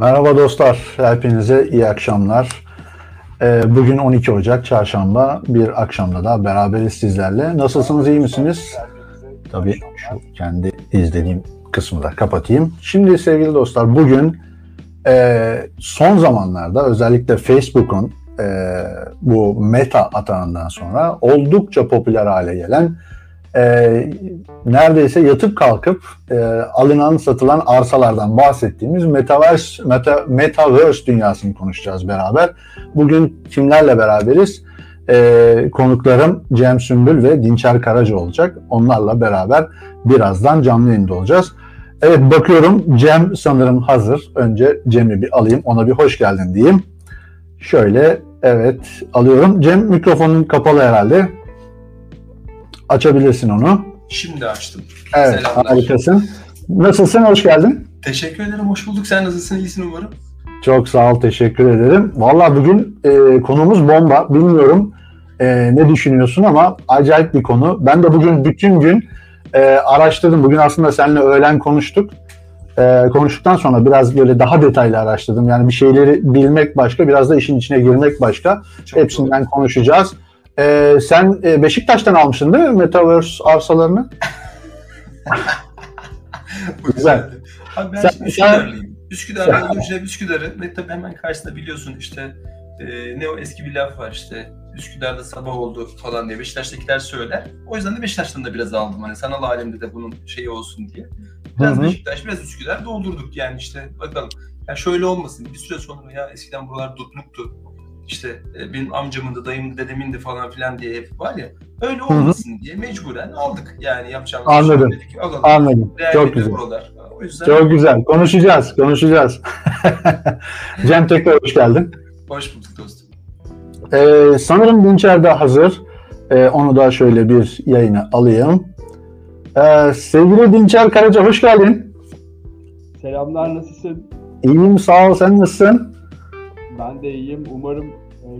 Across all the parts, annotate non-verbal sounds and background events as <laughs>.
Merhaba dostlar, hepinize iyi akşamlar. Ee, Bugün 12 Ocak Çarşamba bir akşamda da beraberiz sizlerle. Nasılsınız, iyi misiniz? Tabii şu kendi izlediğim kısmı da kapatayım. Şimdi sevgili dostlar bugün e, son zamanlarda özellikle Facebook'un e, bu meta atağından sonra oldukça popüler hale gelen e, neredeyse yatıp kalkıp e, alınan satılan arsalardan bahsettiğimiz Metaverse, Meta, Metaverse dünyasını konuşacağız beraber. Bugün kimlerle beraberiz? E, konuklarım Cem Sümbül ve Dinçer Karaca olacak. Onlarla beraber birazdan canlı yayında olacağız. Evet bakıyorum Cem sanırım hazır. Önce Cem'i bir alayım ona bir hoş geldin diyeyim. Şöyle evet alıyorum. Cem mikrofonun kapalı herhalde. Açabilirsin onu. Şimdi açtım. Evet Selamlar. harikasın. Nasılsın? Hoş geldin. Teşekkür ederim. Hoş bulduk. Sen nasılsın? İyisin umarım. Çok sağ ol. Teşekkür ederim. Valla bugün e, konumuz bomba. Bilmiyorum e, ne düşünüyorsun ama acayip bir konu. Ben de bugün bütün gün e, araştırdım. Bugün aslında seninle öğlen konuştuk. E, konuştuktan sonra biraz böyle daha detaylı araştırdım. Yani bir şeyleri bilmek başka, biraz da işin içine girmek başka. Çok Hepsinden konuşacağız. E, sen e, Beşiktaş'tan almıştın değil mi Metaverse arsalarını? <laughs> Güzel. Abi ben Sen- şimdi Üsküdar'lıyım. Üsküdar'da olunca hep Üsküdar'ı ve tabii hemen karşısında biliyorsun işte e, ne o eski bir laf var işte Üsküdar'da sabah oldu falan diye Beşiktaş'takiler söyler. O yüzden de Beşiktaş'tan da biraz aldım hani sanal alemde de bunun şeyi olsun diye. Biraz Hı hı. Beşiktaş, biraz Üsküdar doldurduk yani işte bakalım. Ya şöyle olmasın bir süre sonra ya eskiden buralar dutluktu. İşte e, benim amcamın da dayımın da dedemin de falan filan diye hep var ya. Öyle olmasın diye mecburen aldık yani yapacağımız Anladım. şey dedik, alalım. Anladım. Değerli Çok güzel. Buralar. O yüzden Çok güzel. Konuşacağız, konuşacağız. <laughs> Cem tekrar hoş geldin. hoş bulduk dostum. Ee, sanırım Dinçer de hazır. Ee, onu da şöyle bir yayına alayım. Ee, sevgili Dinçer Karaca hoş geldin. Selamlar nasılsın? İyiyim sağ ol sen nasılsın? Ben de iyiyim. Umarım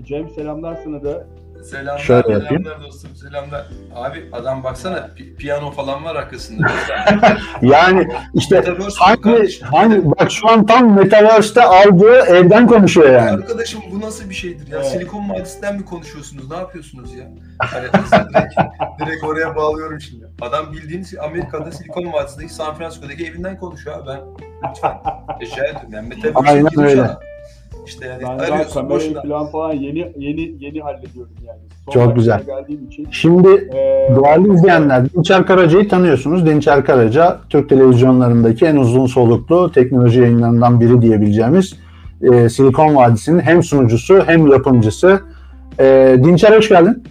Cem selamlar sana da. Selamlar, Şöyle yapayım. selamlar dostum, selamlar. Abi adam baksana pi- piyano falan var arkasında. <laughs> Yani işte Metaverse hangi, hangi bak şu an tam Metaverse'te aldığı evden konuşuyor yani. Arkadaşım bu nasıl bir şeydir ya? Evet. Silikon Vadisi'nden mi konuşuyorsunuz? Ne yapıyorsunuz ya? Hani direkt, <laughs> direkt oraya bağlıyorum şimdi. Adam bildiğiniz Amerika'da Silikon Vadisi'ndeki San Francisco'daki evinden konuşuyor abi ben. Lütfen. Rica ediyorum. Yani Metaverse Aynen girmiş öyle. adam. İşte yani Ben daha arıyorsun kamerayı boşuna. falan falan yeni yeni yeni hallediyorum yani. Son Çok güzel. Geldiğim için. Şimdi E, Değerli izleyenler, Dinçer Karaca'yı tanıyorsunuz. Dinçer Karaca, Türk televizyonlarındaki en uzun soluklu teknoloji yayınlarından biri diyebileceğimiz e, Silikon Vadisi'nin hem sunucusu hem yapımcısı. E, Dinçer hoş geldin.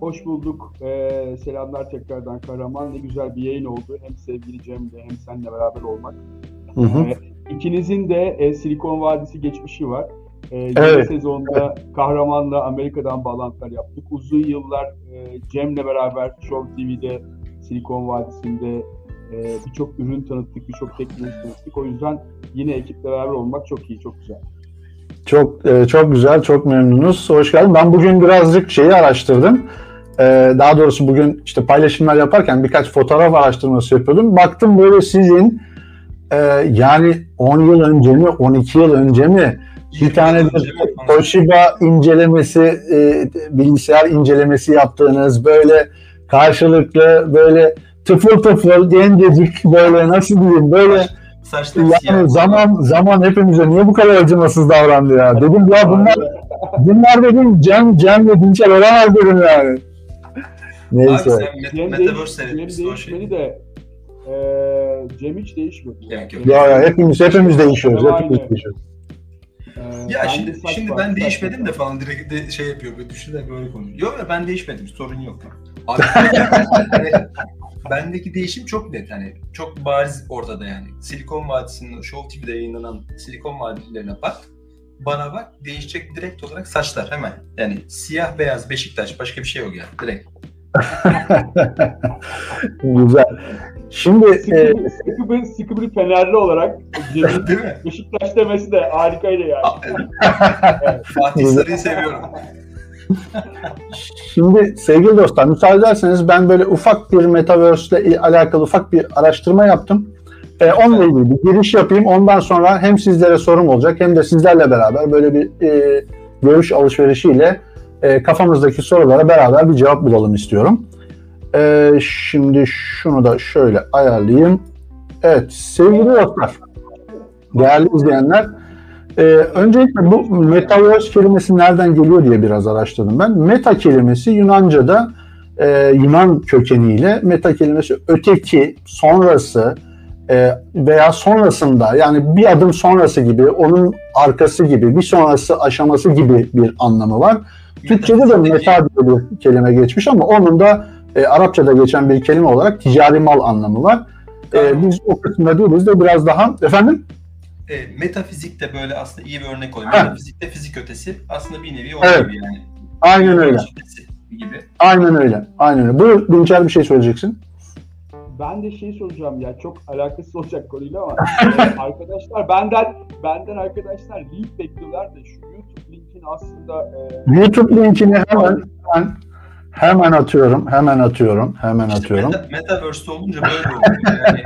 Hoş bulduk. E, selamlar tekrardan Kahraman. Ne güzel bir yayın oldu. Hem sevgili Cem'le hem seninle beraber olmak. Hı hı. İkinizin de e, Silikon Vadisi geçmişi var. E, yeni Evet. sezonda Kahraman'la Amerika'dan bağlantılar yaptık. Uzun yıllar e, Cem'le beraber Show TV'de Silikon Vadisi'nde e, birçok ürün tanıttık, birçok teknoloji tanıttık. O yüzden yine ekiple beraber olmak çok iyi, çok güzel. Çok e, çok güzel, çok memnunuz. Hoş geldin. Ben bugün birazcık şeyi araştırdım. E, daha doğrusu bugün işte paylaşımlar yaparken birkaç fotoğraf araştırması yapıyordum. Baktım böyle sizin e, yani 10 yıl önce mi, 12 yıl önce mi bir tane de Toshiba incelemesi, e, bilgisayar incelemesi yaptığınız böyle karşılıklı böyle tıfıl tıfıl gencecik böyle nasıl diyeyim böyle siyah. yani zaman zaman hepimize niye bu kadar acımasız davrandı ya dedim ya bunlar bunlar dedim Cem Cem ve Dinçer olamaz dedim yani. Abi Neyse. sen Met- Metaverse değişmeni de e, Cem hiç değişmedi. Yok, yok. Ya ya hepimiz hepimiz değişiyoruz. Aynı. Hepimiz değişiyoruz. E, Ya bende şimdi şimdi ben değişmedim de falan direkt de şey yapıyor. Böyle düşünerek böyle konuşuyor. Yok ya ben değişmedim. Sorun yok. Abi hani <laughs> <laughs> bendeki değişim çok net hani çok bariz ortada yani. Silikon Vadisi'nin Show TV'de yayınlanan Silikon Vadisi'lerine bak. Bana bak değişecek direkt olarak saçlar hemen. Yani siyah beyaz Beşiktaş başka bir şey yok yani direkt. <laughs> Güzel. Şimdi e, Sıkı, sıkı, bir, sıkı bir Fenerli olarak <laughs> Cem'in Değil mi? Beşiktaş demesi de harikaydı yani. <laughs> Fatih Sarı'yı seviyorum. Şimdi sevgili dostlar müsaade ederseniz ben böyle ufak bir Metaverse ile alakalı ufak bir araştırma yaptım. E, onunla ilgili bir giriş yapayım. Ondan sonra hem sizlere sorum olacak hem de sizlerle beraber böyle bir e, görüş alışverişiyle e, kafamızdaki sorulara beraber bir cevap bulalım istiyorum. E, şimdi şunu da şöyle ayarlayayım. Evet sevgili dostlar, değerli izleyenler, e, öncelikle bu metaverse kelimesi nereden geliyor diye biraz araştırdım ben. Meta kelimesi Yunanca'da e, Yunan kökeniyle meta kelimesi öteki, sonrası e, veya sonrasında yani bir adım sonrası gibi, onun arkası gibi, bir sonrası aşaması gibi bir anlamı var. Türkçe'de de meta diye bir kelime geçmiş ama onun da e, Arapçada geçen bir kelime olarak ticari mal anlamı var. E, biz o kısımda değiliz de biraz daha efendim E, metafizik de böyle aslında iyi bir örnek oluyor. Metafizik de fizik ötesi. Aslında bir nevi o Evet. gibi yani. aynen öyle. Gibi. Aynen öyle. Aynen öyle. Buyur Dinçer bir şey söyleyeceksin. Ben de şey soracağım ya çok alakasız olacak konuyla ama <laughs> arkadaşlar benden benden arkadaşlar link bekliyorlar da şu YouTube linkini aslında e, YouTube linkini hemen hemen, hemen atıyorum. Hemen atıyorum. Hemen İşte atıyorum. meta, metaverse'de olunca böyle oluyor. Yani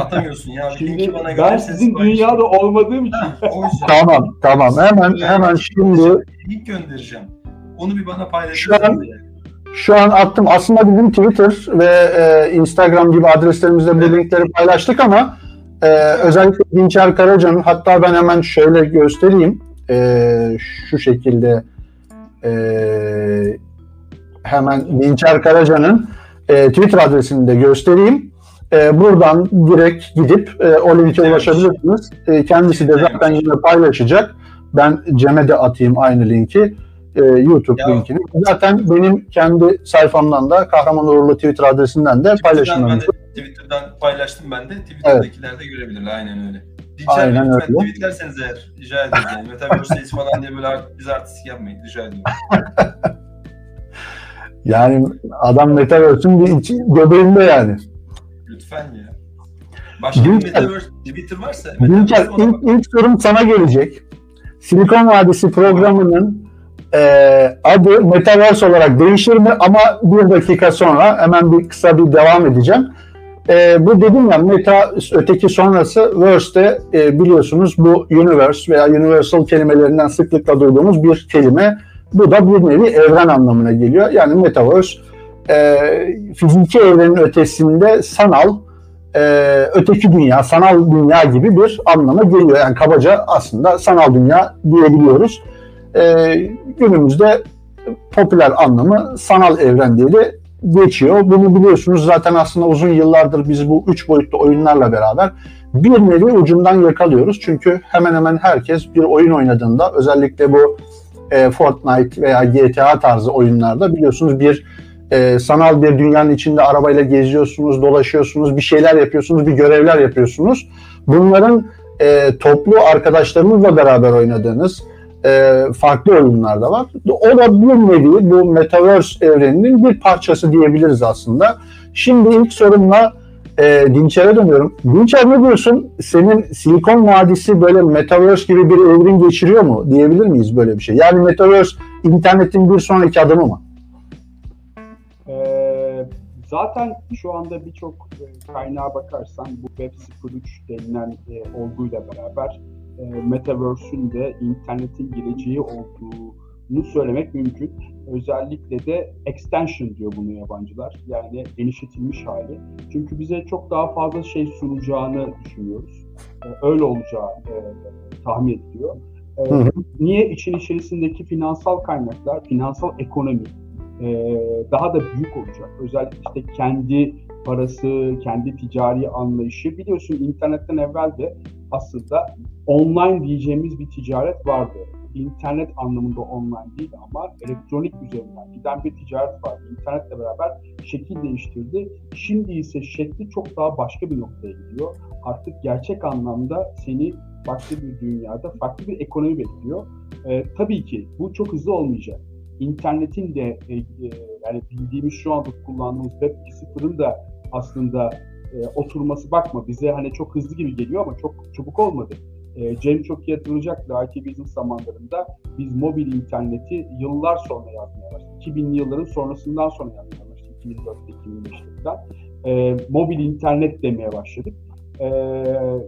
atamıyorsun ya. Şimdi linki bana ben sizin dünyada olmadığım için Ha. Tamam, tamam. Hemen hemen şimdi Link göndereceğim. Onu bir bana paylaşın. Şu an- şu an attım. Aslında bizim Twitter ve e, Instagram gibi adreslerimizde bu Evet. linkleri paylaştık ama e, özellikle Dinçer Karaca'nın hatta ben hemen şöyle göstereyim. E, şu şekilde e, hemen Dinçer Karaca'nın e, Twitter adresini de göstereyim. E, buradan direkt gidip e, o linke Evet. ulaşabilirsiniz. E, kendisi de zaten yine paylaşacak. Ben Cem'e de atayım aynı linki. E, YouTube Ya. linkini. Zaten benim kendi sayfamdan da Kahraman Uğurlu Twitter adresinden de de, Twitter'dan paylaştım ben de. Twitter'dakiler de görebilirler. Aynen öyle. Dinçer Aynen öyle. tweetlerseniz eğer rica ederiz. Yani Metaverse'deyiz falan diye böyle biz artistik yapmayın. Rica ediyorum. <laughs> Yani adam Metaverse'ün bir içi, göbeğinde yani. Lütfen ya. Başka bir Dinçer. Metaverse Twitter varsa bak. ilk, ilk sorum sana gelecek. Silikon Vadisi programının e, adı Metaverse olarak değişir mi? Ama bir dakika sonra hemen bir kısa bir devam edeceğim. E, bu dedim ya meta öteki sonrası verse'de e, biliyorsunuz bu universe veya universal kelimelerinden sıklıkla duyduğumuz bir kelime. Bu da bir nevi evren anlamına geliyor. Yani metaverse e, fiziki evrenin ötesinde sanal e, öteki dünya, sanal dünya gibi bir anlama geliyor. Yani kabaca aslında sanal dünya diyebiliyoruz. E, günümüzde popüler anlamı sanal evren diye de geçiyor. Bunu biliyorsunuz zaten aslında uzun yıllardır biz bu üç boyutlu oyunlarla beraber bir nevi ucundan yakalıyoruz. Çünkü hemen hemen herkes bir oyun oynadığında özellikle bu e, Fortnite veya GTA tarzı oyunlarda biliyorsunuz bir e, sanal bir dünyanın içinde arabayla geziyorsunuz, dolaşıyorsunuz, bir şeyler yapıyorsunuz, bir görevler yapıyorsunuz. Bunların e, toplu arkadaşlarınızla beraber oynadığınız e, farklı oyunlar da var. O da bir nevi bu Metaverse evreninin bir parçası diyebiliriz aslında. Şimdi ilk sorumla e, Dinçer'e dönüyorum. Dinçer ne diyorsun? Senin Silikon Vadisi böyle Metaverse gibi bir evrim geçiriyor mu? Diyebilir miyiz böyle bir şey? Yani Metaverse internetin bir sonraki adımı mı? Ee, zaten şu anda birçok e, kaynağa bakarsan bu Web 03 denilen e, olguyla beraber e, Metaverse'ün de internetin geleceği olduğunu söylemek mümkün. Özellikle de extension diyor bunu yabancılar. Yani genişletilmiş hali. Çünkü bize çok daha fazla şey sunacağını düşünüyoruz. E, öyle olacağı e, tahmin ediliyor. E, Hı hı. niye için içerisindeki finansal kaynaklar, finansal ekonomi, e, daha da büyük olacak. Özellikle işte kendi parası, kendi ticari anlayışı. Biliyorsun internetten evvel de aslında online diyeceğimiz bir ticaret vardı. İnternet anlamında online değil ama elektronik üzerinden giden bir ticaret vardı. İnternetle beraber şekil değiştirdi. Şimdi ise şekli çok daha başka bir noktaya gidiyor. Artık gerçek anlamda seni farklı bir dünyada, farklı bir ekonomi bekliyor. E, tabii ki bu çok hızlı olmayacak internetin de e, e, yani bildiğimiz şu anda kullandığımız Web 2.0'ın da aslında e, oturması bakma bize hani çok hızlı gibi geliyor ama çok çabuk olmadı. E, Cem çok iyi hatırlayacaktır IT Business zamanlarında biz mobil interneti yıllar sonra yazmaya başladık. 2000'li yılların sonrasından sonra yazmaya başladık. 2004'te 2005'te falan. E, mobil internet demeye başladık. E,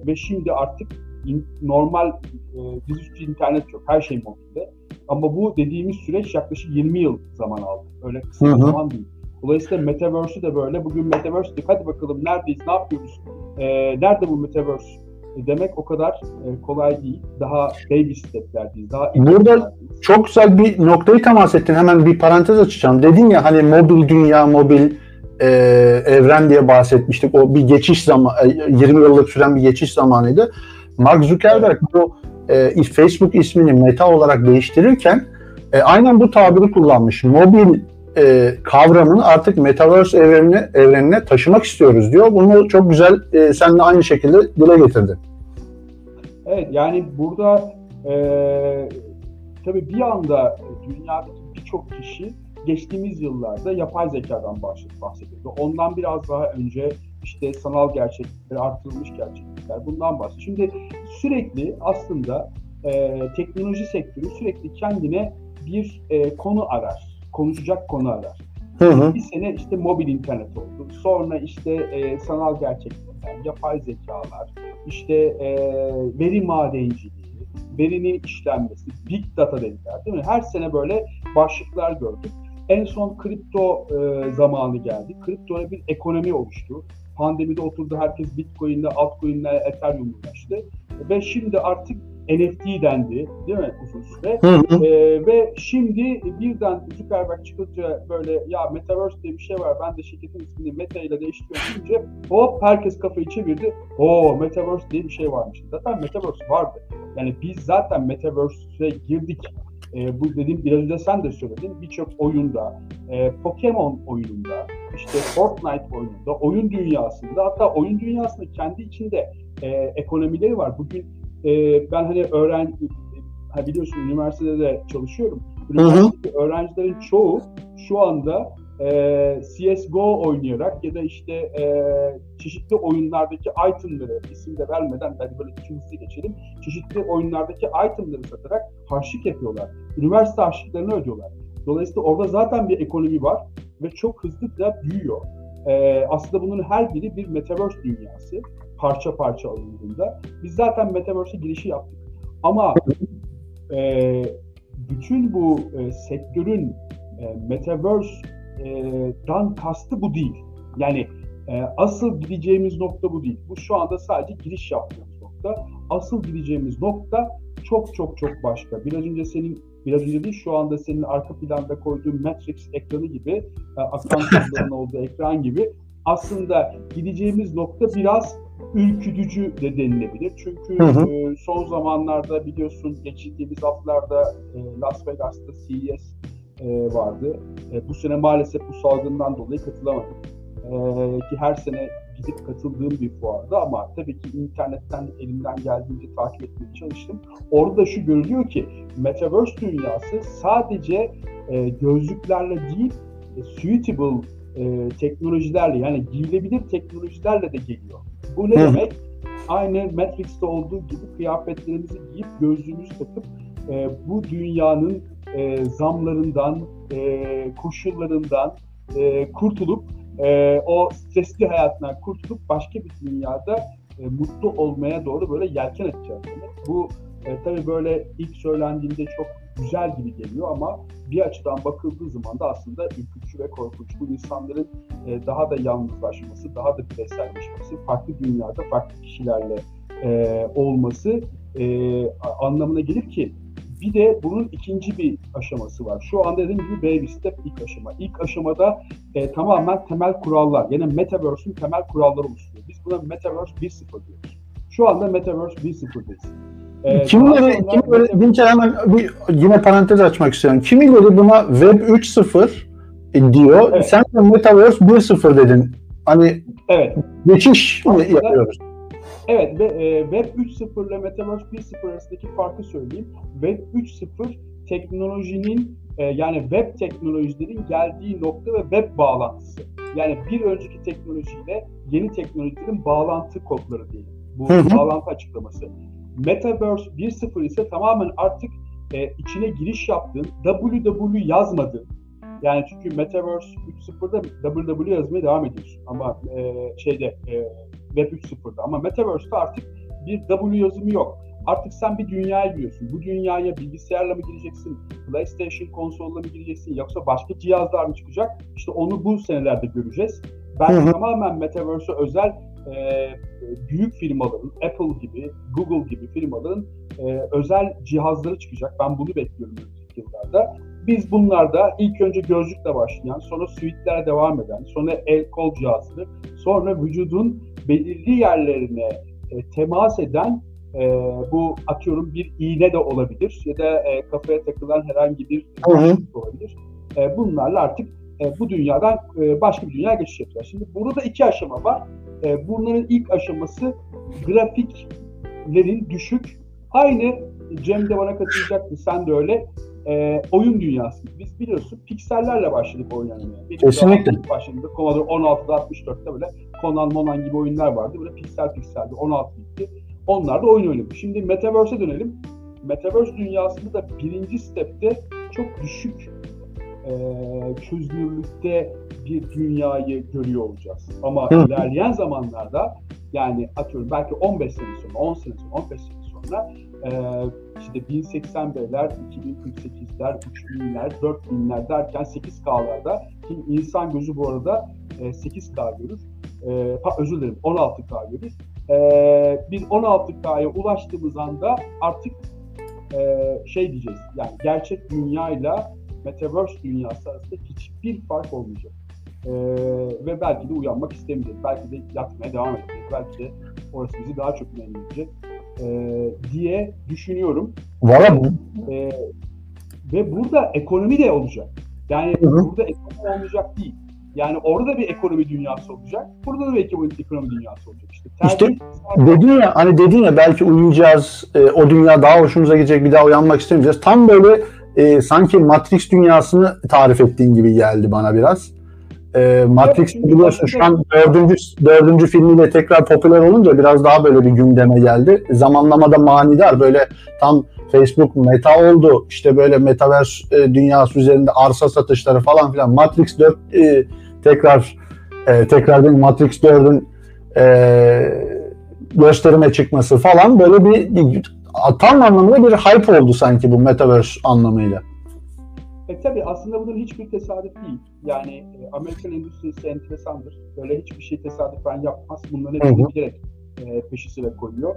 ve şimdi artık in, normal e, dizüstü internet yok. Her şey mobilde. Ama bu dediğimiz süreç yaklaşık 20 yıl zaman aldı. Öyle kısa bir zaman değil. Dolayısıyla Metaverse'ü de böyle. Bugün Metaverse dedik. Hadi bakalım neredeyiz, ne yapıyoruz? E, nerede bu Metaverse? E, demek o kadar e, kolay değil. Daha baby steplerdeyiz. Daha Burada çok güzel bir noktayı temas ettin. Hemen bir parantez açacağım. Dedin ya hani mobil dünya, mobil e, evren diye bahsetmiştik. O bir geçiş zamanı, 20 yıllık süren bir geçiş zamanıydı. Mark Zuckerberg bu e, Facebook ismini Meta olarak değiştirirken e, aynen bu tabiri kullanmış. Mobil e, kavramını artık Metaverse evrenine, evrenine taşımak istiyoruz diyor. Bunu çok güzel e, seninle aynı şekilde dile getirdin. Evet yani burada e, tabii bir anda dünyadaki birçok kişi geçtiğimiz yıllarda yapay zekadan bahsediyordu. Ondan biraz daha önce işte sanal gerçeklikler, artırılmış gerçeklikler bundan bahsediyor. Şimdi sürekli aslında e, teknoloji sektörü sürekli kendine bir e, konu arar, konuşacak konu arar. Hı hı. Bir sene işte mobil internet oldu. Sonra işte e, sanal gerçeklikler, yapay zekalar, işte e, veri madenciliği, verinin işlenmesi, big data dediler değil mi? Her sene böyle başlıklar gördük. En son kripto e, zamanı geldi. Kriptoya bir ekonomi oluştu. Pandemide oturdu herkes Bitcoin'le, altcoin'le, Ethereum'laştı. Ve şimdi artık NFT dendi değil mi uzun süre? Hı hı. Ee, ve şimdi birden Zuckerberg çıkınca böyle ya Metaverse diye bir şey var ben de şirketin ismini Meta ile değiştiriyorum deyince hop herkes kafayı çevirdi. O Metaverse diye bir şey varmış. Zaten Metaverse vardı. Yani biz zaten Metaverse'e girdik. E, bu dediğim biraz önce sen de söyledin. Birçok oyunda, e, Pokemon oyununda, işte Fortnite oyununda, oyun dünyasında hatta oyun dünyasında kendi içinde e, ekonomileri var. Bugün e, ben hani öğren ha biliyorsun üniversitede de çalışıyorum. Üniversitedeki öğrencilerin çoğu şu anda e, CSGO oynayarak ya da işte e, çeşitli oyunlardaki itemları isim de vermeden hadi böyle iki hızlı geçelim. Çeşitli oyunlardaki itemları satarak harçlık yapıyorlar. Üniversite harçlıklarını ödüyorlar. Dolayısıyla orada zaten bir ekonomi var ve çok hızlı da büyüyor. E, aslında bunun her biri bir metaverse dünyası. Parça parça alındığında. Biz zaten metaverse'e girişi yaptık. Ama e, bütün bu e, sektörün e, metaverse dan kastı bu değil. Yani e, asıl gideceğimiz nokta bu değil. Bu şu anda sadece giriş yaptığımız nokta. Asıl gideceğimiz nokta çok çok çok başka. Biraz önce senin biraz önce değil şu anda senin arka planda koyduğun Matrix ekranı gibi, e, akran <laughs> olduğu ekran gibi aslında gideceğimiz nokta biraz ürkütücü de denilebilir. Çünkü hı hı. E, son zamanlarda biliyorsun geçtiğimiz haftalarda e, Las Vegas'ta CES e, vardı. E, bu sene maalesef bu salgından dolayı katılamadım. E, ki her sene gidip katıldığım bir fuardı ama tabii ki internetten elimden geldiğince takip etmeye çalıştım. Orada şu görülüyor ki Metaverse dünyası sadece e, gözlüklerle değil, e, suitable e, teknolojilerle yani giyilebilir teknolojilerle de geliyor. Bu ne demek? Aynı Matrix'te olduğu gibi kıyafetlerimizi giyip gözlüğümüzü takıp e, bu dünyanın e, zamlarından, e, koşullarından e, kurtulup e, o stresli hayatından kurtulup başka bir dünyada e, mutlu olmaya doğru böyle yelken açacağız. Bu e, tabii böyle ilk söylendiğinde çok güzel gibi geliyor ama bir açıdan bakıldığı zaman da aslında ürkütücü ve korkunç. Bu insanların e, daha da yalnızlaşması, daha da bireyselleşmesi, farklı dünyada farklı kişilerle e, olması e, anlamına gelir ki bir de bunun ikinci bir aşaması var. Şu anda dediğim gibi baby step ilk aşama. İlk aşamada e, tamamen temel kurallar. Yani Metaverse'ün temel kuralları oluşturuyor. Biz buna Metaverse 1.0 diyoruz. Şu anda Metaverse 1.0'dayız. Ee, kimileri, kimileri Dinçer hemen bir yine parantez açmak istiyorum. Kimileri buna Web 3.0 diyor. Evet. Sen de Metaverse 1.0 dedin. Hani evet. geçiş mi yapıyoruz? Evet, ve, e, Web 3.0 ile Metaverse 1.0 arasındaki farkı söyleyeyim. Web 3.0 teknolojinin e, yani web teknolojilerin geldiği nokta ve web bağlantısı. Yani bir önceki teknolojiyle yeni teknolojilerin bağlantı kodları diyelim. Bu hı hı. bağlantı açıklaması. Metaverse 1.0 ise tamamen artık e, içine giriş yaptığın, www yazmadığın, yani çünkü Metaverse 3.0'da www yazmaya devam ediyorsun. Ama e, şeyde e, Web 3.0'da ama Metaverse'de artık bir W yazımı yok. Artık sen bir dünyaya giriyorsun. Bu dünyaya bilgisayarla mı gireceksin, PlayStation konsolla mı gireceksin yoksa başka cihazlar mı çıkacak? İşte onu bu senelerde göreceğiz. Ben tamamen Metaverse'e özel e, büyük firmaların, Apple gibi, Google gibi firmaların e, özel cihazları çıkacak. Ben bunu bekliyorum önümüzdeki yıllarda. Biz bunlarda ilk önce gözlükle başlayan, sonra suite'lere devam eden, sonra el kol cihazları, sonra vücudun belirli yerlerine e, temas eden e, bu atıyorum bir iğne de olabilir ya da e, kafaya takılan herhangi bir başlık olabilir. E, bunlarla artık e, bu dünyadan e, başka bir dünyaya geçiş yapacağız. Şimdi burada iki aşama var. E, bunların ilk aşaması grafiklerin düşük. Aynı Cem de bana katılacaktı, sen de öyle. E, oyun dünyası. Biz biliyorsun piksellerle başladık. Benim Kesinlikle. başladığımda Commodore 16'da 64'te böyle Conan Monan gibi oyunlar vardı. Böyle piksel pikseldi. 16 bitti. Onlar da oyun oynadı. Şimdi Metaverse'e dönelim. Metaverse dünyasında da birinci stepte çok düşük e, çözünürlükte bir dünyayı görüyor olacağız. Ama Hı. ilerleyen zamanlarda yani atıyorum belki 15 sene sonra, 10 sene sonra, 15 sene sonra e, işte 1080p'ler, 2048'ler, 3000'ler, 4000'ler derken 8K'larda ki insan gözü bu arada e, 8K görür. E, pa, özür dilerim 16K görür. E, biz 16K'ya ulaştığımız anda artık e, şey diyeceğiz yani gerçek dünyayla Metaverse dünyası arasında hiçbir fark olmayacak. E, ve belki de uyanmak istemeyeceğiz. Belki de yatmaya devam edeceğiz. Belki de orası bizi daha çok memnun edecek e, diye düşünüyorum. Valla bu- E, ve burada ekonomi de olacak. Yani Hı hı. burada ekonomi olmayacak değil. Yani orada bir ekonomi dünyası olacak. Burada da bir ekonomi, ekonomi dünyası olacak. İşte, İşte tercih- dedin ya hani dedin ya belki uyuyacağız, e, o dünya daha hoşumuza gidecek, bir daha uyanmak istemeyeceğiz. Tam böyle e, sanki Matrix dünyasını tarif ettiğin gibi geldi bana biraz. E, Matrix biliyorsun şu an dördüncü, dördüncü filmiyle tekrar popüler olunca biraz daha böyle bir gündeme geldi. Zamanlamada manidar böyle tam Facebook meta oldu. İşte böyle metaverse e, dünyası üzerinde arsa satışları falan filan. Matrix 4 e, tekrar e, tekrar değil, Matrix 4'ün e, gösterime çıkması falan böyle bir tam anlamda bir hype oldu sanki bu metaverse anlamıyla. E tabii aslında bunun hiçbir tesadüf değil. Yani e, Amerikan endüstrisi enteresandır. Böyle hiçbir şey tesadüfen yapmaz. Bunların hepsini bilerek e, peşi sıra koyuyor.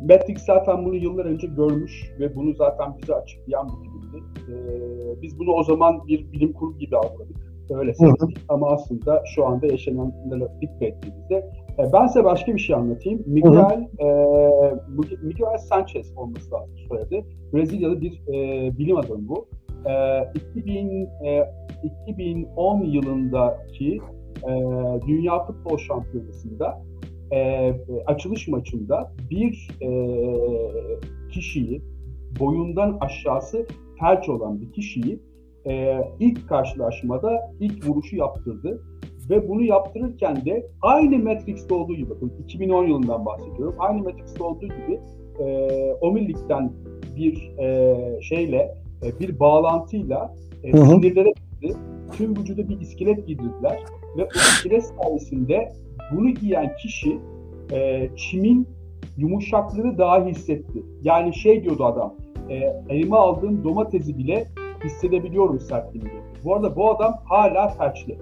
Matrix zaten bunu yıllar önce görmüş ve bunu zaten bize açıklayan bir filmdi. E, biz bunu o zaman bir bilim kurgu gibi algıladık. Öyle sandık. Ama aslında şu anda yaşananlara dikkat ettiğimizde e, ben size başka bir şey anlatayım. Miguel, e, Miguel Sanchez olması lazım soyadı. Brezilyalı bir e, bilim adamı bu. E, 2000, e, 2010 yılındaki e, Dünya Futbol Şampiyonası'nda e, açılış maçında bir e, kişiyi boyundan aşağısı felç olan bir kişiyi e, ilk karşılaşmada ilk vuruşu yaptırdı ve bunu yaptırırken de aynı Matrix'te olduğu gibi bakın 2010 yılından bahsediyorum. Aynı Matrix'te olduğu gibi e, Omurilikten bir e, şeyle e, bir bağlantıyla e, Hı hı. sinirlere gitti. Tüm vücuda bir iskelet giydirdiler ve o iskelet sayesinde bunu giyen kişi e, çimin yumuşaklığını daha hissetti. Yani şey diyordu adam, e, elime aldığım domatesi bile hissedebiliyorum sertliğini. Bu arada bu adam hala felçli.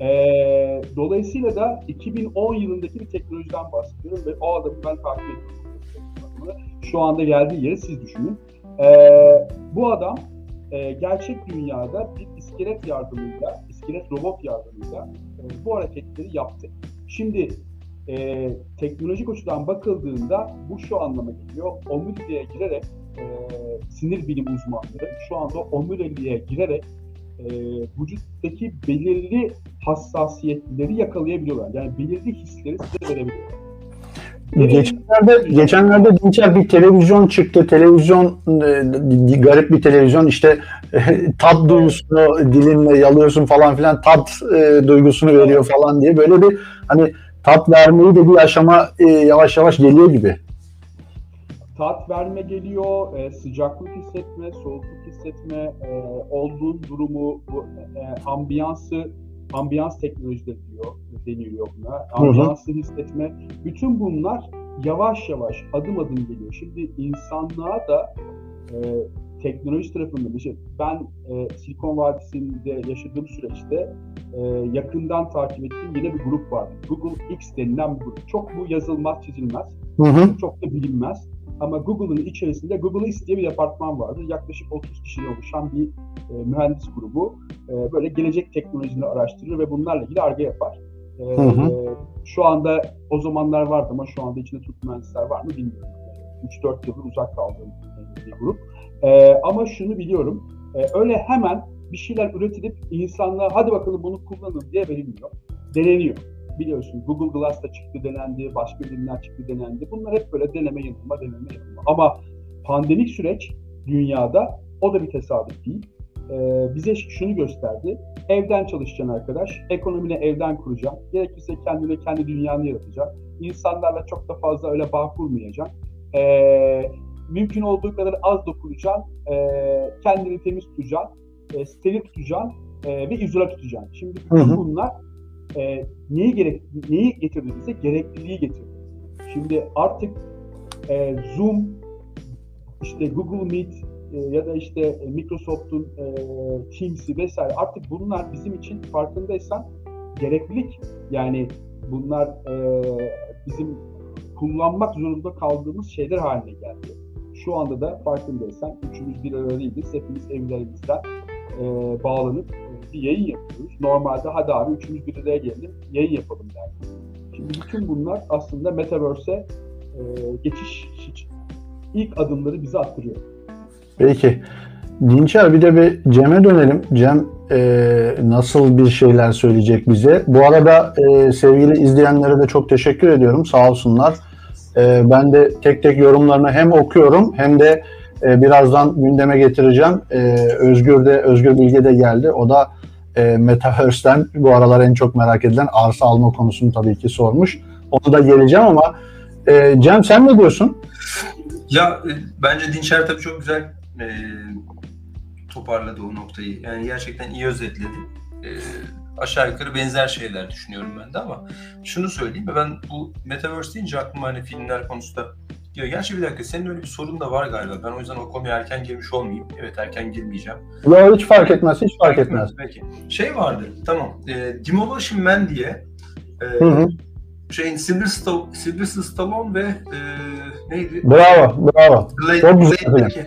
E, dolayısıyla da 2010 yılındaki bir teknolojiden bahsediyorum ve o adamı ben takip ediyorum. Şu anda geldiği yeri siz düşünün. E, bu adam e, gerçek dünyada bir iskelet yardımıyla, iskelet robot yardımıyla e, bu hareketleri yaptı. Şimdi e, teknolojik açıdan bakıldığında bu şu anlama geliyor. Omuriliğe girerek e, sinir bilim uzmanları şu anda omuriliğe girerek e, vücuttaki belirli hassasiyetleri yakalayabiliyorlar. Yani belirli hisleri size verebiliyorlar. Geçenlerde, geçenlerde Dinçer bir televizyon çıktı. Televizyon e, garip bir televizyon işte e, tat duygusunu dilinle yalıyorsun falan filan tat e, duygusunu veriyor falan diye böyle bir hani tat vermeyi de bir aşama e, yavaş yavaş geliyor gibi. tat verme geliyor, e, sıcaklık hissetme, soğukluk hissetme, e, olduğun durumu, bu e, ambiyansı, ambiyans teknolojileri diyor deniliyor buna. Ambulansı hissetme. Bütün bunlar yavaş yavaş adım adım geliyor. Şimdi insanlığa da e, teknoloji tarafında şey. Ben e, Silikon Vadisi'nde yaşadığım süreçte e, yakından takip ettiğim yine bir grup vardı. Google X denilen bir grup. Çok bu yazılmaz, çizilmez. Hı hı. Çok da bilinmez. Ama Google'ın içerisinde Google X diye bir departman vardı. Yaklaşık 30 kişiden oluşan bir e, mühendis grubu. E, böyle gelecek teknolojileri araştırır ve bunlarla ilgili arge yapar. E, Hı hı. Şu anda o zamanlar vardı ama şu anda içinde Türk mühendisler var mı bilmiyorum. 3-4 yıldır uzak kaldığım bir grup. E, ama şunu biliyorum. E, öyle hemen bir şeyler üretilip insanlığa hadi bakalım bunu kullanın diye verilmiyor. Deneniyor. Biliyorsun Google Glass da çıktı denendi, başka ürünler çıktı denendi. Bunlar hep böyle deneme yanılma, deneme yanılma. Ama pandemik süreç dünyada o da bir tesadüf değil. Ee, bize şunu gösterdi. Evden çalışacaksın arkadaş. Ekonomini evden kuracaksın. Gerekirse kendine kendi dünyanı yaratacaksın. İnsanlarla çok da fazla öyle bağ kurmayacaksın. Ee, mümkün olduğu kadar az dokunacaksın. Ee, kendini temiz tutacaksın. E, steril tutacaksın. E, ve izole tutacaksın. Şimdi Hı hı. bunlar e, neyi gerek neyi getirdi bize? Gerekliliği getirdi. Şimdi artık e, Zoom, işte Google Meet e, ya da işte Microsoft'un e, Teams'i vesaire artık bunlar bizim için farkındaysan gereklilik. Yani bunlar e, bizim kullanmak zorunda kaldığımız şeyler haline geldi. Şu anda da farkındaysan üçümüz bir arada değiliz. Hepimiz evlerimizden e, bağlanıp e, bir yayın yapıyoruz. Normalde hadi abi üçümüz bir araya gelelim, yayın yapalım derdik. Şimdi bütün bunlar aslında Metaverse'e e, geçiş için ilk adımları bize attırıyor. Peki. Dinçer bir de bir Cem'e dönelim. Cem e, nasıl bir şeyler söyleyecek bize? Bu arada e, sevgili izleyenlere de çok teşekkür ediyorum. Sağ olsunlar. E, ben de tek tek yorumlarını hem okuyorum hem de e, birazdan gündeme getireceğim. E, Özgür de Özgür Bilge de geldi. O da e, Metaverse'den bu aralar en çok merak edilen arsa alma konusunu tabii ki sormuş. Onu da geleceğim ama e, Cem sen ne diyorsun? Ya e, bence Dinçer tabii çok güzel e, toparladı o noktayı. Yani gerçekten iyi özetledi. E, aşağı yukarı benzer şeyler düşünüyorum ben de ama şunu söyleyeyim ben bu Metaverse deyince aklıma hani filmler konusunda ya gerçi bir dakika senin öyle bir sorun da var galiba. Ben o yüzden o konuya erken girmiş olmayayım. Evet erken girmeyeceğim. Yok hiç fark etmez, hiç fark etmez. Peki. Şey vardı tamam. E, Demolition Man diye e, Hı hı. şeyin Sylvester, Sylvester Stallone ve e, neydi? Bravo, bravo. Blade, Çok güzel film. Blade'deki,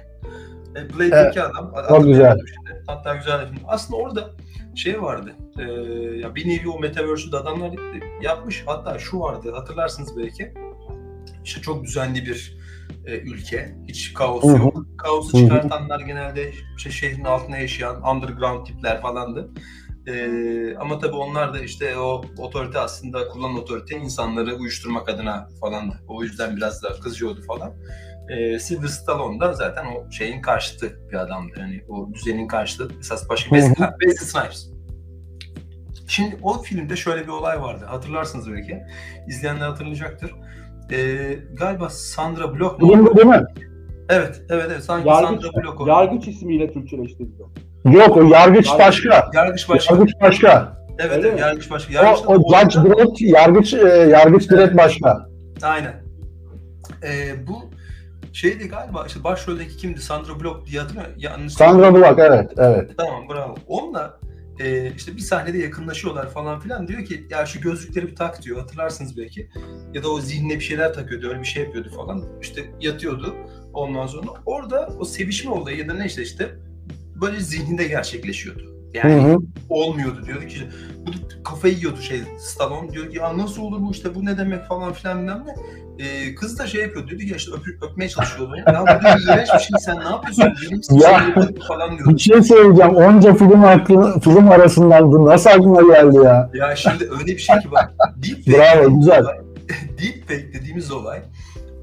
e, Blade'deki adam. çok güzel. Şimdi. Hatta güzel film. Aslında orada şey vardı. E, ya bir nevi o Metaverse'ü de adamlar yapmış. Hatta şu vardı hatırlarsınız belki. İşte çok düzenli bir e, ülke. Hiç kaos Hı hı. yok. Kaosu çıkartanlar genelde işte şehrin altında yaşayan underground tipler falandı. Ee, ama tabii onlar da işte o otorite aslında kullanan otorite insanları uyuşturmak adına falan. O yüzden biraz da kızıyordu falan. Ee, Sylvester Stallone da zaten o şeyin karşıtı bir adamdı. Yani o düzenin karşıtı. Esas. Wesley, ha, Wesley Snipes. Şimdi o filmde şöyle bir olay vardı. Hatırlarsınız belki. İzleyenler hatırlayacaktır. Ee, galiba Sandra Bullock mu? Film bu değil mi? Evet, evet, evet. Sanki Yargıç, Sandra Bullock o. yargıç ismiyle Türkçeleştirildi. Yok o yargıç Yargıç- başka. Yargıç başka. Yargıç başka. Evet, Öyle evet, yargıç başka. O, Yargıç o bu Judge Dredd, yargıç, e, yargıç Dredd başka. Aynen. Ee, bu şeydi galiba işte başroldeki kimdi? Sandra Bullock diye hatırlıyor musun? Yanlış Sandra Bullock evet, evet. Tamam bravo. Onunla e, işte bir sahnede yakınlaşıyorlar falan filan diyor ki ya şu gözlükleri bir tak diyor hatırlarsınız belki. Ya da o zihnine bir şeyler takıyordu öyle bir şey yapıyordu falan. İşte yatıyordu ondan sonra. Orada o sevişme olayı ya da ne işte işte böyle zihninde gerçekleşiyordu. Yani Hı hı. olmuyordu diyordu ki bu kafayı yiyordu şey Stallone diyor ki ya nasıl olur bu işte bu ne demek falan filan bilmem ne. Ee, kız da şey yapıyor diyordu ki ya işte öp, öpmeye çalışıyordu. Ya bu diyor iğrenç bir şey sen ne yapıyorsun? Bilimsiz Ya. falan diyordu. Bir şey söyleyeceğim. Onca film aklı, film arasından bu nasıl aklına geldi ya? Ya şimdi öyle bir şey ki bak. Deepfake Bravo, güzel. olay- Deepfake dediğimiz olay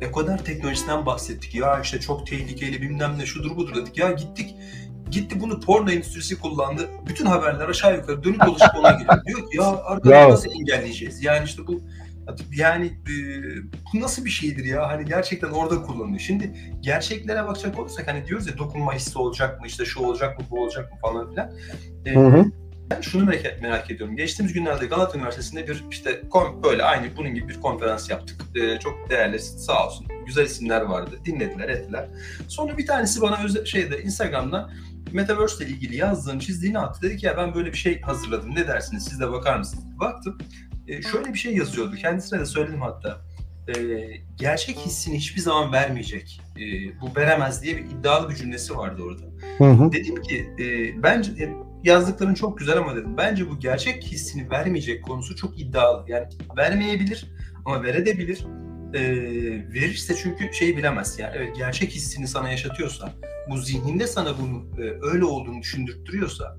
o kadar teknolojisinden bahsettik. Ya işte çok tehlikeli bilmem ne şudur budur dedik. Ya gittik gitti bunu porno endüstrisi kullandı. Bütün haberler aşağı yukarı dönüp dolaşıp ona geliyor. Diyor ki ya arkadaş Bravo. nasıl engelleyeceğiz? Yani işte bu yani e, bu nasıl bir şeydir ya? Hani gerçekten orada kullanılıyor. Şimdi gerçeklere bakacak olursak hani diyoruz ya dokunma hissi olacak mı? işte şu olacak mı? Bu olacak mı? falan filan. E, Hı hı. Ben şunu merak, merak ediyorum. Geçtiğimiz günlerde Galata Üniversitesi'nde bir işte böyle aynı bunun gibi bir konferans yaptık. Ee, çok değerli sağ olsun. Güzel isimler vardı. Dinlediler, ettiler. Sonra bir tanesi bana özel, şeyde Instagram'da Metaverse ile ilgili yazdığım, çizdiğini attı. Dedi ki ya ben böyle bir şey hazırladım. Ne dersiniz? Siz de bakar mısınız? Baktım. E, şöyle bir şey yazıyordu. Kendisine de söyledim hatta. E, gerçek hissini hiçbir zaman vermeyecek. E, bu veremez diye bir iddialı bir cümlesi vardı orada. Hı hı. Dedim ki e, bence e, yazdıkların çok güzel ama dedim bence bu gerçek hissini vermeyecek konusu çok iddialı. Yani vermeyebilir ama verebilir. E, verirse çünkü şeyi bilemez yani evet gerçek hissini sana yaşatıyorsa bu zihninde sana bunu e, öyle olduğunu düşündürtüyorsa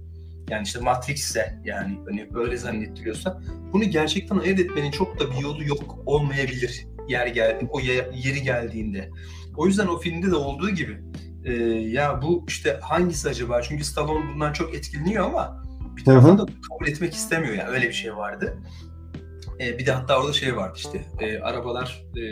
yani işte Matrix'se yani hani öyle zannettiriyorsa bunu gerçekten ayırt etmenin çok da bir yolu yok olmayabilir yer geldi o ye- yeri geldiğinde. O yüzden o filmde de olduğu gibi e, ya bu işte hangisi acaba? Çünkü Stallone bundan çok etkileniyor ama bir taraftan da kabul etmek istemiyor yani öyle bir şey vardı. E, bir de hatta orada şey vardı işte e, arabalar e,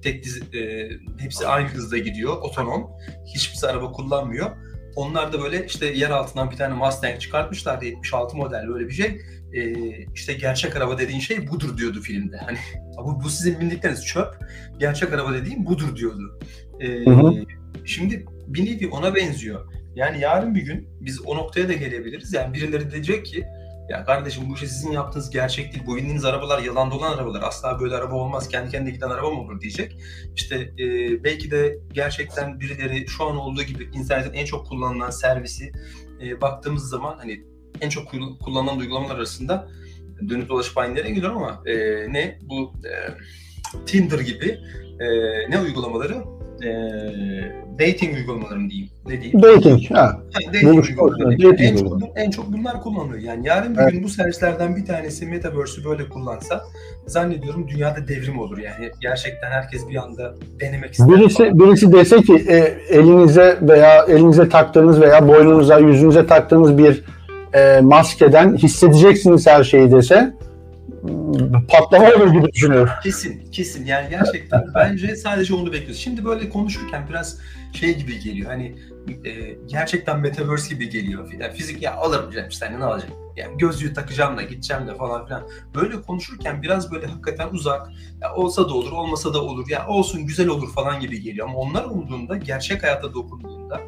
tek dizi, e, hepsi aynı hızda gidiyor otonom. Hiçbirisi araba kullanmıyor. Onlar da böyle işte yer altından bir tane Mustang çıkartmışlardı 76 model böyle bir şey. E, işte gerçek araba dediğin şey budur diyordu filmde. Hani bu, bu sizin bildikleriniz çöp. Gerçek araba dediğin budur diyordu. E, Hı hı. Şimdi bir nevi ona benziyor. Yani yarın bir gün biz o noktaya da gelebiliriz. Yani birileri diyecek ki ya kardeşim bu işi sizin yaptığınız gerçek değil. Bu bindiğiniz arabalar yalan dolan arabalar. Asla böyle araba olmaz. Kendi kendine giden araba mı olur diyecek. İşte e, belki de gerçekten birileri şu an olduğu gibi internetin en çok kullanılan servisi e, baktığımız zaman hani en çok kul- kullanılan uygulamalar arasında dönüp dolaşıp aynı yere gidiyorum ama e, ne bu e, Tinder gibi e, ne uygulamaları e, dating uygulamaları mı diyeyim ne diyeyim Dating. Ha. Dating Buluşma, uygulamaları. dating en, çok, en çok bunlar kullanılıyor. Yani yarın bir Evet. gün bu servislerden bir tanesi Metaverse'ü böyle kullansa zannediyorum dünyada devrim olur. Yani gerçekten herkes bir anda denemek ister. Birisi falan. birisi dese ki e, elinize veya elinize taktığınız veya boynunuza, yüzünüze taktığınız bir e, maskeden hissedeceksiniz her şeyi dese patlama olur gibi düşünüyorum. Kesin, kesin. Yani gerçekten <laughs> bence sadece onu bekliyoruz. Şimdi böyle konuşurken biraz şey gibi geliyor. Hani e, gerçekten metaverse gibi geliyor. Yani fizik ya alırım canım işte ne alacağım. Yani gözlüğü takacağım da gideceğim de falan filan. Böyle konuşurken biraz böyle hakikaten uzak. Ya olsa da olur, olmasa da olur. Ya olsun güzel olur falan gibi geliyor. Ama onlar olduğunda gerçek hayata dokunduğunda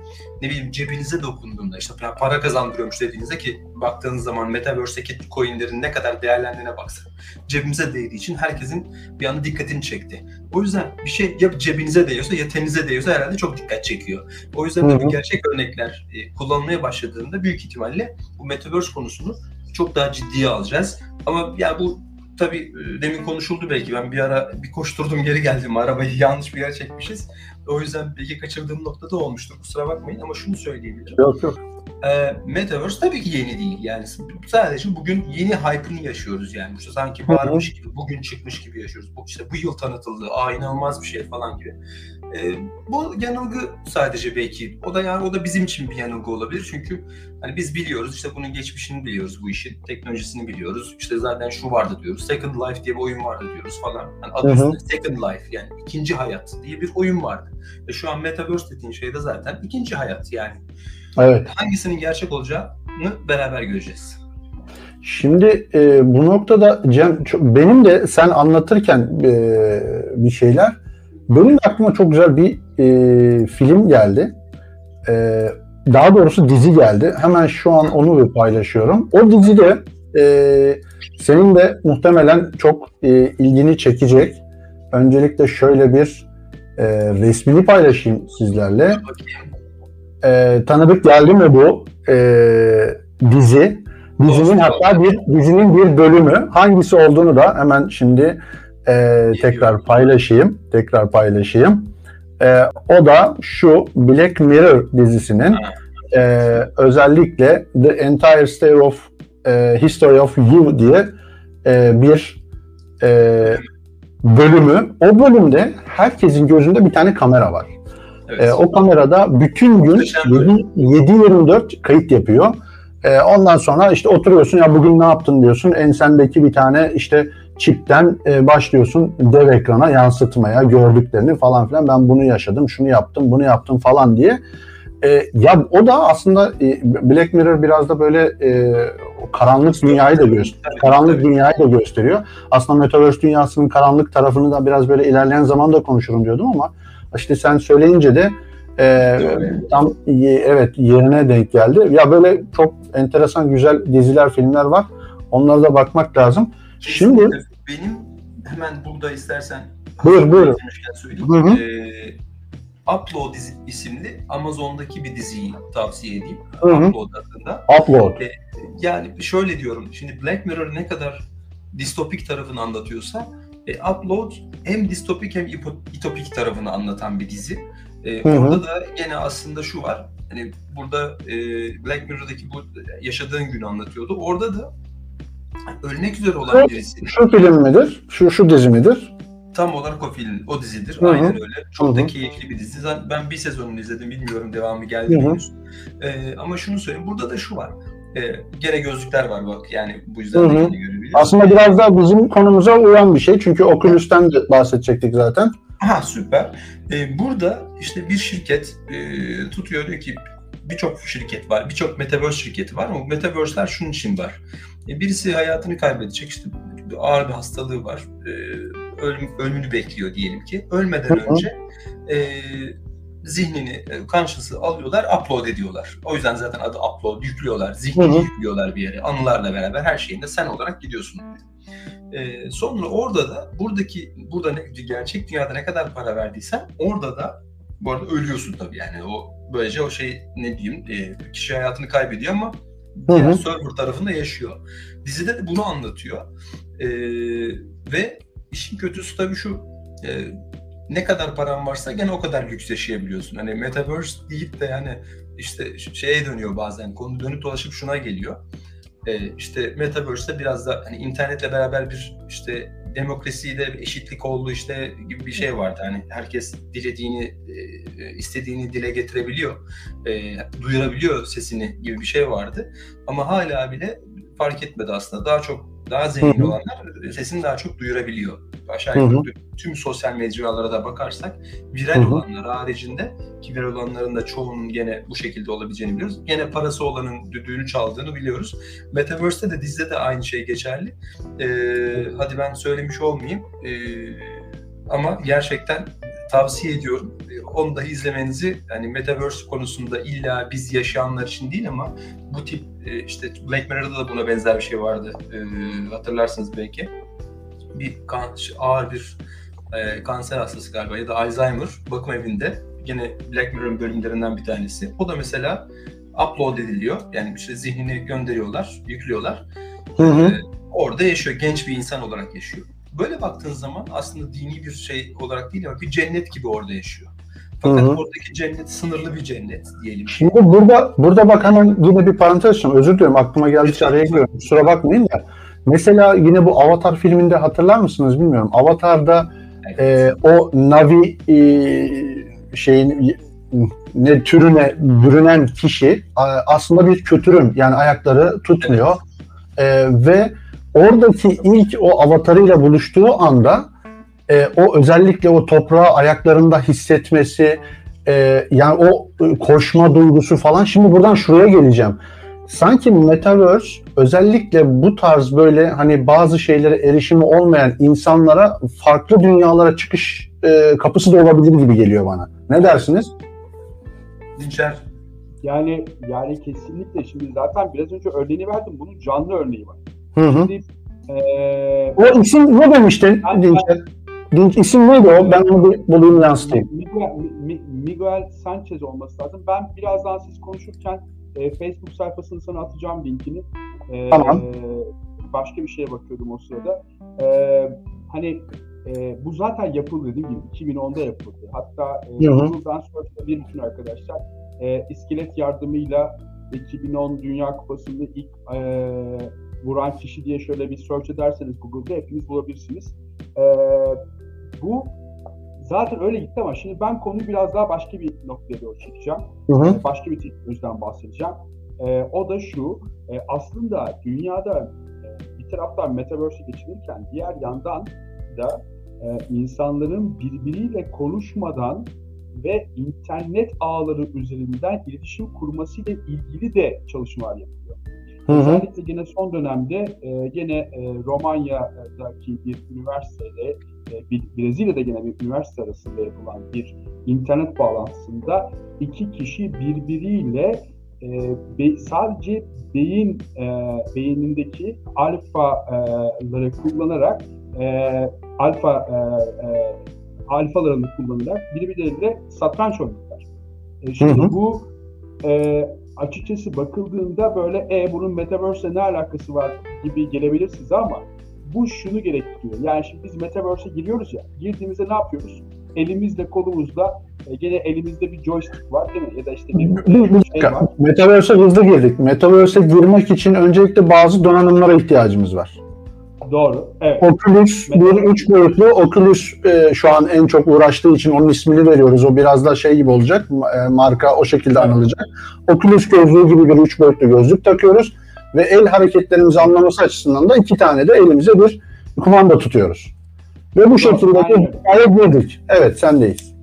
ne bileyim cebinize dokunduğunda işte para kazandırıyormuş dediğinizde ki baktığınız zaman metaverse'deki coinlerin ne kadar değerlendiğine baksak cebimize değdiği için herkesin bir anda dikkatini çekti. O yüzden bir şey ya cebinize değiyorsa ya tenize değiyorsa herhalde çok dikkat çekiyor. O yüzden de bu gerçek örnekler e, kullanılmaya başladığında büyük ihtimalle bu metaverse konusunu çok daha ciddiye alacağız. Ama ya bu tabii e, demin konuşuldu belki. Ben bir ara bir koşturdum geri geldim. Arabayı <laughs> yanlış bir yere çekmişiz. O yüzden belki kaçırdığım noktada olmuştur. Kusura bakmayın ama şunu söyleyebilirim. Yok yok. Ee, Metaverse tabii ki yeni değil. Yani sadece bugün yeni hype'ını yaşıyoruz yani. İşte sanki varmış gibi, bugün çıkmış gibi yaşıyoruz. Bu işte bu yıl tanıtıldı, aa inanılmaz bir şey falan gibi. Ee, bu yanılgı sadece belki. O da yani o da bizim için bir yanılgı olabilir. Çünkü hani biz biliyoruz işte bunun geçmişini biliyoruz bu işin, teknolojisini biliyoruz. İşte zaten şu vardı diyoruz. Second Life diye bir oyun vardı diyoruz falan. Yani adı üstünde Second Life yani ikinci hayat diye bir oyun vardı. Ve şu an Metaverse dediğin şey de zaten ikinci hayat yani Evet. hangisinin gerçek olacağını beraber göreceğiz. Şimdi e, bu noktada Cem çok- benim de sen anlatırken e, bir şeyler benim de aklıma çok güzel bir e, film geldi. E, daha doğrusu dizi geldi. Hemen şu an onu bir paylaşıyorum. O dizide e, senin de muhtemelen çok e, ilgini çekecek. Öncelikle şöyle bir e, resmini paylaşayım sizlerle. E, tanıdık geldi mi bu e, dizi? Dizinin hatta bir dizinin bir bölümü hangisi olduğunu da hemen şimdi e, tekrar paylaşayım. Tekrar paylaşayım. E, o da şu Black Mirror dizisinin e, özellikle The Entire Story of e, History of You diye e, bir e, bölümü. O bölümde herkesin gözünde bir tane kamera var. Evet. E, o kamerada bütün gün Muhteşem böyle. 7-24 kayıt yapıyor. E, ondan sonra işte oturuyorsun ya bugün ne yaptın diyorsun. Ensendeki bir tane işte çipten e, başlıyorsun dev ekrana yansıtmaya gördüklerini falan filan. Ben bunu yaşadım, şunu yaptım, bunu yaptım falan diye. E, ya o da aslında e, Black Mirror biraz da böyle e, karanlık dünyayı da gösteriyor. Karanlık dünyayı da gösteriyor. Aslında Metaverse dünyasının karanlık tarafını da biraz böyle ilerleyen zamanda konuşurum diyordum ama işte sen söyleyince de e, tam evet yerine denk geldi. Ya böyle çok enteresan güzel diziler, filmler var. Onlara da bakmak lazım. Şimdi benim hemen burada istersen Buyur, buyur. Hı hı. Ee, Upload isimli Amazon'daki bir diziyi tavsiye edeyim. Hı hı. Upload adında. upload. Yani şöyle diyorum. Şimdi Black Mirror ne kadar distopik tarafını anlatıyorsa e, Upload hem distopik hem ütopik tarafını anlatan bir dizi. E, Hı hı. orada da gene aslında şu var. Hani burada e, Black Mirror'daki bu yaşadığın günü anlatıyordu. Orada da ölmek üzere olan Evet. birisi Şu film midir? Şu şu dizi midir? tam olarak o film, o dizidir. Hı hı. Aynen öyle. Çok Hı hı. da keyifli bir dizi. Ben bir sezonunu izledim. Bilmiyorum devamı geldi mi henüz. E, ama şunu söyleyeyim. Burada da şu var. E, gene gözlükler var bak. Yani bu yüzden Hı de görebiliyorsun. Aslında biraz da bizim konumuza uyan bir şey. Çünkü Oculus'tan de bahsedecektik zaten. Ha süper. Ee, burada işte bir şirket e, tutuyor diyor ki birçok şirket var, birçok metaverse şirketi var ama bu metaverse'ler şunun için var. E, birisi hayatını kaybedecek, işte ağır bir hastalığı var, e, ölüm, ölümünü bekliyor diyelim ki. Ölmeden Hı hı. önce e, zihnini, e, conscious'ı alıyorlar, upload ediyorlar. O yüzden zaten adı upload, yüklüyorlar, zihnini Hı hı. yüklüyorlar bir yere. Anılarla beraber her şeyinde sen olarak gidiyorsun. Ee, sonra orada da buradaki burada ne, gerçek dünyada ne kadar para verdiysen orada da bu arada ölüyorsun tabii yani o böylece o şey ne diyeyim e, kişi hayatını kaybediyor ama diğer server tarafında yaşıyor. Dizide de bunu anlatıyor. Ee, ve işin kötüsü tabii şu e, ne kadar paran varsa gene o kadar lüks yaşayabiliyorsun. Hani metaverse deyip de yani işte şeye dönüyor bazen konu dönüp dolaşıp şuna geliyor. Ee, işte Metaverse'de biraz da hani internetle beraber bir işte demokrasiyle eşitlik olduğu işte gibi bir şey vardı. Hani herkes dilediğini, e, istediğini dile getirebiliyor, e, duyurabiliyor sesini gibi bir şey vardı. Ama hala bile fark etmedi aslında. Daha çok daha zengin olanlar sesini daha çok duyurabiliyor. Aşağı yukarı tüm sosyal mecralara da bakarsak viral Hı hı. olanlar haricinde ki viral olanların da çoğunun gene bu şekilde olabileceğini biliyoruz. Gene parası olanın düdüğünü çaldığını biliyoruz. Metaverse'te de dizide de aynı şey geçerli. Ee, hadi ben söylemiş olmayayım. Ee, ama gerçekten tavsiye ediyorum. Ee, Onu da izlemenizi yani Metaverse konusunda illa biz yaşayanlar için değil ama bu tip e, işte Black Mirror'da da buna benzer bir şey vardı. Ee, hatırlarsınız belki. Bir kan, ağır bir e, kanser hastası galiba ya da Alzheimer bakım evinde. Yine Black Mirror'ın bölümlerinden bir tanesi. O da mesela upload ediliyor. Yani işte zihnini gönderiyorlar, yüklüyorlar. Hı hı. Ee, orada yaşıyor. Genç bir insan olarak yaşıyor. Böyle baktığın zaman aslında dini bir şey olarak değil ama bir cennet gibi orada yaşıyor. Fakat Hı hı. oradaki cennet sınırlı bir cennet diyelim. Şimdi burada burada bak hemen yine bir parantez açacağım. Özür dilerim aklıma geldikçe araya giriyorum. Kusura bakmayın da. Mesela yine bu Avatar filminde hatırlar mısınız bilmiyorum. Avatar'da Evet. e, o Navi e, şeyin ne türüne bürünen kişi aslında bir kötürüm. Yani ayakları tutmuyor. E, ve oradaki ilk o avatarıyla buluştuğu anda e, o özellikle o toprağı ayaklarında hissetmesi e, yani o e, koşma duygusu falan. Şimdi buradan şuraya geleceğim. Sanki Metaverse özellikle bu tarz böyle hani bazı şeylere erişimi olmayan insanlara farklı dünyalara çıkış e, kapısı da olabilir gibi geliyor bana. Ne dersiniz? Dinçer Yani yani kesinlikle şimdi zaten biraz önce örneğini verdim. Bunun canlı örneği var. Hı hı. Şimdi eee O isim ne demiştin Ben- Dinçer? Dinç, isim neydi o? Ben onu bir bulayım yansıtayım. Miguel, Mi- Miguel Sanchez olması lazım. Ben birazdan siz konuşurken e, Facebook sayfasını sana atacağım linkini. E, Tamam. Başka bir şeye bakıyordum o sırada. E, hani e, bu zaten yapıldı dediğim gibi 2010'da yapıldı. Hatta e. Google'dan sonra bir bütün arkadaşlar e, iskelet yardımıyla 2010 Dünya Kupası'nda ilk e, vuran kişi diye şöyle bir search ederseniz Google'da hepiniz bulabilirsiniz. E, bu zaten öyle gitti ama şimdi ben konuyu biraz daha başka bir noktaya doğru çekeceğim. Hı hı. Ee, Başka bir teknolojiden bahsedeceğim. Ee, o da şu, e, aslında dünyada e, bir taraftan Metaverse'e geçilirken diğer yandan da e, insanların birbiriyle konuşmadan ve internet ağları üzerinden iletişim kurmasıyla ilgili de çalışmalar yapılıyor. Hı hı. Özellikle gene son dönemde e, gene e, Romanya'daki bir üniversitede, e, Brezilya'da gene bir üniversite arasında yapılan bir internet bağlantısında iki kişi birbiriyle e, be- sadece beyin e, beynindeki alfaları kullanarak e, alfa e, e, alfalarını kullanarak birbirleriyle satranç oynadılar. E, şimdi Hı hı. bu e, açıkçası bakıldığında böyle e bunun metaverse'le ne alakası var gibi gelebilir size ama bu şunu gerektiriyor. Yani şimdi biz metaverse'e giriyoruz ya. Girdiğimizde ne yapıyoruz? Elimizle kolumuzla e, gene elimizde bir joystick var değil mi? Ya da işte bir, <laughs> şey var. Metaverse'e hızlı girdik. Metaverse'e girmek için öncelikle bazı donanımlara ihtiyacımız var. Doğru. Evet. Oculus bir üç boyutlu Oculus e, şu an en çok uğraştığı için onun ismini veriyoruz. O biraz da şey gibi olacak. e, marka o şekilde Evet. anılacak. Oculus gözlüğü gibi bir üç boyutlu gözlük takıyoruz ve el hareketlerimizi anlaması açısından da iki tane de elimize bir kumanda tutuyoruz. Ve bu şekilde hikaye girdik. Evet sendeyiz.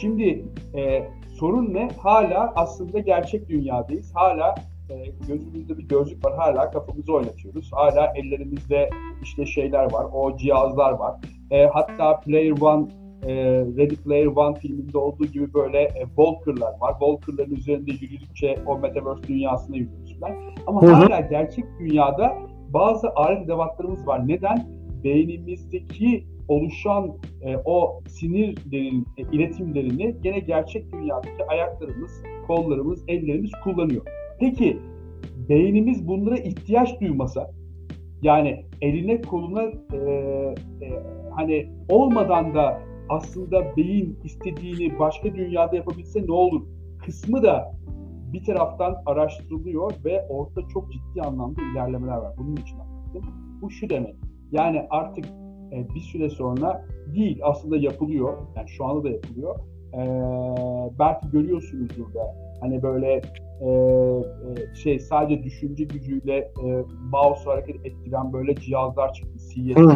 Şimdi e, sorun ne? Hala aslında gerçek dünyadayız. Hala e, gözümüzde bir gözlük var. Hala kafamızı oynatıyoruz. Hala ellerimizde işte şeyler var. O cihazlar var. E, hatta Player One e, Ready Player One filminde olduğu gibi böyle e, Walker'lar var. Walker'ların üzerinde yürüdükçe o Metaverse dünyasına yürüyoruz falan. Ama Hı hı. hala gerçek dünyada bazı alet edevatlarımız var. Neden? Beynimizdeki oluşan e, o sinirlerin e, iletimlerini gene gerçek dünyadaki ayaklarımız, kollarımız, ellerimiz kullanıyor. Peki beynimiz bunlara ihtiyaç duymasa yani eline koluna e, e, hani olmadan da aslında beyin istediğini başka dünyada yapabilse ne olur kısmı da bir taraftan araştırılıyor ve ortada çok ciddi anlamda ilerlemeler var. Bunun için anlattım. Bu şu demek. Yani artık e, bir süre sonra değil aslında yapılıyor. Yani şu anda da yapılıyor. E, belki görüyorsunuzdur da hani böyle e, e, şey sadece düşünce gücüyle e, mouse hareket ettiren böyle cihazlar çıktı.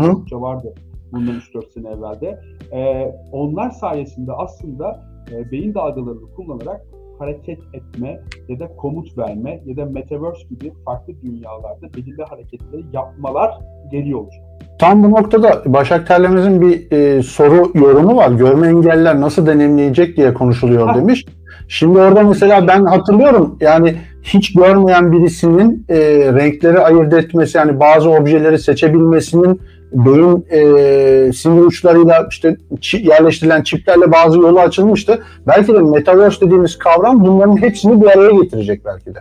Çokça vardı bundan 3-4 sene evvelde. E, onlar sayesinde aslında e, beyin dalgalarını kullanarak hareket etme ya da komut verme ya da metaverse gibi farklı dünyalarda belirli hareketleri yapmalar geliyor olacak. Tam bu noktada Başak Terlemez'in bir e, soru yorumu var. Görme engelliler nasıl deneyimleyecek diye konuşuluyor Ha. demiş. Şimdi orada mesela ben hatırlıyorum yani hiç görmeyen birisinin e, renkleri ayırt etmesi yani bazı objeleri seçebilmesinin beyin e, sinir uçlarıyla işte yerleştirilen çiplerle bazı yolu açılmıştı. Belki de Metaverse dediğimiz kavram bunların hepsini bir araya getirecek belki de.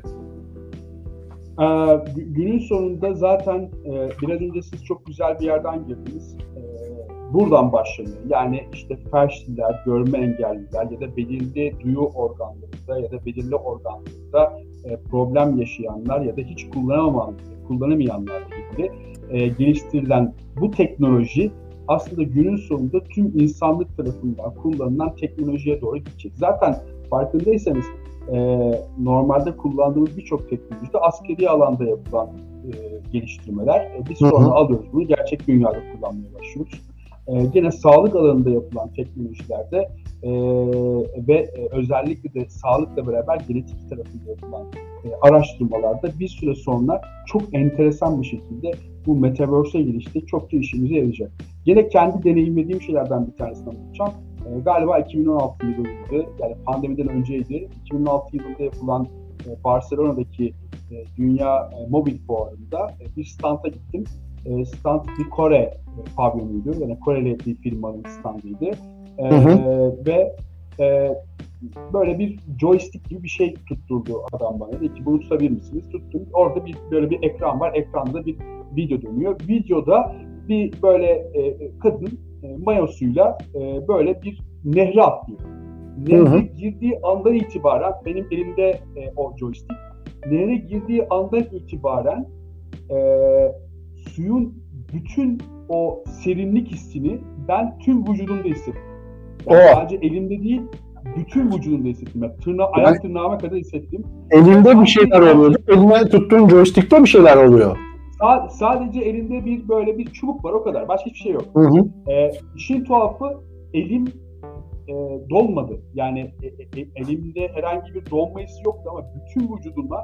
Ee, gü- günün sonunda zaten e, biraz önce siz çok güzel bir yerden girdiniz. Ee, buradan başlanıyor. Yani işte felçliler, görme engelliler ya da belirli duyu organlarında ya da belirli organlarında e, problem yaşayanlar ya da hiç kullanamayan, kullanamayanlarla ilgili e, geliştirilen bu teknoloji aslında günün sonunda tüm insanlık tarafından kullanılan teknolojiye doğru gidecek. Zaten farkındaysanız e, normalde kullandığımız birçok teknolojide askeri alanda yapılan e, geliştirmeler. E, biz Hı hı. sonra alıyoruz bunu gerçek dünyada kullanmaya başlıyoruz. E, gene sağlık alanında yapılan teknolojilerde e, ve e, özellikle de sağlıkla beraber genetik tarafında yapılan e, araştırmalarda bir süre sonra çok enteresan bir şekilde bu Metaverse'e girişte çokça işimize yarayacak. Gene kendi deneyimlediğim şeylerden bir tanesini anlatacağım. E, galiba 2016 yılıydı, yani pandemiden önceydi. 2016 yılında yapılan e, Barcelona'daki e, Dünya e, Mobil Fuarı'nda e, bir standa gittim. E, stand bir Kore e, pavyonuydu. Yani Koreli bir firmanın standıydı. E, Hı hı. Ve e, böyle bir joystick gibi bir şey tutturdu adam bana. Dedi ki bunu tutabilir misiniz? Tuttum. Orada bir böyle bir ekran var. Ekranda bir video dönüyor. Videoda bir böyle e, kadın e, mayosuyla e, böyle bir nehre atlıyor. Nehre Hı hı. girdiği andan itibaren benim elimde e, o joystick. Nehre girdiği andan itibaren e, suyun bütün o serinlik hissini ben tüm vücudumda hissettim. Yani Oh. sadece elimde değil, bütün vücudumda hissettim. Yani tırna, ayak tırnağıma kadar hissettim. Elinde bir şeyler oluyor. Eline tuttuğun joystick'te bir şeyler oluyor. Sa- sadece elimde bir böyle bir çubuk var o kadar. Başka hiçbir şey yok. Hı hı. Ee, işin tuhafı elim e, donmadı. Yani e, e, elimde herhangi bir donma hissi yoktu ama bütün vücuduma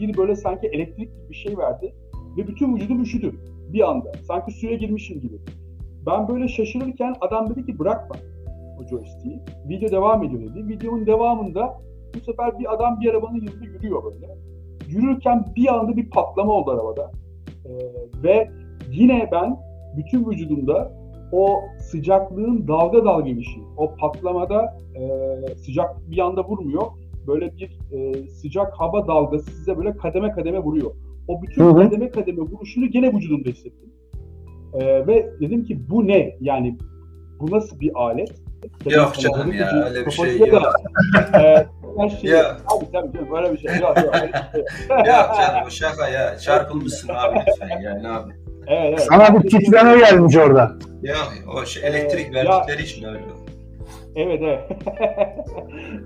bir böyle sanki elektrik gibi bir şey verdi ve bütün vücudum üşüdü bir anda. Sanki suya girmişim gibi. Ben böyle şaşırırken adam dedi ki bırakma o joystick'i. Video devam ediyor dedi. Videonun devamında bu sefer bir adam bir arabanın yanında yürüyor böyle. Yürürken bir anda bir patlama oldu arabada. Ee, ve yine ben bütün vücudumda o sıcaklığın dalga dalga inişi, o patlamada e, sıcak bir anda vurmuyor. Böyle bir e, sıcak hava dalgası size böyle kademe kademe vuruyor. O bütün Hı hı. kademe kademe vuruşunu gene vücudumda hissettim. E, ve dedim ki bu ne? Yani bu nasıl bir alet? Tabii Yok canım ya, öyle bir şey yok. da, e, her şey, Ya. tabii <laughs> tabii canım böyle bir şey yok. yok, öyle bir şey yok. Ya canım bu şaka ya. Çarpılmışsın abi lütfen ya ne abi. Evet, evet. Sana bir titreme gelmiş orada. Ya o şey, elektrik Ee, verdikleri için öyle. Evet evet.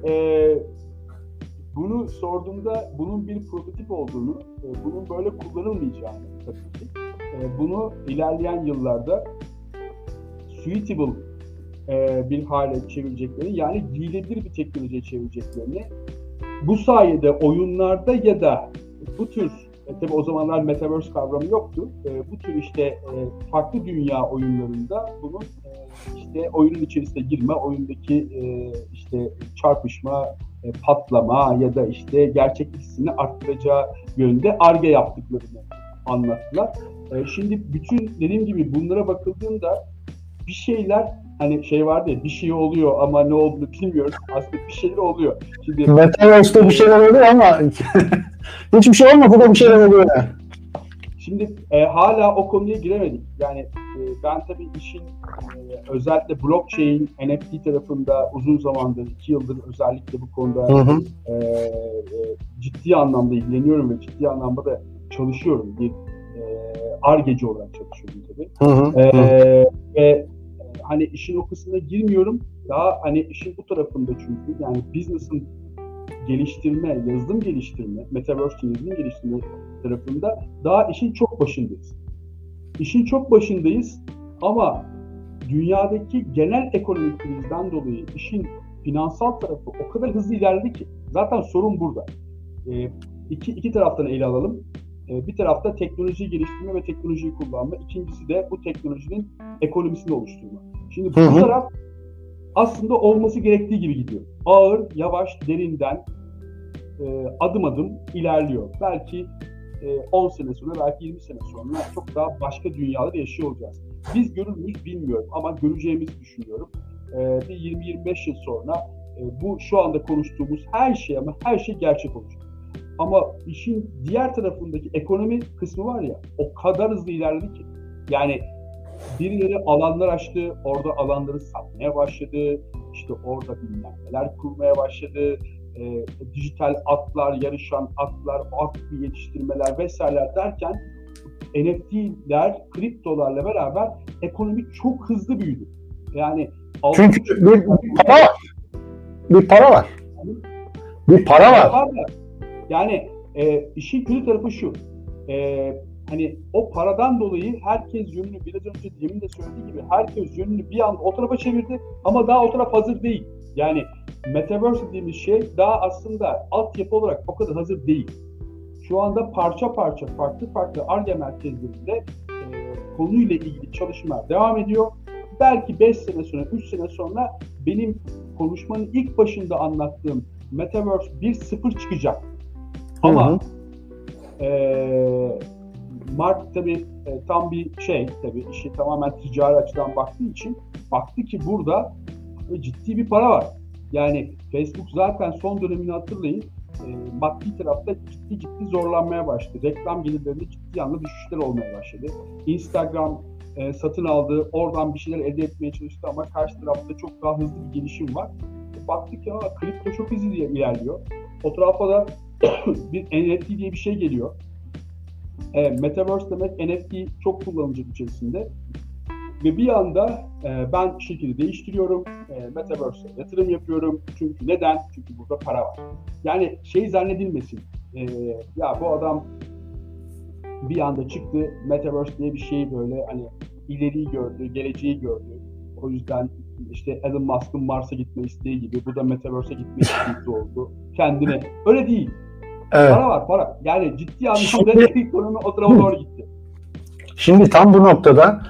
Eee, <laughs> bunu sorduğumda bunun bir prototip olduğunu, e, bunun böyle kullanılmayacağını tabii ki. e, bunu ilerleyen yıllarda suitable e, bir hale çevireceklerini yani giyilebilir bir teknolojiye çevireceklerini bu sayede oyunlarda ya da bu tür e, tabii o zamanlar metaverse kavramı yoktu. E, bu tür işte e, farklı dünya oyunlarında bunun e, işte oyunun içerisine girme, oyundaki e, işte çarpışma, e, patlama ya da işte gerçeklik hissini arttıracağı yönde arge yaptıklarını anlattılar. E, şimdi bütün dediğim gibi bunlara bakıldığında bir şeyler hani şey vardı ya bir şey oluyor ama ne olduğunu bilmiyoruz. Aslında bir şeyler oluyor. Şimdi Metaverse'de bir şeyler oluyor ama <laughs> hiçbir şey olmasa da bir şeyler oluyor. Şimdi e, hala o konuya giremedik. Yani ben tabii işin e, özellikle blockchain, NFT tarafında uzun zamandır, iki yıldır özellikle bu konuda Hı hı. e, e, ciddi anlamda ilgileniyorum ve ciddi anlamda da çalışıyorum. Bir argeci olarak çalışıyorum tabii. Hı hı. E, ve hani işin o kısmına girmiyorum. Daha hani işin bu tarafında çünkü yani business'ın geliştirme, yazılım geliştirme, metaverse yazılım geliştirme tarafında daha işin çok başındayız. İşin çok başındayız ama dünyadaki genel ekonomik krizden dolayı işin finansal tarafı o kadar hızlı ilerledi ki zaten sorun burada. Ee, iki, iki taraftan ele alalım. Ee, bir tarafta teknolojiyi geliştirme ve teknolojiyi kullanma. İkincisi de bu teknolojinin ekonomisini oluşturma. Şimdi bu Hı hı. taraf aslında olması gerektiği gibi gidiyor. Ağır, yavaş, derinden e, adım adım ilerliyor. Belki e, 10 sene sonra, belki 20 sene sonra çok daha başka dünyalarda yaşıyor olacağız. Biz görür müyüz bilmiyorum ama göreceğimizi düşünüyorum. E, bir 20-25 yıl sonra e, bu şu anda konuştuğumuz her şey ama her şey gerçek olacak. Ama işin diğer tarafındaki ekonomi kısmı var ya o kadar hızlı ilerledi ki. Yani birileri alanlar açtı, orada alanları satmaya başladı. İşte orada bilmem neler kurmaya başladı. E, dijital atlar, yarışan atlar, at yetiştirmeler vesaireler derken NFT'ler, kriptolarla beraber ekonomi çok hızlı büyüdü. Yani Çünkü bir, bir para var. Bir para var. Bir para var. yani e, işin kötü tarafı şu. E, hani o paradan dolayı herkes yönünü biraz önce demin de söylediği gibi herkes yönünü bir anda o tarafa çevirdi ama daha o taraf hazır değil. Yani Metaverse dediğimiz şey daha aslında altyapı olarak o kadar hazır değil. Şu anda parça parça farklı farklı ARGE merkezlerinde e, konuyla ilgili çalışmalar devam ediyor. Belki 5 sene sonra, 3 sene sonra benim konuşmanın ilk başında anlattığım Metaverse 1.0 çıkacak. Ama Hı hı. eee Mark tabii e, tam bir şey tabii işi tamamen ticari açıdan baktığı için baktı ki burada ciddi bir para var. Yani Facebook zaten son dönemini hatırlayın e, maddi tarafta ciddi ciddi zorlanmaya başladı. Reklam gelirlerinde ciddi anlamda düşüşler olmaya başladı. Instagram e, satın aldı, oradan bir şeyler elde etmeye çalıştı ama karşı tarafta çok daha hızlı bir gelişim var. E, baktık ya kripto çok hızlı ilerliyor. O tarafa da <coughs> bir NFT diye bir şey geliyor. E, Metaverse demek NFT çok kullanılacak içerisinde. Ve bir anda e, ben şirketi değiştiriyorum, e, Metaverse'e yatırım yapıyorum. Çünkü neden? Çünkü burada para var. Yani şey zannedilmesin, e, ya bu adam bir anda çıktı, Metaverse diye bir şey böyle hani ileriyi gördü, geleceği gördü. O yüzden işte Elon Musk'ın Mars'a gitme isteği gibi bu da Metaverse'e gitme <laughs> isteği oldu. Kendine. Öyle değil. Evet. Para var para. Yani ciddi anlamda Şimdi- ekonomi o tarafa doğru gitti. Şimdi tam bu noktada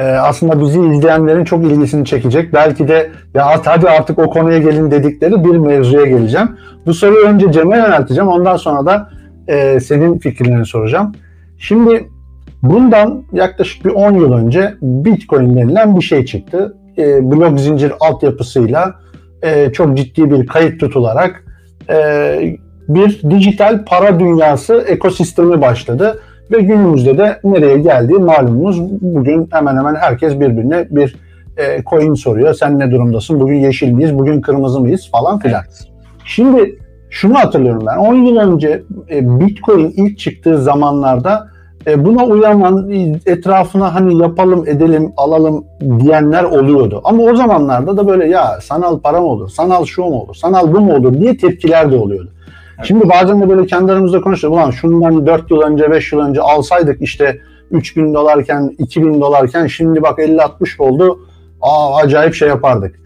e, aslında bizi izleyenlerin çok ilgisini çekecek. Belki de ya hadi artık o konuya gelin dedikleri bir mevzuya geleceğim. Bu soruyu önce Cem'e yönelteceğim. Ondan sonra da e, senin fikirlerini soracağım. Şimdi bundan yaklaşık bir 10 yıl önce Bitcoin denilen bir şey çıktı. E, blok zincir altyapısıyla e, çok ciddi bir kayıt tutularak e, bir dijital para dünyası ekosistemi başladı. Ve günümüzde de nereye geldiği malumunuz. Bugün hemen hemen herkes birbirine bir e, coin soruyor. Sen ne durumdasın? Bugün yeşil miyiz? Bugün kırmızı mıyız? Falan filan. Şimdi şunu hatırlıyorum ben. 10 yıl önce e, Bitcoin ilk çıktığı zamanlarda e, buna uyanan etrafına hani yapalım, edelim, alalım diyenler oluyordu. Ama o zamanlarda da böyle ya sanal para mı olur, sanal şu mu olur, sanal bu mu olur diye tepkiler de oluyordu. Şimdi bazen de böyle kendi aramızda konuşuyoruz. Ulan şundan 4 yıl önce, 5 yıl önce alsaydık işte 3000 dolarken, 2000 dolarken şimdi bak 50-60 oldu. Aa acayip şey yapardık.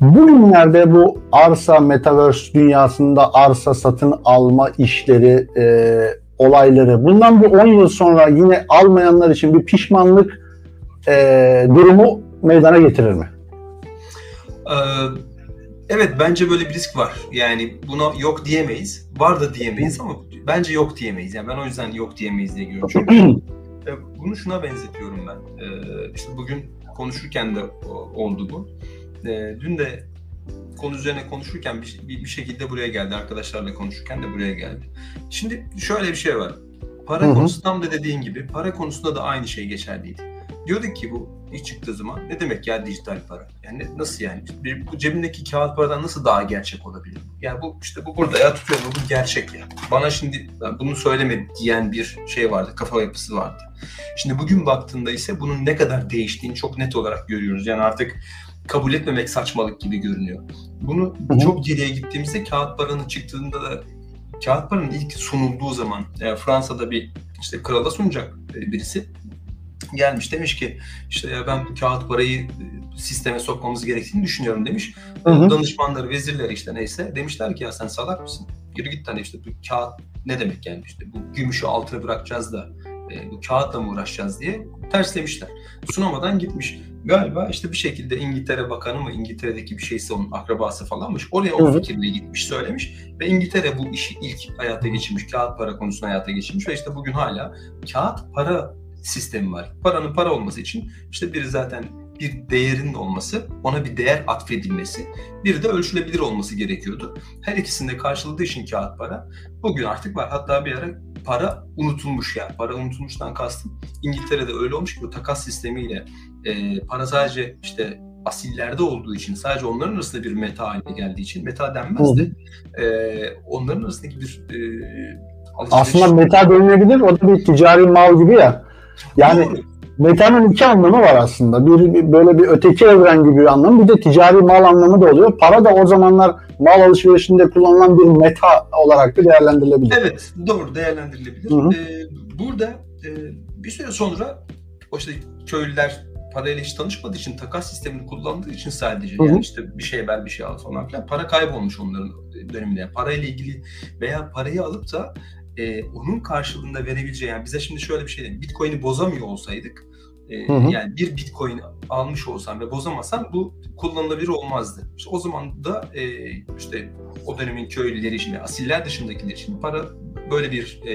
Bugünlerde bu arsa, metaverse dünyasında arsa satın alma işleri, e, olayları bundan bir 10 yıl sonra yine almayanlar için bir pişmanlık e, durumu meydana getirir mi? Ee, evet bence böyle bir risk var. Yani buna yok diyemeyiz. Var da diyemeyiz ama bence yok diyemeyiz. Yani ben o yüzden yok diyemeyiz diye görüyorum. Çünkü <clears throat> e, bunu şuna benzetiyorum ben. Ee, işte bugün konuşurken de o- oldu bu. Ee, dün de konu üzerine konuşurken bir, bir, bir şekilde buraya geldi. Arkadaşlarla konuşurken de buraya geldi. Şimdi şöyle bir şey var. Para Hı hı. konusu tam da dediğin gibi para konusunda da aynı şey geçerliydi. Diyorduk ki bu ilk çıktığı zaman ne demek ya dijital para? Yani nasıl yani? Bir, bu cebindeki kağıt paradan nasıl daha gerçek olabilir? Yani bu işte bu burada ya tutuyor bu gerçek ya. Bana şimdi "Ya bunu söyleme diyen bir şey vardı, kafa yapısı vardı. Şimdi bugün baktığında ise bunun ne kadar değiştiğini çok net olarak görüyoruz. Yani artık kabul etmemek saçmalık gibi görünüyor. Bunu Hı hı. çok geriye gittiğimizde kağıt paranın çıktığında da kağıt paranın ilk sunulduğu zaman e, Fransa'da bir işte krala sunacak birisi gelmiş demiş ki işte ya ben bu kağıt parayı e, sisteme sokmamız gerektiğini düşünüyorum demiş. Hı hı. Danışmanları, vezirleri işte neyse demişler ki ya sen salak mısın? Yürü git hani işte bu kağıt ne demek yani işte bu gümüşü altına bırakacağız da e, bu kağıtla mı uğraşacağız diye terslemişler. Sunamadan gitmiş. Galiba işte bir şekilde İngiltere Bakanı mı İngiltere'deki bir şeyse onun akrabası falanmış. Oraya o fikirle gitmiş söylemiş ve İngiltere bu işi ilk hayata geçirmiş. Kağıt para konusunu hayata geçirmiş ve işte bugün hala kağıt para sistemi var. Paranın para olması için işte biri zaten bir değerin olması, ona bir değer atfedilmesi, biri de ölçülebilir olması gerekiyordu. Her ikisinde karşıladığı için kağıt para bugün artık var. Hatta bir ara para unutulmuş yani. Para unutulmuştan kastım. İngiltere'de öyle olmuş ki bu takas sistemiyle e, para sadece işte asillerde olduğu için sadece onların arasında bir meta haline geldiği için meta denmez de e, onların arasındaki bir e. Aslında meta denilebilir. O da bir ticari mal gibi ya. Yani metanın iki anlamı var aslında. Bir, bir- böyle bir öteki evren gibi bir anlamı. Bir de ticari mal anlamı da oluyor. Para da o zamanlar mal alışverişinde kullanılan bir meta olarak da değerlendirilebilir. Evet, doğru değerlendirilebilir. Hı hı. Ee, burada e, bir süre sonra o işte köylüler parayla hiç tanışmadığı için takas sistemini kullandığı için sadece Hı hı. yani işte bir şey ver bir şey al falan filan para kaybolmuş onların döneminde. Yani parayla ilgili veya parayı alıp da e, onun karşılığında verebileceği yani bize şimdi şöyle bir şey diyeyim. Bitcoin'i bozamıyor olsaydık e, Hı hı. yani bir Bitcoin almış olsam ve bozamasam bu kullanılabilir olmazdı. İşte o zaman da e, işte o dönemin köylüleri için, asiller dışındakiler için para böyle bir e,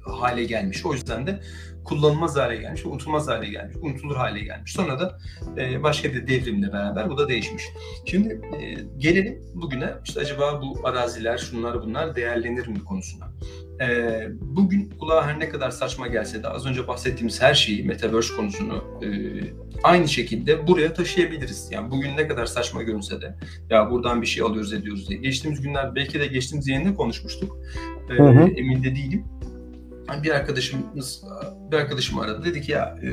hale gelmiş. O yüzden de kullanılmaz hale gelmiş, unutulmaz hale gelmiş, unutulur hale gelmiş. Sonra da e, başka bir devrimle beraber bu da değişmiş. Şimdi e, gelelim bugüne. İşte acaba bu araziler, şunlar bunlar değerlenir mi konusuna. E, bugün kulağa her ne kadar saçma gelse de az önce bahsettiğimiz her şeyi, Metaverse konusunu e, aynı şekilde buraya taşıyabiliriz. Yani bugün ne kadar saçma görünse de ya buradan bir şey alıyoruz ediyoruz diye. Geçtiğimiz günler belki de geçtiğimiz yayında konuşmuştuk. E, Hı hı. emin de değilim. Bir arkadaşımız bir arkadaşım aradı. Dedi ki ya e,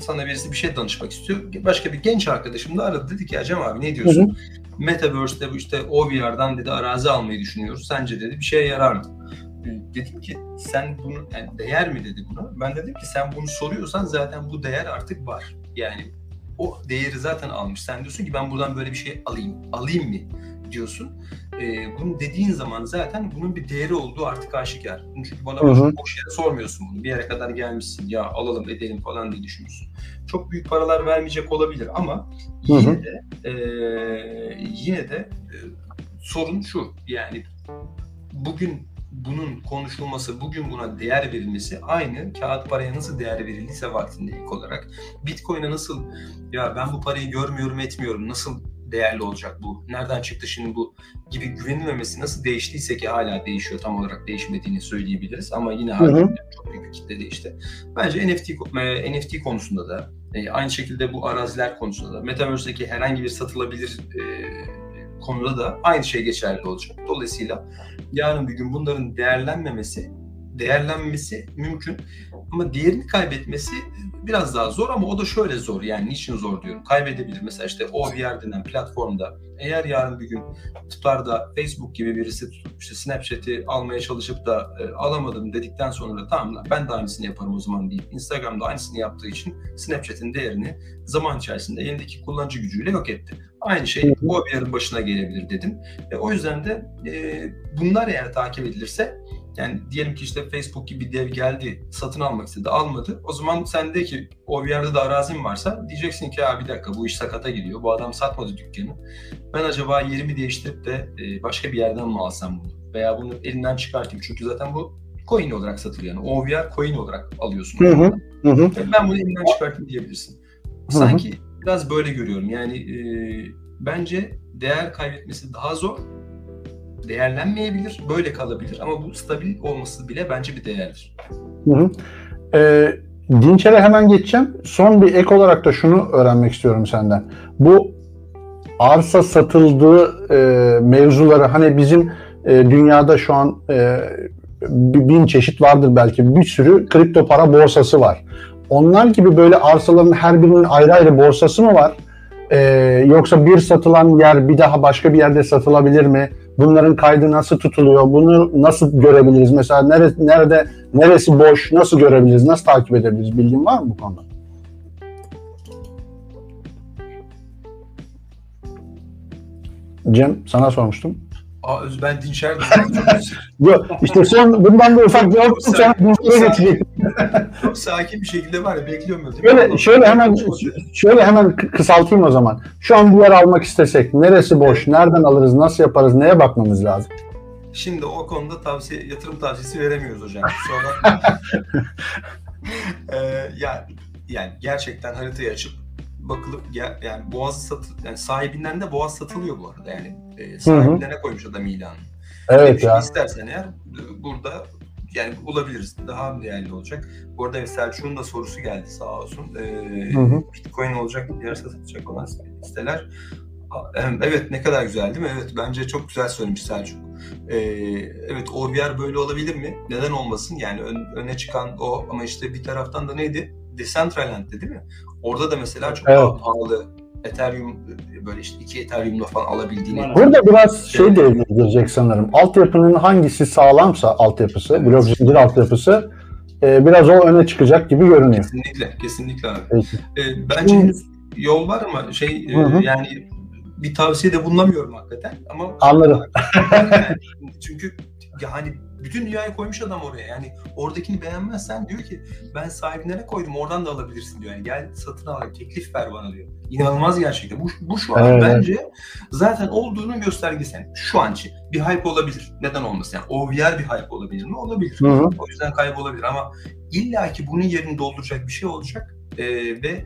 sana birisi bir şey danışmak istiyor. Başka bir genç arkadaşım da aradı. Dedi ki ya Cem abi ne diyorsun? Metaverse'de bu işte OVR'dan dedi arazi almayı düşünüyoruz. Sence dedi bir şeye yarar mı? E, Dedim ki sen bunu yani değer mi dedi buna. Ben dedim ki sen bunu soruyorsan zaten bu değer artık var. Yani o değeri zaten almış. Sen diyorsun ki ben buradan böyle bir şey alayım. Alayım mı diyorsun. E, bunu dediğin zaman zaten bunun bir değeri olduğu artık aşikar. Çünkü bana Hı hı. boş yere sormuyorsun bunu. Bir yere kadar gelmişsin ya alalım edelim falan diye düşünüyorsun. Çok büyük paralar vermeyecek olabilir ama Hı hı. yine de e, yine de e, sorun şu yani bugün bunun konuşulması, bugün buna değer verilmesi aynı. Kağıt paraya nasıl değer verildiyse vaktinde ilk olarak. Bitcoin'e nasıl ya ben bu parayı görmüyorum etmiyorum nasıl değerli olacak bu? Nereden çıktı şimdi bu? gibi güvenilmemesi nasıl değiştiyse ki hala değişiyor tam olarak değişmediğini söyleyebiliriz. Ama yine hala çok büyük bir kitle değişti. Bence NFT e, NFT konusunda da e, aynı şekilde bu araziler konusunda da Metaverse'deki herhangi bir satılabilir e, konuda da aynı şey geçerli olacak. Dolayısıyla yarın bir gün bunların değerlenmemesi, değerlenmesi mümkün. Ama değerini kaybetmesi biraz daha zor ama o da şöyle zor yani niçin zor diyorum. Kaybedebilir mesela işte OVR denen platformda eğer yarın bir gün tutar da Facebook gibi birisi tutup işte Snapchat'i almaya çalışıp da e, alamadım dedikten sonra tamam lan ben de aynısını yaparım o zaman deyip Instagram'da aynısını yaptığı için Snapchat'in değerini zaman içerisinde elindeki kullanıcı gücüyle yok etti. Aynı şey OVR'ın başına gelebilir dedim. E, o yüzden de e, bunlar eğer takip edilirse yani diyelim ki işte Facebook gibi bir dev geldi, satın almak istedi, almadı. O zaman sen de ki o bir yerde de arazin varsa diyeceksin ki ya bir dakika bu iş sakata gidiyor. Bu adam satmadı dükkanı. Ben acaba yerimi değiştirip de e, başka bir yerden mi alsam bunu? Veya bunu elinden çıkartayım. Çünkü zaten bu coin olarak satılıyor. Yani OVR coin olarak alıyorsun. Hı hı. Hı hı. Ben bunu elimden çıkartayım diyebilirsin. Sanki biraz böyle görüyorum. Yani e, bence değer kaybetmesi daha zor. Değerlenmeyebilir, böyle kalabilir ama bu stabil olması bile bence bir değerdir. Hı hı. Ee, Dinçer'e hemen geçeceğim. Son bir ek olarak da şunu öğrenmek istiyorum senden. Bu arsa satıldığı e, mevzuları hani bizim e, dünyada şu an e, bin çeşit vardır belki. Bir sürü kripto para borsası var. Onlar gibi böyle arsaların her birinin ayrı ayrı borsası mı var? Ee, yoksa bir satılan yer bir daha başka bir yerde satılabilir mi? Bunların kaydı nasıl tutuluyor? Bunu nasıl görebiliriz? Mesela neresi, nerede neresi boş? Nasıl görebiliriz? Nasıl takip edebiliriz? Bilgin var mı bu konuda? Cem sana sormuştum. Aa ben Dinçer <laughs> Yok işte son bundan da ufak bir olsun sen Dinçer'e geçecektim. çok sakin bir şekilde var ya bekliyorum öyle. Şöyle, şöyle hemen şöyle hemen kı- kısaltayım o zaman. Şu an bir yer almak istesek neresi boş? Nereden alırız? Nasıl yaparız? Neye bakmamız lazım? Şimdi o konuda tavsiye yatırım tavsiyesi veremiyoruz hocam. Sonra <laughs> <laughs> ee, yani yani gerçekten haritayı açıp bakılıp gel, yani boğaz satı yani sahibinden de boğaz satılıyor bu arada yani e, sahibine koymuş adam ilanı. Evet Şimdi ya. İstersen eğer e, burada yani bulabiliriz. Daha değerli olacak. Bu arada Selçuk'un da sorusu geldi sağ olsun. Ee, Hı hı. Bitcoin olacak, diğer satılacak olan siteler. Evet ne kadar güzel değil mi? Evet bence çok güzel söylemiş Selçuk. Ee, evet OVR böyle olabilir mi? Neden olmasın? Yani ön- öne çıkan o ama işte bir taraftan da neydi? Decentraland'dı değil mi? Orada da mesela çok Evet. daha pahalı Ethereum e, böyle işte iki Ethereum'la falan alabildiğini. Burada biraz şey devreye girecek sanırım. Altyapının hangisi sağlamsa altyapısı, blok zincir altyapısı e, biraz o öne çıkacak gibi görünüyor. Kesinlikle, kesinlikle abi. Peki. Ee, bence Hı. yol var ama şey e, Hı hı. yani bir tavsiyede bulunamıyorum hakikaten ama Anladım. <laughs> çünkü yani bütün dünyayı koymuş adam oraya yani oradakini beğenmezsen diyor ki ben sahibine koydum oradan da alabilirsin diyor yani gel satın al teklif ver bana diyor. İnanılmaz gerçekten. Bu, bu şu an Evet. bence zaten olduğunun göstergesi. Yani şu an için bir hype olabilir. Neden olmasın? Yani OVR bir hype olabilir mi? Olabilir. Hı hı. O yüzden kaybolabilir ama illa ki bunun yerini dolduracak bir şey olacak Ee, ve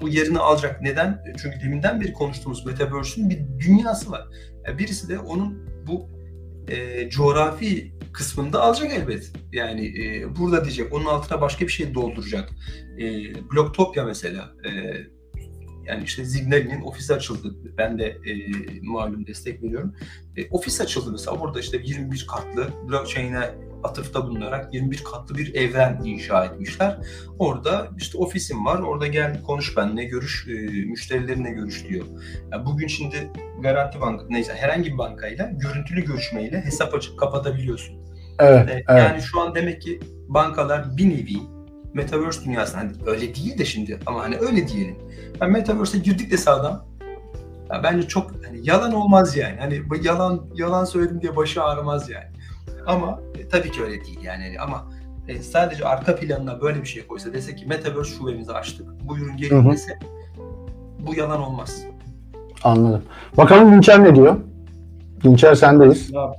bu yerini alacak. Neden? Çünkü deminden beri konuştuğumuz Metaverse'ün bir dünyası var. Yani birisi de onun bu e, coğrafi kısmında alacak elbet. Yani e, burada diyecek, onun altına başka bir şey dolduracak. E, Blocktopia mesela, e, yani işte Zignali'nin ofisi açıldı. Ben de e, malum destek veriyorum. E, ofis açıldı mesela. Orada işte 21 katlı blockchain'e atıfta bulunarak 21 katlı bir evren inşa etmişler. Orada işte ofisim var. Orada gel konuş benimle, görüş, e, müşterilerinle görüş diyor. Yani bugün şimdi Garanti Bank, neyse herhangi bir bankayla görüntülü görüşmeyle hesap açıp kapatabiliyorsun. Evet, E, evet. Yani şu an demek ki bankalar bir nevi Metaverse dünyasına hani öyle değil de şimdi ama hani öyle diyelim. Ben Metaverse'e girdik de sağdan ya bence çok hani yalan olmaz yani. Hani bu yalan yalan söyledim diye başı ağrımaz yani. Ama e, tabii ki öyle değil yani. Ama e, sadece arka planına böyle bir şey koysa dese ki Metaverse şubemizi açtık. Buyurun gelin dese bu yalan olmaz. Anladım. Bakalım Dinçer ne diyor? Dinçer sendeyiz. Ya,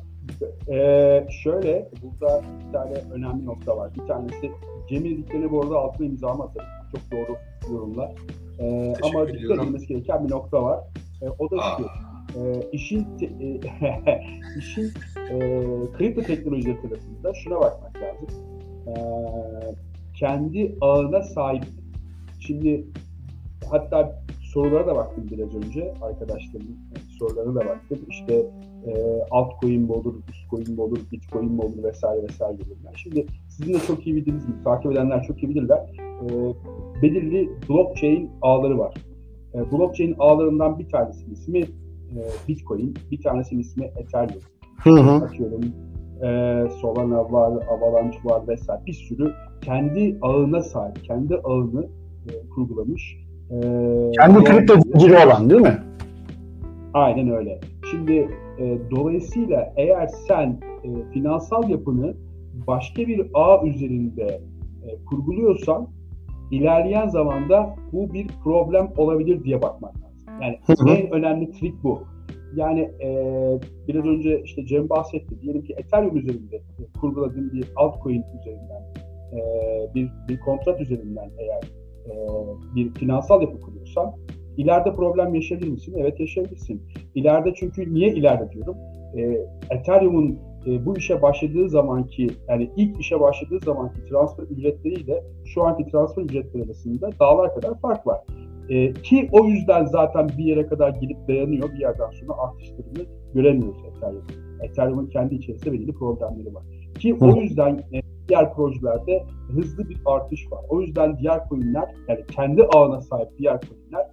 e, şöyle, burada bir tane önemli nokta var. Bir tanesi, Cemil dediklerine bu arada altına imzamı atarım. Çok doğru yorumlar. E, ama dikkat edilmesi gereken bir nokta var. E, o da şu, e, işin te- e, <laughs> işin e, kripto teknolojileri tarafında şuna bakmak lazım. E, kendi ağına sahip. Şimdi hatta sorulara da baktım biraz önce. Arkadaşlarımın sorularına da baktım. İşte e, altcoin mi olur, bitcoin mi olur, bitcoin mi olur vesaire vesaire gibi. Şimdi sizin de çok iyi bildiğiniz gibi, takip edenler çok iyi bilirler. E, belirli blockchain ağları var. E, blockchain ağlarından bir tanesinin ismi e, bitcoin, bir tanesinin ismi ethereum. Hı hı. Atıyorum e, Solana var, Avalanche var vesaire bir sürü kendi ağına sahip, kendi ağını e, kurgulamış. E, Kendi kripto zinciri olan değil mi? Aynen öyle. Şimdi e, dolayısıyla eğer sen e, finansal yapını başka bir ağ üzerinde e, kurguluyorsan ilerleyen zamanda bu bir problem olabilir diye bakmak. Yani en önemli trik bu. Yani e, biraz önce işte Cem bahsetti. Diyelim ki Ethereum üzerinde kurguladığın bir altcoin üzerinden e, bir, bir kontrat üzerinden eğer e, bir finansal yapı kuruyorsan ileride problem yaşayabilir misin? Evet yaşayabilirsin. İleride çünkü niye ileride diyorum? E, Ethereum'un e, bu işe başladığı zamanki yani ilk işe başladığı zamanki transfer ücretleriyle şu anki transfer ücretleri arasında dağlar kadar fark var. E, ki o yüzden zaten bir yere kadar gelip dayanıyor. Bir yerden sonra artışlarını göremiyoruz Ethereum'un. Ethereum'un kendi içerisinde belirli problemleri var. Ki o Hı. yüzden e, diğer projelerde hızlı bir artış var. O yüzden diğer coinler yani kendi ağına sahip diğer coinler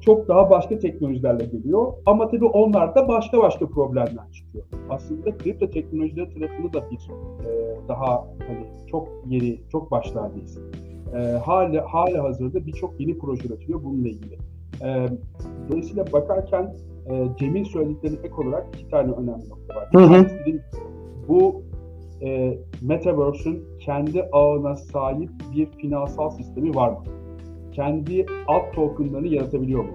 çok daha başka teknolojilerle geliyor. Ama tabii onlar da başka başka problemler çıkıyor. Aslında kripto teknolojileri tarafında da bir e, daha hani çok yeri, çok başlardayız. E, hala, hala hazırda birçok yeni proje üretiliyor bununla ilgili. E, dolayısıyla bakarken e, Cem'in söylediklerine ek olarak iki tane önemli nokta var. Hı hı. bu e, Metaverse'ün kendi ağına sahip bir finansal sistemi var mı? Kendi alt tokenlarını yaratabiliyor mu?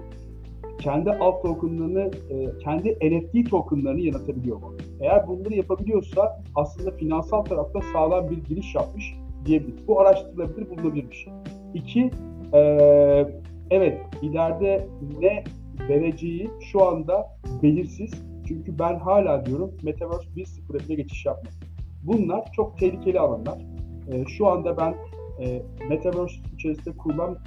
Kendi alt tokenlarını, e, kendi NFT tokenlarını yaratabiliyor mu? Eğer bunları yapabiliyorsa aslında finansal tarafta sağlam bir giriş yapmış diyebiliriz. Bu araştırılabilir, bulunabilir bir şey. İki, e, evet ileride ne vereceği şu anda belirsiz. Çünkü ben hala diyorum Metaverse 1.0'a bile geçiş yapmadı. Bunlar çok tehlikeli alanlar. E, şu anda ben e, Metaverse içerisinde kurulan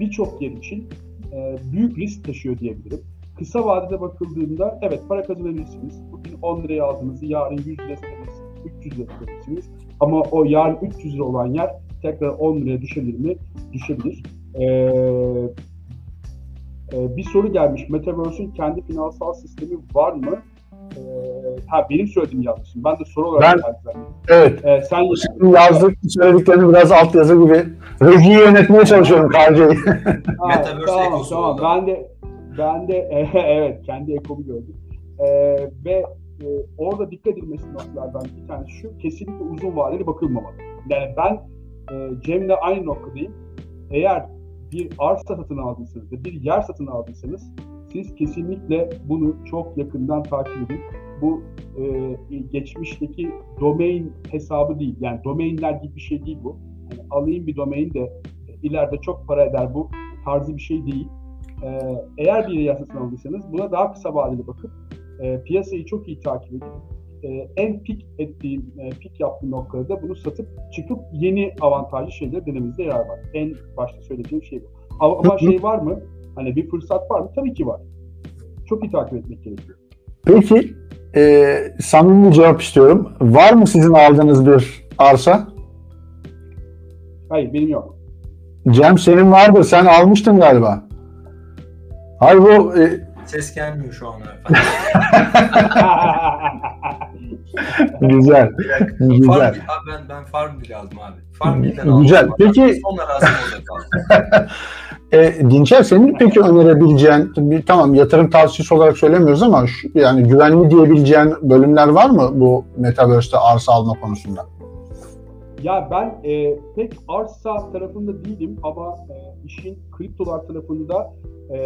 birçok yer için e, büyük risk taşıyor diyebilirim. Kısa vadede bakıldığında evet para kazanabilirsiniz. Bugün 10 liraya aldığınızı yarın 100 liraya satabilirsiniz, 300 liraya satabilirsiniz. Ama o yarın 300 lira olan yer tekrar 10 liraya düşebilir mi? Düşebilir. Ee, e, bir soru gelmiş. Metaverse'ün kendi finansal sistemi var mı? Ee, ha benim söylediğim yanlış. Ben de soru olarak Ben-. Evet. Ee, sen Şimdi yazdık söylediklerini biraz altyazı gibi rejiyi yönetmeye çalışıyorum KC'yi. <laughs> Metaverse tamam, tamam. Ben de ben de <laughs> evet kendi ekomu gördüm. Ee, ve e, orada dikkat edilmesi noktalardan bir tanesi şu kesinlikle uzun vadeli bakılmamalı. Yani ben e, Cem'le aynı noktadayım. Eğer bir arsa satın aldıysanız da bir yer satın aldıysanız siz kesinlikle bunu çok yakından takip edin. Bu e, geçmişteki domain hesabı değil. Yani domainler gibi bir şey değil bu. Yani alayım bir domain de e, ileride çok para eder bu tarzı bir şey değil. Ee, eğer bir yer satın aldıysanız buna daha kısa vadeli bakıp e, piyasayı çok iyi takip edip e, en pik ettiğim, e, pik yaptığım noktada da bunu satıp çıkıp yeni avantajlı şeyler denememizde yarar var. En başta söylediğim şey bu. Ama, ama şey var mı? Hani bir fırsat var mı? Tabii ki var. Çok iyi takip etmek gerekiyor. Peki e, samimi bir cevap istiyorum. Var mı sizin aldığınız bir arsa? Hayır benim yok. Cem senin vardır. Sen almıştın galiba. Hayır bu e, Ses gelmiyor şu an efendim. <laughs> Güzel. Güzel. Farm, abi ben, ben farm bile aldım abi. Farm bile Güzel. aldım. Peki- Sonra razım orada <laughs> kaldı. E, Dinçer senin peki önerebileceğin, bir, tamam yatırım tavsiyesi olarak söylemiyoruz ama şu, yani güvenli diyebileceğin bölümler var mı bu Metaverse'te arsa alma konusunda? Ya ben e, pek arsa tarafında değilim ama e, işin kriptolar tarafında e,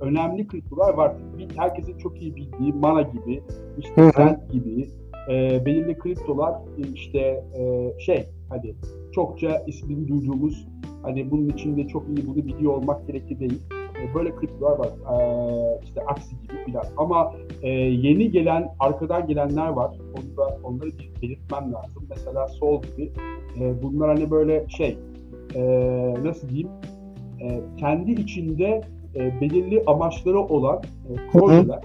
önemli kriptolar var. Bir, herkesin çok iyi bildiği Mana gibi, işte. Zend gibi e, belirli kriptolar e, işte e, şey hani çokça ismini duyduğumuz hani bunun içinde çok iyi bunu biliyor olmak gerekli değil. E, böyle kriptolar var. E, işte Axie gibi filan. Ama e, yeni gelen, arkadan gelenler var. Onu da, onları belirtmem lazım. Mesela Sol gibi e, bunlar hani böyle şey e, nasıl diyeyim e, kendi içinde e, belirli amaçları olan e, projeler.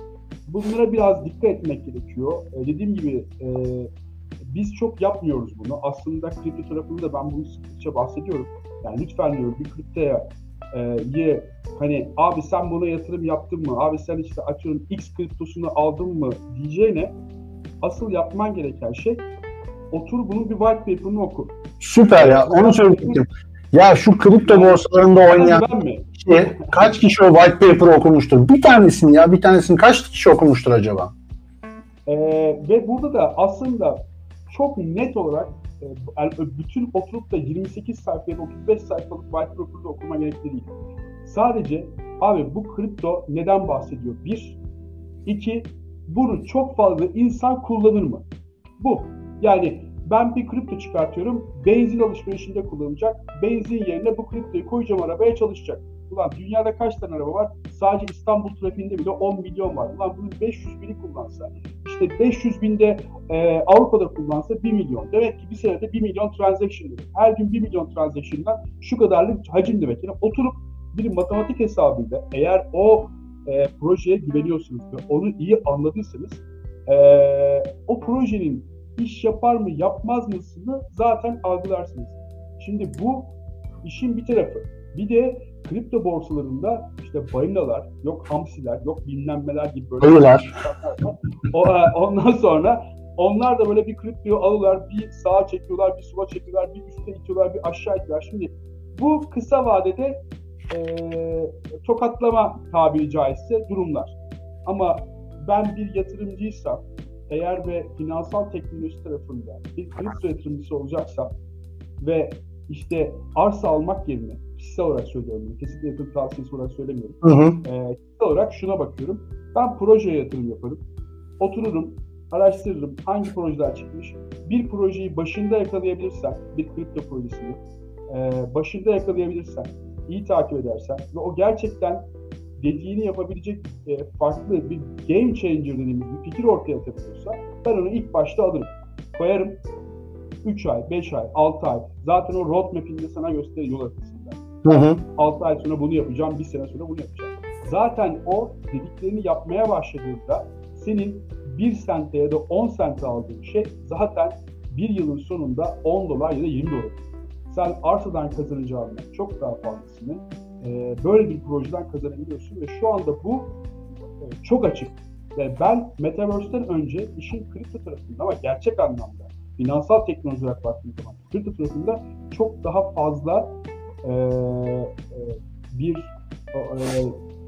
Bunlara biraz dikkat etmek gerekiyor. E, dediğim gibi e, biz çok yapmıyoruz bunu. Aslında kripto tarafında ben bunu sıklıkça bahsediyorum. Yani lütfen diyorum bir kriptoya e, ye, hani abi sen buna yatırım yaptın mı? Abi sen işte atıyorum X kriptosunu aldın mı diyeceğine asıl yapman gereken şey otur bunun bir white paper'ını oku. Süper ya onu söyleyecektim. Ya şu kripto borsalarında oynayan Ben mi? Kişi, kaç kişi o white paper okumuştur? Bir tanesini ya bir tanesini kaç kişi okumuştur acaba? Ee, ve burada da aslında çok net olarak e, yani bütün oturup da 28 sayfa ya da 35 sayfalık white paper'da okuma gerekli değil. Sadece abi bu kripto neden bahsediyor? Bir. iki bunu çok fazla insan kullanır mı? Bu. Yani ben bir kripto çıkartıyorum. Benzin alışverişinde kullanacak. Benzin yerine bu kriptoyu koyacağım arabaya çalışacak. Ulan dünyada kaç tane araba var? Sadece İstanbul trafiğinde bile 10 milyon var. Ulan bunun 500 bini kullansa, işte 500 binde e, Avrupa'da kullansa 1 milyon. Demek ki bir senede 1 milyon transaction demek. Her gün 1 milyon transaction'dan şu kadarlık hacim demek. Yani oturup bir matematik hesabıyla eğer o e, projeye güveniyorsunuz ve onu iyi anladıysanız e, o projenin iş yapar mı yapmaz mısını zaten algılarsınız. Şimdi bu işin bir tarafı. Bir de kripto borsalarında işte balinalar, yok hamsiler, yok bilmemmeler gibi böyle Ayılar. insanlar <laughs> var. O, e, ondan sonra onlar da böyle bir kriptoyu alırlar, bir sağa çekiyorlar, bir sola çekiyorlar, bir üstte itiyorlar, bir aşağı itiyorlar. Şimdi bu kısa vadede e, tokatlama tabiri caizse durumlar. Ama ben bir yatırımcıysam eğer ve finansal teknoloji tarafında bir kripto yatırımcısı olacaksam ve işte arsa almak yerine kişisel olarak söylüyorum. Kesinlikle yatırım tavsiyesi olarak söylemiyorum. Hı hı. Ee, kişisel olarak şuna bakıyorum. Ben projeye yatırım yaparım. Otururum, araştırırım hangi projeler çıkmış. Bir projeyi başında yakalayabilirsen, bir kripto projesini e, başında yakalayabilirsen, iyi takip edersen ve o gerçekten dediğini yapabilecek e, farklı bir game changer dediğimiz bir fikir ortaya atabiliyorsa ben onu ilk başta alırım. Koyarım 3 ay, 5 ay, 6 ay. Zaten o roadmap'inde sana gösterir yol haritasında. Hı hı. 6 ay sonra bunu yapacağım, bir sene sonra bunu yapacağım. Zaten o dediklerini yapmaya başladığında senin 1 sente ya da 10 sente aldığın şey zaten bir yılın sonunda 10 dolar ya da 20 dolar. Sen arsadan kazanacağından çok daha fazlasını e, böyle bir projeden kazanabiliyorsun ve şu anda bu e, çok açık. Ve ben Metaverse'den önce işin kripto tarafında ama gerçek anlamda finansal teknoloji olarak baktığım zaman kripto tarafında çok daha fazla e, e, bir e,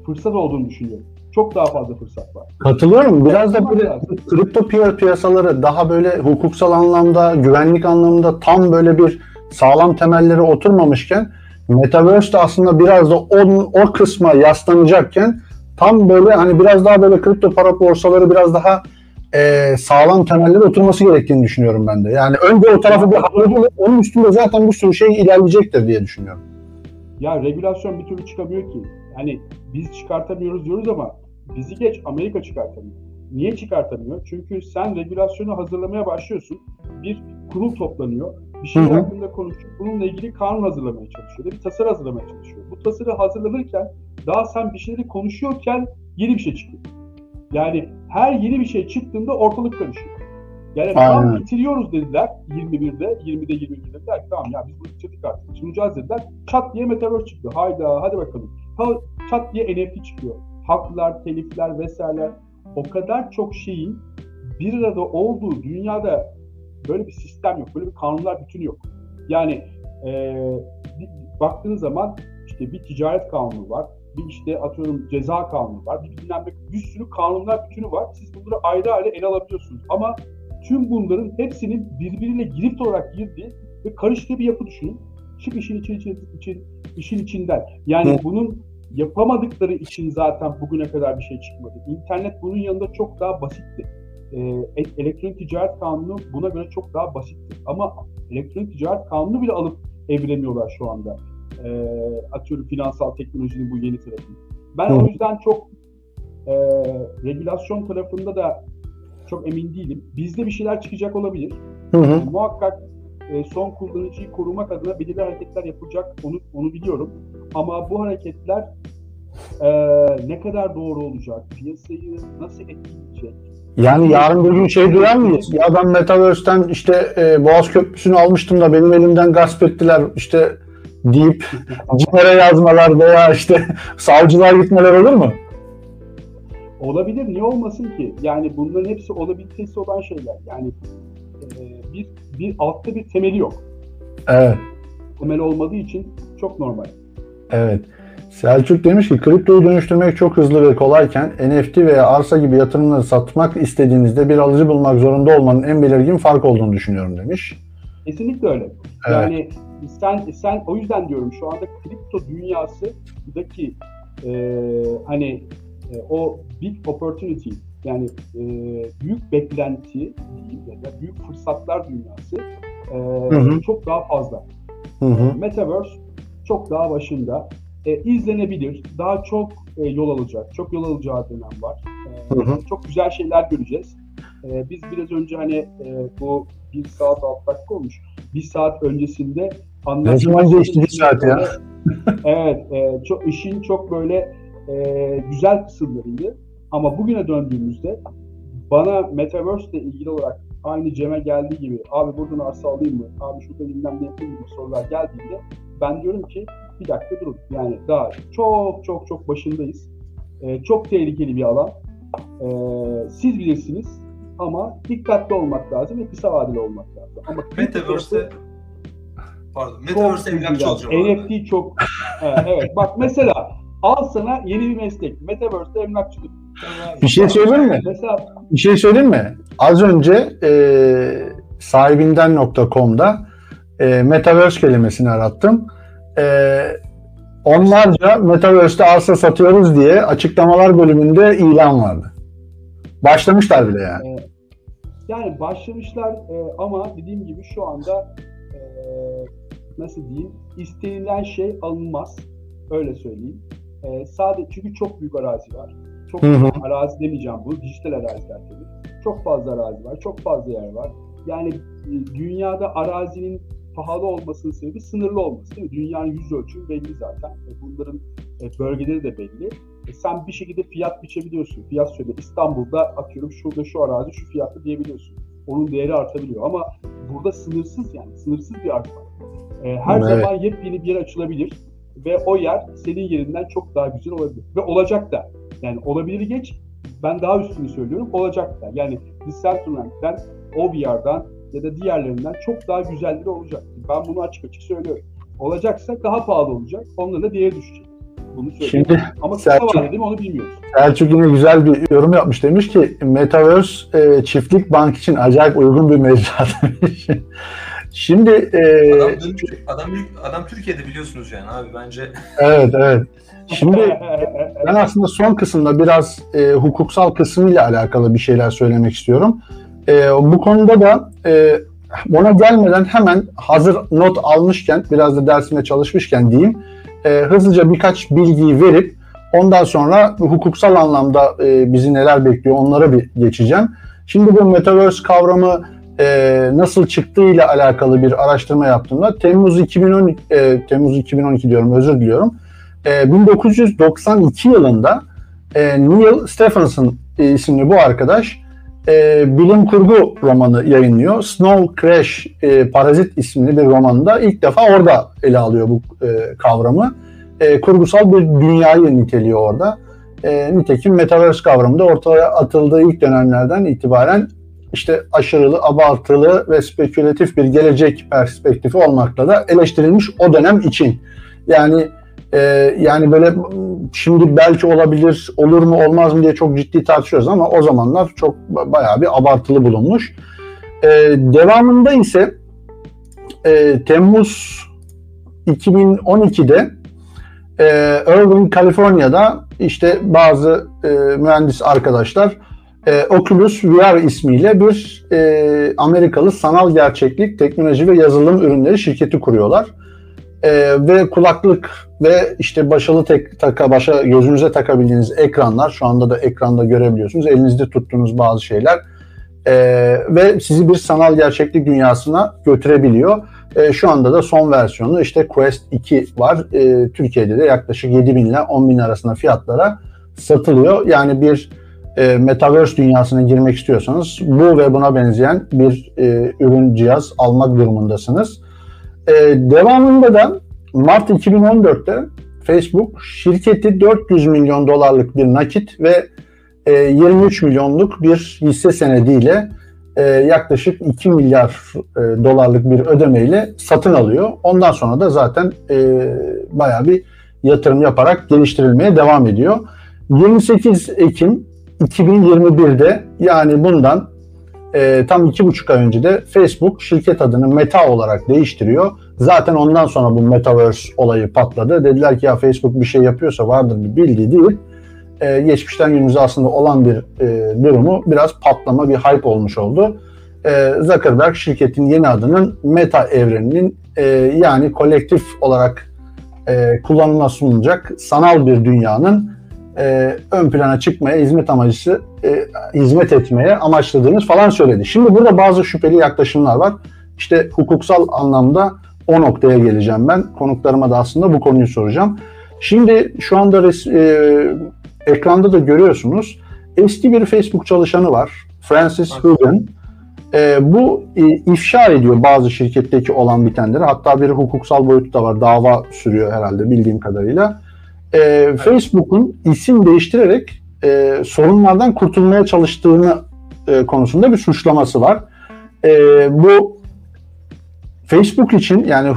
fırsat olduğunu düşünüyorum. Çok daha fazla fırsat var. Katılıyorum. Biraz da böyle kripto piya- piyasaları daha böyle hukuksal anlamda, güvenlik anlamında tam böyle bir sağlam temelleri oturmamışken Metaverse de aslında biraz da onun, o kısma yaslanacakken tam böyle hani biraz daha böyle kripto para borsaları biraz daha e, sağlam temelleri oturması gerektiğini düşünüyorum ben de. Yani önce o tarafı bir halledilip onun üstünde zaten bir sürü şey ilerleyecektir diye düşünüyorum. Ya regülasyon bir türlü çıkamıyor ki. Yani biz çıkartamıyoruz diyoruz ama bizi geç Amerika çıkartamıyor. Niye çıkartamıyor? Çünkü sen regülasyonu hazırlamaya başlıyorsun. Bir kurul toplanıyor. Bir şey hakkında konuşuyor. Bununla ilgili kanun hazırlamaya çalışıyor. Bir tasarı hazırlamaya çalışıyor. Bu tasarı hazırlanırken daha sen bir şeyleri konuşuyorken yeni bir şey çıkıyor. Yani her yeni bir şey çıktığında ortalık karışıyor. Yani tam Aynen. bitiriyoruz dediler 21'de, 20'de 21'de dediler ki tamam ya biz bunu bitirdik artık sunacağız dediler. Çat diye Metaverse çıktı. Hayda hadi bakalım. Ha, çat diye NFT çıkıyor. Haklar, telifler vesaireler o kadar çok şeyin bir arada olduğu dünyada böyle bir sistem yok. Böyle bir kanunlar bütünü yok. Yani e, baktığınız zaman işte bir ticaret kanunu var. Bir işte atıyorum ceza kanunu var. Bir bilmem bir, sürü kanunlar bütünü var. Siz bunları ayrı ayrı ele alabiliyorsunuz. Ama tüm bunların hepsinin birbiriyle girift olarak girdiği ve karıştığı bir yapı düşünün. Çık işin için, için, için işin içinden. Yani Hı. bunun yapamadıkları için zaten bugüne kadar bir şey çıkmadı. İnternet bunun yanında çok daha basitti. Ee, elektronik ticaret kanunu buna göre çok daha basitti. Ama elektronik ticaret kanunu bile alıp eviremiyorlar şu anda. Ee, atıyorum finansal teknolojinin bu yeni tarafını. Ben Hı. o yüzden çok e, regülasyon tarafında da çok emin değilim. Bizde bir şeyler çıkacak olabilir. Hı hı. Yani muhakkak e, son kullanıcıyı korumak adına belirli hareketler yapılacak onu onu biliyorum. Ama bu hareketler e, ne kadar doğru olacak, piyasayı nasıl etkileyecek? Yani yarın bir gün şey duyan mıyız? Ya ben Metaverse'ten işte e, Boğaz Köprüsü'nü almıştım da benim elimden gasp ettiler işte deyip CİMER'e yazmalar veya işte <laughs> savcılar gitmeler olur mu? Olabilir. Niye olmasın ki? Yani bunların hepsi olabilitesi olan şeyler. Yani e, bir, bir altta bir temeli yok. Evet. Temel olmadığı için çok normal. Evet. Selçuk demiş ki kriptoyu dönüştürmek çok hızlı ve kolayken NFT veya arsa gibi yatırımları satmak istediğinizde bir alıcı bulmak zorunda olmanın en belirgin fark olduğunu düşünüyorum demiş. Kesinlikle öyle. Evet. Yani sen sen o yüzden diyorum şu anda kripto dünyasındaki e, hani e, o big opportunity yani e, büyük beklenti ya da büyük fırsatlar dünyası e, hı hı. çok daha fazla. Hı hı. Metaverse çok daha başında. E, izlenebilir, daha çok e, yol alacak, çok yol alacağı dönem var. E, hı hı. Çok güzel şeyler göreceğiz. E, biz biraz önce hani e, bu bir saat alt dakika olmuş. Bir saat öncesinde ne zaman geçti bir saat ya? evet, e, çok işin çok böyle e, güzel kısımlarıydı. Ama bugüne döndüğümüzde bana Metaverse ile ilgili olarak aynı Cem'e geldiği gibi abi buradan arsa alayım mı? Abi şurada bilmem ne yapayım gibi sorular geldiğinde ben diyorum ki bir dakika durun. Yani daha çok çok çok başındayız. Ee, çok tehlikeli bir alan. Ee, siz bilirsiniz ama dikkatli olmak lazım ve kısa vadeli olmak lazım. Ama Metaverse'de pardon Metaverse emlakçı olacağım. NFT çok evet bak mesela Al sana yeni bir meslek. Metaverse'de emlakçılık. Bir şey söyleyeyim mi? Mesela... Bir şey söyleyeyim mi? Az önce e, sahibinden.com'da e, Metaverse kelimesini arattım. E, onlarca Metaverse'de arsa satıyoruz diye açıklamalar bölümünde ilan vardı. Başlamışlar bile yani. E, yani başlamışlar e, ama dediğim gibi şu anda e, nasıl diyeyim istenilen şey alınmaz. Öyle söyleyeyim. E, sadece çünkü çok büyük arazi var. Çok hı hı. arazi demeyeceğim bu dijital araziler tabii. Çok fazla arazi var, çok fazla yer var. Yani dünyada arazinin pahalı olmasının sebebi sınırlı olması değil mi? Dünyanın yüz ölçümü belli zaten. E, bunların e, bölgeleri de belli. E, sen bir şekilde fiyat biçebiliyorsun. Fiyat söyle. İstanbul'da atıyorum şurada şu arazi şu fiyatlı diyebiliyorsun. Onun değeri artabiliyor ama burada sınırsız yani sınırsız bir arz var. E, her evet. zaman yepyeni bir yer açılabilir ve o yer senin yerinden çok daha güzel olabilir. Ve olacak da. Yani olabilir geç. Ben daha üstünü söylüyorum. Olacak da. Yani Decentraland'den, OVR'dan ya da diğerlerinden çok daha güzelleri olacak. Ben bunu açık açık söylüyorum. Olacaksa daha pahalı olacak. Onların da değeri düşecek. Bunu söylüyorum. Şimdi Ama Selçuk, var onu bilmiyoruz. Selçuk yine güzel bir yorum yapmış. Demiş ki Metaverse e, çiftlik bank için acayip uygun bir mecra <laughs> demiş. Şimdi e, adam, adam, adam Türkiye'de biliyorsunuz yani abi bence. Evet evet. <laughs> Şimdi ben aslında son kısımda biraz e, hukuksal kısmıyla alakalı bir şeyler söylemek istiyorum. E, bu konuda da e, ona gelmeden hemen hazır not almışken, biraz da dersime çalışmışken diyeyim, e, hızlıca birkaç bilgiyi verip ondan sonra hukuksal anlamda e, bizi neler bekliyor onlara bir geçeceğim. Şimdi bu Metaverse kavramı e, nasıl çıktığıyla alakalı bir araştırma yaptığımda Temmuz 2012 e, Temmuz 2012 diyorum özür diliyorum. E, 1992 yılında e, Neil Stephenson e, isimli bu arkadaş e, bilim kurgu romanı yayınlıyor. Snow Crash e, Parazit isimli bir romanında ilk defa orada ele alıyor bu e, kavramı. E, kurgusal bir dünyayı niteliyor orada. E, nitekim Metaverse kavramı da ortaya atıldığı ilk dönemlerden itibaren işte aşırılı, abartılı ve spekülatif bir gelecek perspektifi olmakla da eleştirilmiş o dönem için. Yani e, yani böyle şimdi belki olabilir, olur mu olmaz mı diye çok ciddi tartışıyoruz ama o zamanlar çok bayağı bir abartılı bulunmuş. E, devamında ise e, Temmuz 2012'de e, Irvine, Kaliforniya'da işte bazı e, mühendis arkadaşlar e, Oculus VR ismiyle bir e, Amerikalı sanal gerçeklik, teknoloji ve yazılım ürünleri şirketi kuruyorlar. E, ve kulaklık ve işte başalı tek, taka, başa gözünüze takabildiğiniz ekranlar, şu anda da ekranda görebiliyorsunuz. Elinizde tuttuğunuz bazı şeyler e, ve sizi bir sanal gerçeklik dünyasına götürebiliyor. E, şu anda da son versiyonu işte Quest 2 var. E, Türkiye'de de yaklaşık 7 bin ile 10 bin arasında fiyatlara satılıyor. Yani bir e, Metaverse dünyasına girmek istiyorsanız bu ve buna benzeyen bir e, ürün cihaz almak durumundasınız. E, devamında da Mart 2014'te Facebook şirketi 400 milyon dolarlık bir nakit ve e, 23 milyonluk bir hisse senediyle e, yaklaşık 2 milyar e, dolarlık bir ödemeyle satın alıyor. Ondan sonra da zaten e, bayağı bir yatırım yaparak geliştirilmeye devam ediyor. 28 Ekim 2021'de yani bundan e, tam iki buçuk ay önce de Facebook şirket adını Meta olarak değiştiriyor. Zaten ondan sonra bu Metaverse olayı patladı. Dediler ki ya Facebook bir şey yapıyorsa vardır bir bildiği değil. E, geçmişten günümüze aslında olan bir e, durumu biraz patlama, bir hype olmuş oldu. E, Zuckerberg şirketin yeni adının Meta evreninin e, yani kolektif olarak e, kullanıma sunulacak sanal bir dünyanın e, ön plana çıkmaya hizmet amacısı e, hizmet etmeye amaçladığınız falan söyledi. Şimdi burada bazı şüpheli yaklaşımlar var. İşte hukuksal anlamda o noktaya geleceğim ben. Konuklarıma da aslında bu konuyu soracağım. Şimdi şu anda res, e, ekranda da görüyorsunuz. Eski bir Facebook çalışanı var. Francis Hogan. E, bu e, ifşa ediyor bazı şirketteki olan bitenleri. Hatta bir hukuksal boyutu da var. Dava sürüyor herhalde bildiğim kadarıyla e, Facebook'un isim değiştirerek e, sorunlardan kurtulmaya çalıştığını e, konusunda bir suçlaması var. E, bu Facebook için yani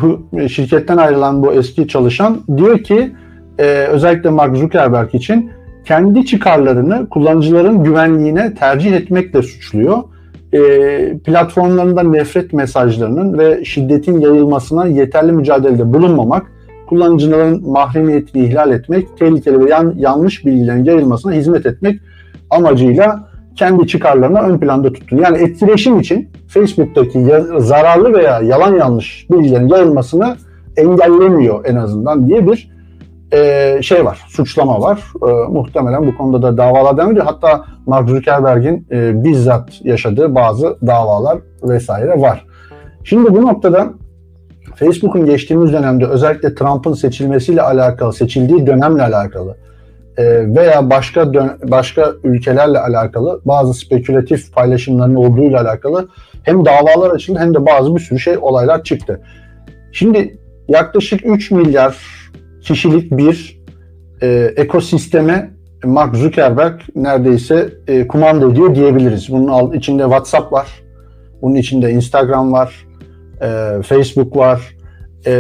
şirketten ayrılan bu eski çalışan diyor ki e, özellikle Mark Zuckerberg için kendi çıkarlarını kullanıcıların güvenliğine tercih etmekle suçluyor. E, platformlarında nefret mesajlarının ve şiddetin yayılmasına yeterli mücadelede bulunmamak kullanıcıların mahremiyetini ihlal etmek, tehlikeli ve yan, yanlış bilgilerin yayılmasına hizmet etmek amacıyla kendi çıkarlarını ön planda tuttu. Yani etkileşim için Facebook'taki zararlı veya yalan yanlış bilgilerin yayılmasını engellemiyor en azından diye bir e, şey var, suçlama var. E, muhtemelen bu konuda da davalar devam ediyor. Hatta Mark Zuckerberg'in e, bizzat yaşadığı bazı davalar vesaire var. Şimdi bu noktada Facebook'un geçtiğimiz dönemde özellikle Trump'ın seçilmesiyle alakalı, seçildiği dönemle alakalı e, veya başka başka ülkelerle alakalı bazı spekülatif paylaşımların olduğuyla alakalı hem davalar açıldı hem de bazı bir sürü şey olaylar çıktı. Şimdi yaklaşık 3 milyar kişilik bir e, ekosisteme Mark Zuckerberg neredeyse e, kumanda ediyor diyebiliriz. Bunun içinde WhatsApp var, bunun içinde Instagram var, e, Facebook var. E,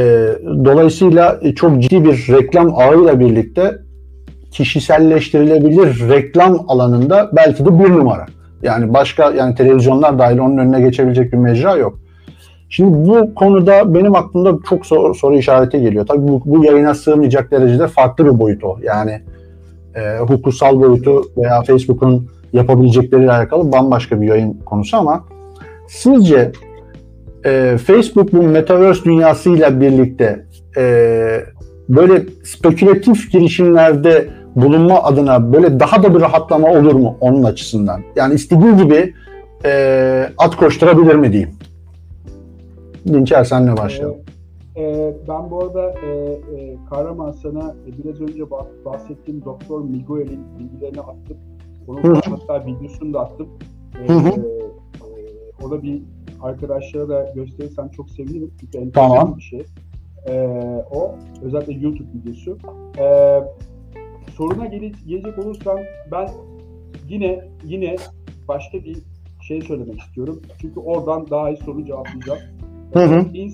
dolayısıyla çok ciddi bir reklam ağıyla birlikte kişiselleştirilebilir reklam alanında belki de bir numara. Yani başka yani televizyonlar dahil onun önüne geçebilecek bir mecra yok. Şimdi bu konuda benim aklımda çok soru, soru işareti geliyor. Tabii bu, bu yayına sığmayacak derecede farklı bir boyut o. Yani e, hukuksal boyutu veya Facebook'un yapabilecekleriyle alakalı bambaşka bir yayın konusu ama sizce e, Facebook bu Metaverse dünyasıyla birlikte e, böyle spekülatif girişimlerde bulunma adına böyle daha da bir rahatlama olur mu onun açısından? Yani istediği gibi e, at koşturabilir mi diyeyim? Dinçer senle başlayalım. Ee, e, ben bu arada e, e, Kahraman sana e, biraz önce bahsettiğim Doktor Miguel'in bilgilerini attım. Onun hatta videosunu da attım. E, hı hı. E, o da bir arkadaşlara da gösterirsem çok sevinirim. Çünkü enteresan tamam. bir şey. Ee, o özellikle YouTube videosu. Ee, soruna gele- gelecek olursam ben yine yine başka bir şey söylemek istiyorum. Çünkü oradan daha iyi soru cevaplayacağım. Hı hı. İn-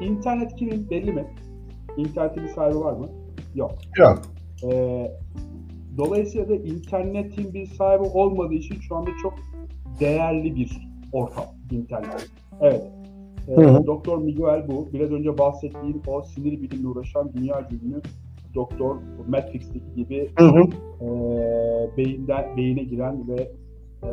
İnternet kimin belli mi? İnternetin bir sahibi var mı? Yok. Yok. Ee, dolayısıyla da internetin bir sahibi olmadığı için şu anda çok değerli bir ortam internet. Evet. Ee. Doktor Miguel bu. Biraz önce bahsettiğim o sinir bilimle uğraşan dünya ünlü doktor Matrix'teki gibi Hı hı. e, beyinden beyine giren ve e,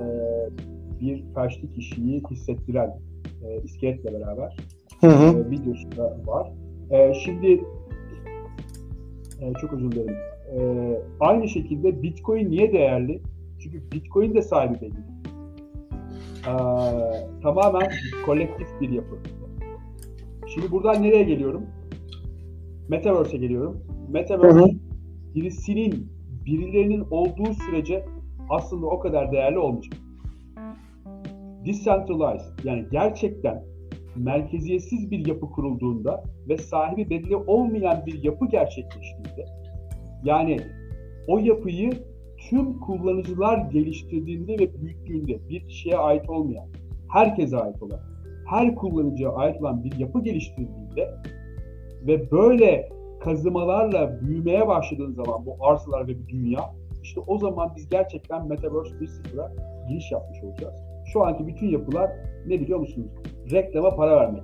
bir felçli kişiyi hissettiren e, iskeletle beraber Hı hı. e, videosu da var. E, şimdi e, çok özür dilerim. E, aynı şekilde Bitcoin niye değerli? Çünkü Bitcoin de sahibi belli. E, tamamen kolektif bir yapı. Şimdi buradan nereye geliyorum? Metaverse'e geliyorum. Metaverse birisinin, birilerinin olduğu sürece aslında o kadar değerli olmayacak. Decentralized yani gerçekten merkeziyetsiz bir yapı kurulduğunda ve sahibi belli olmayan bir yapı gerçekleştiğinde yani o yapıyı tüm kullanıcılar geliştirdiğinde ve büyüttüğünde bir kişiye ait olmayan, herkese ait olan, her kullanıcıya ait olan bir yapı geliştirdiğinde ve böyle kazımalarla büyümeye başladığın zaman bu arsalar ve bir dünya işte o zaman biz gerçekten Metaverse 1.0'a giriş yapmış olacağız. Şu anki bütün yapılar ne biliyor musunuz? Reklama para vermek.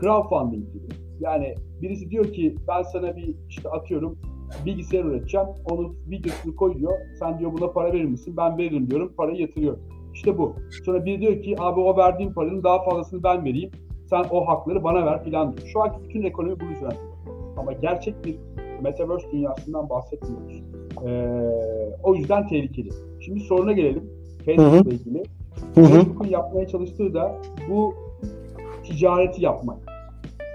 Crowdfunding gibi. Yani birisi diyor ki ben sana bir işte atıyorum bilgisayar üreteceğim. Onun videosunu koyuyor. Sen diyor buna para verir misin? Ben veririm diyorum. Parayı yatırıyor. İşte bu. Sonra biri diyor ki abi o verdiğim paranın daha fazlasını ben vereyim. Sen o hakları bana ver filan diyor. Şu anki bütün ekonomi bunun üzerine. Ama gerçek bir Metaverse dünyasından bahsetmiyoruz. Ee, o yüzden tehlikeli. Şimdi soruna gelelim. Facebook'la ilgili. Facebook'un yapmaya çalıştığı da bu ticareti yapmak.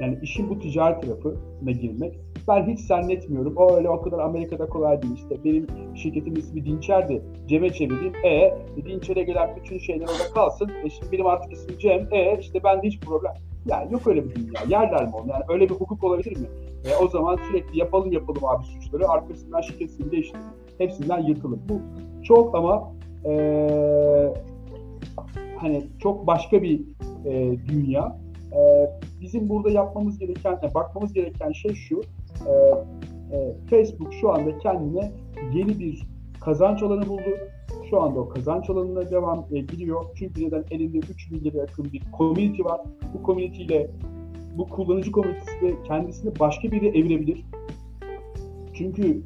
Yani işin bu ticaret tarafına girmek. Ben hiç zannetmiyorum. O öyle o kadar Amerika'da kolay değil. İşte benim şirketimin ismi Dinçer'di. Cem'e çevireyim. E Dinçer'e gelen bütün şeyler orada kalsın. E şimdi benim artık ismim Cem. E işte bende hiç problem. Yani yok öyle bir dünya. Yerler mi onu? Yani öyle bir hukuk olabilir mi? E, o zaman sürekli yapalım yapalım abi suçları. Arkasından şirket değiştirelim. Hepsinden yırtılır. Bu çok ama eee hani çok başka bir e, dünya. E, bizim burada yapmamız gereken, e, bakmamız gereken şey şu. E, e, Facebook şu anda kendine yeni bir kazanç alanı buldu. Şu anda o kazanç alanına devam e, gidiyor. Çünkü neden elinde 3 milyara yakın bir community var. Bu community ile bu kullanıcı komünitesi de kendisini başka biri evirebilir. Çünkü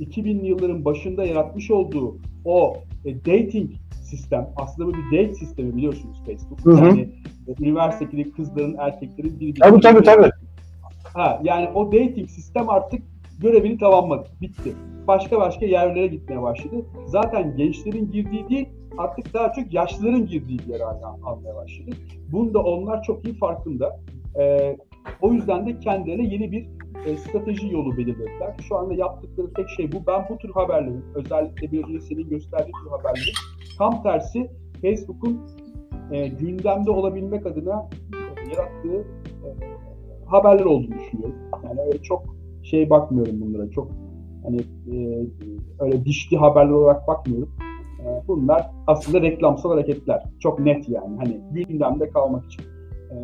2000'li yılların başında yaratmış olduğu o e, dating sistem aslında bu bir date sistemi biliyorsunuz Facebook. Hı hı. Yani e, üniversitedeki kızların erkeklerin birbirine Tabii tabii tabii. Ha, yani o dating sistem artık görevini tamamladı. Bitti. Başka başka yerlere gitmeye başladı. Zaten gençlerin girdiği değil artık daha çok yaşlıların girdiği bir yer almaya başladı. Bunda onlar çok iyi farkında. Ee, o yüzden de kendilerine yeni bir e, strateji yolu belirlediler. Şu anda yaptıkları tek şey bu. Ben bu tür haberlerin, özellikle bir önce senin gösterdiğin tür haberlerin tam tersi Facebook'un e, gündemde olabilmek adına e, yarattığı e, haberler olduğunu düşünüyorum. Yani öyle çok şey bakmıyorum bunlara. Çok hani e, öyle dişli haberler olarak bakmıyorum. E, bunlar aslında reklamsal hareketler. Çok net yani. Hani gündemde kalmak için. E,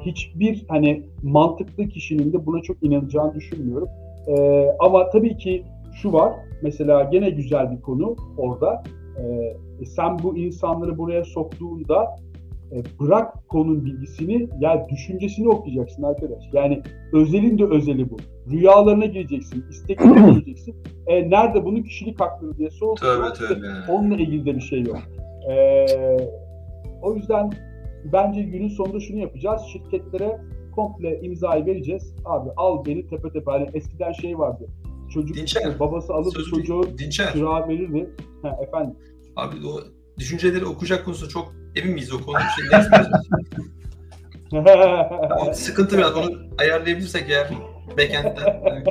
hiçbir hani mantıklı kişinin de buna çok inanacağını düşünmüyorum. E, ama tabii ki şu var. Mesela gene güzel bir konu orada. E, sen bu insanları buraya soktuğunda e, bırak konunun bilgisini ya düşüncesini okuyacaksın arkadaş. Yani özelin de özeli bu. Rüyalarına gireceksin, isteklerine <clears throat> gireceksin. E, nerede bunun kişilik hakları diye tövbe. onunla ilgili de bir şey yok. E, o yüzden bence günün sonunda şunu yapacağız. Şirketlere komple imzayı vereceğiz. Abi al beni tepe tepe. Hani eskiden şey vardı. Çocuk Dinçer, babası alıp Sözü çocuğu Dinçer. çırağa verirdi. Ha, efendim. Abi o düşünceleri okuyacak konusunda çok emin miyiz o konuda? Şey, ne istiyorsun? O sıkıntı biraz onu ayarlayabilirsek eğer backend'den. Yani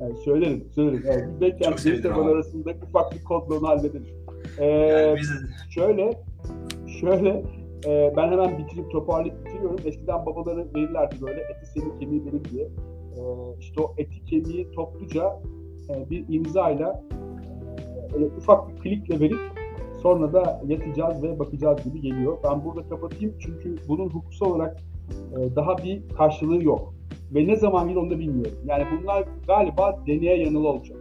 Yani söylerim, söylerim. Evet, biz backend sevinirim taban arasında ufak bir kodla onu hallederiz. Ee, yani biz şöyle, şöyle, e, ben hemen bitirip toparlayıp bitiriyorum. Eskiden babaları verirlerdi böyle eti senin kemiği benim diye. E, işte o eti kemiği topluca e, bir imzayla e, ufak bir klikle verip sonra da yatacağız ve bakacağız gibi geliyor. Ben burada kapatayım çünkü bunun hukuksal olarak e, daha bir karşılığı yok. Ve ne zaman gelir onu da bilmiyorum. Yani bunlar galiba deneye yanılı olacak.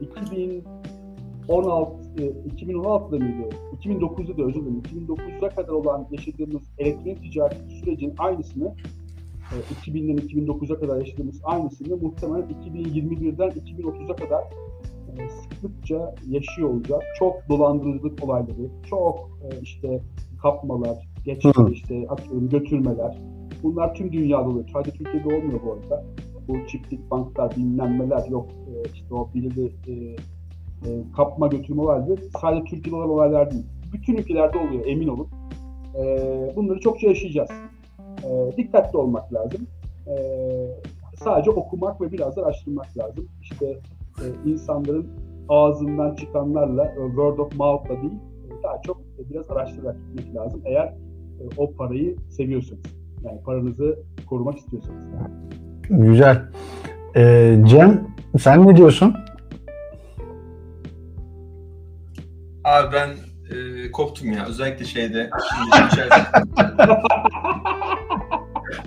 2016, e, 2016'da mıydı? 2009'da da özür dilerim. 2009'a kadar olan yaşadığımız elektronik ticaret sürecin aynısını e, 2000'den 2009'a kadar yaşadığımız aynısını muhtemelen 2021'den 2030'a kadar e, sıklıkça yaşıyor olacağız. Çok dolandırıcılık olayları, çok e, işte kapmalar, geçme, Hı. işte atıyorum götürmeler. Bunlar tüm dünyada oluyor. Sadece Türkiye'de olmuyor bu arada. Bu çiftlik banklar, bilmemmeler yok. E, işte o biri e, e, kapma götürme olayları sadece Türkiye'de olan olaylar değil. Bütün ülkelerde oluyor emin olun. E, bunları çokça yaşayacağız. E, dikkatli olmak lazım. E, sadece okumak ve biraz da araştırmak lazım. İşte e, insanların ağzından çıkanlarla, e, word of mouth'la değil, e, daha çok e, biraz araştırarak gitmek lazım. Eğer e, o parayı seviyorsanız. Yani paranızı korumak istiyorsanız. Güzel. Ee, Cem sen ne diyorsun? Abi ben e, koptum ya. Özellikle şeyde. Şimdi içeride-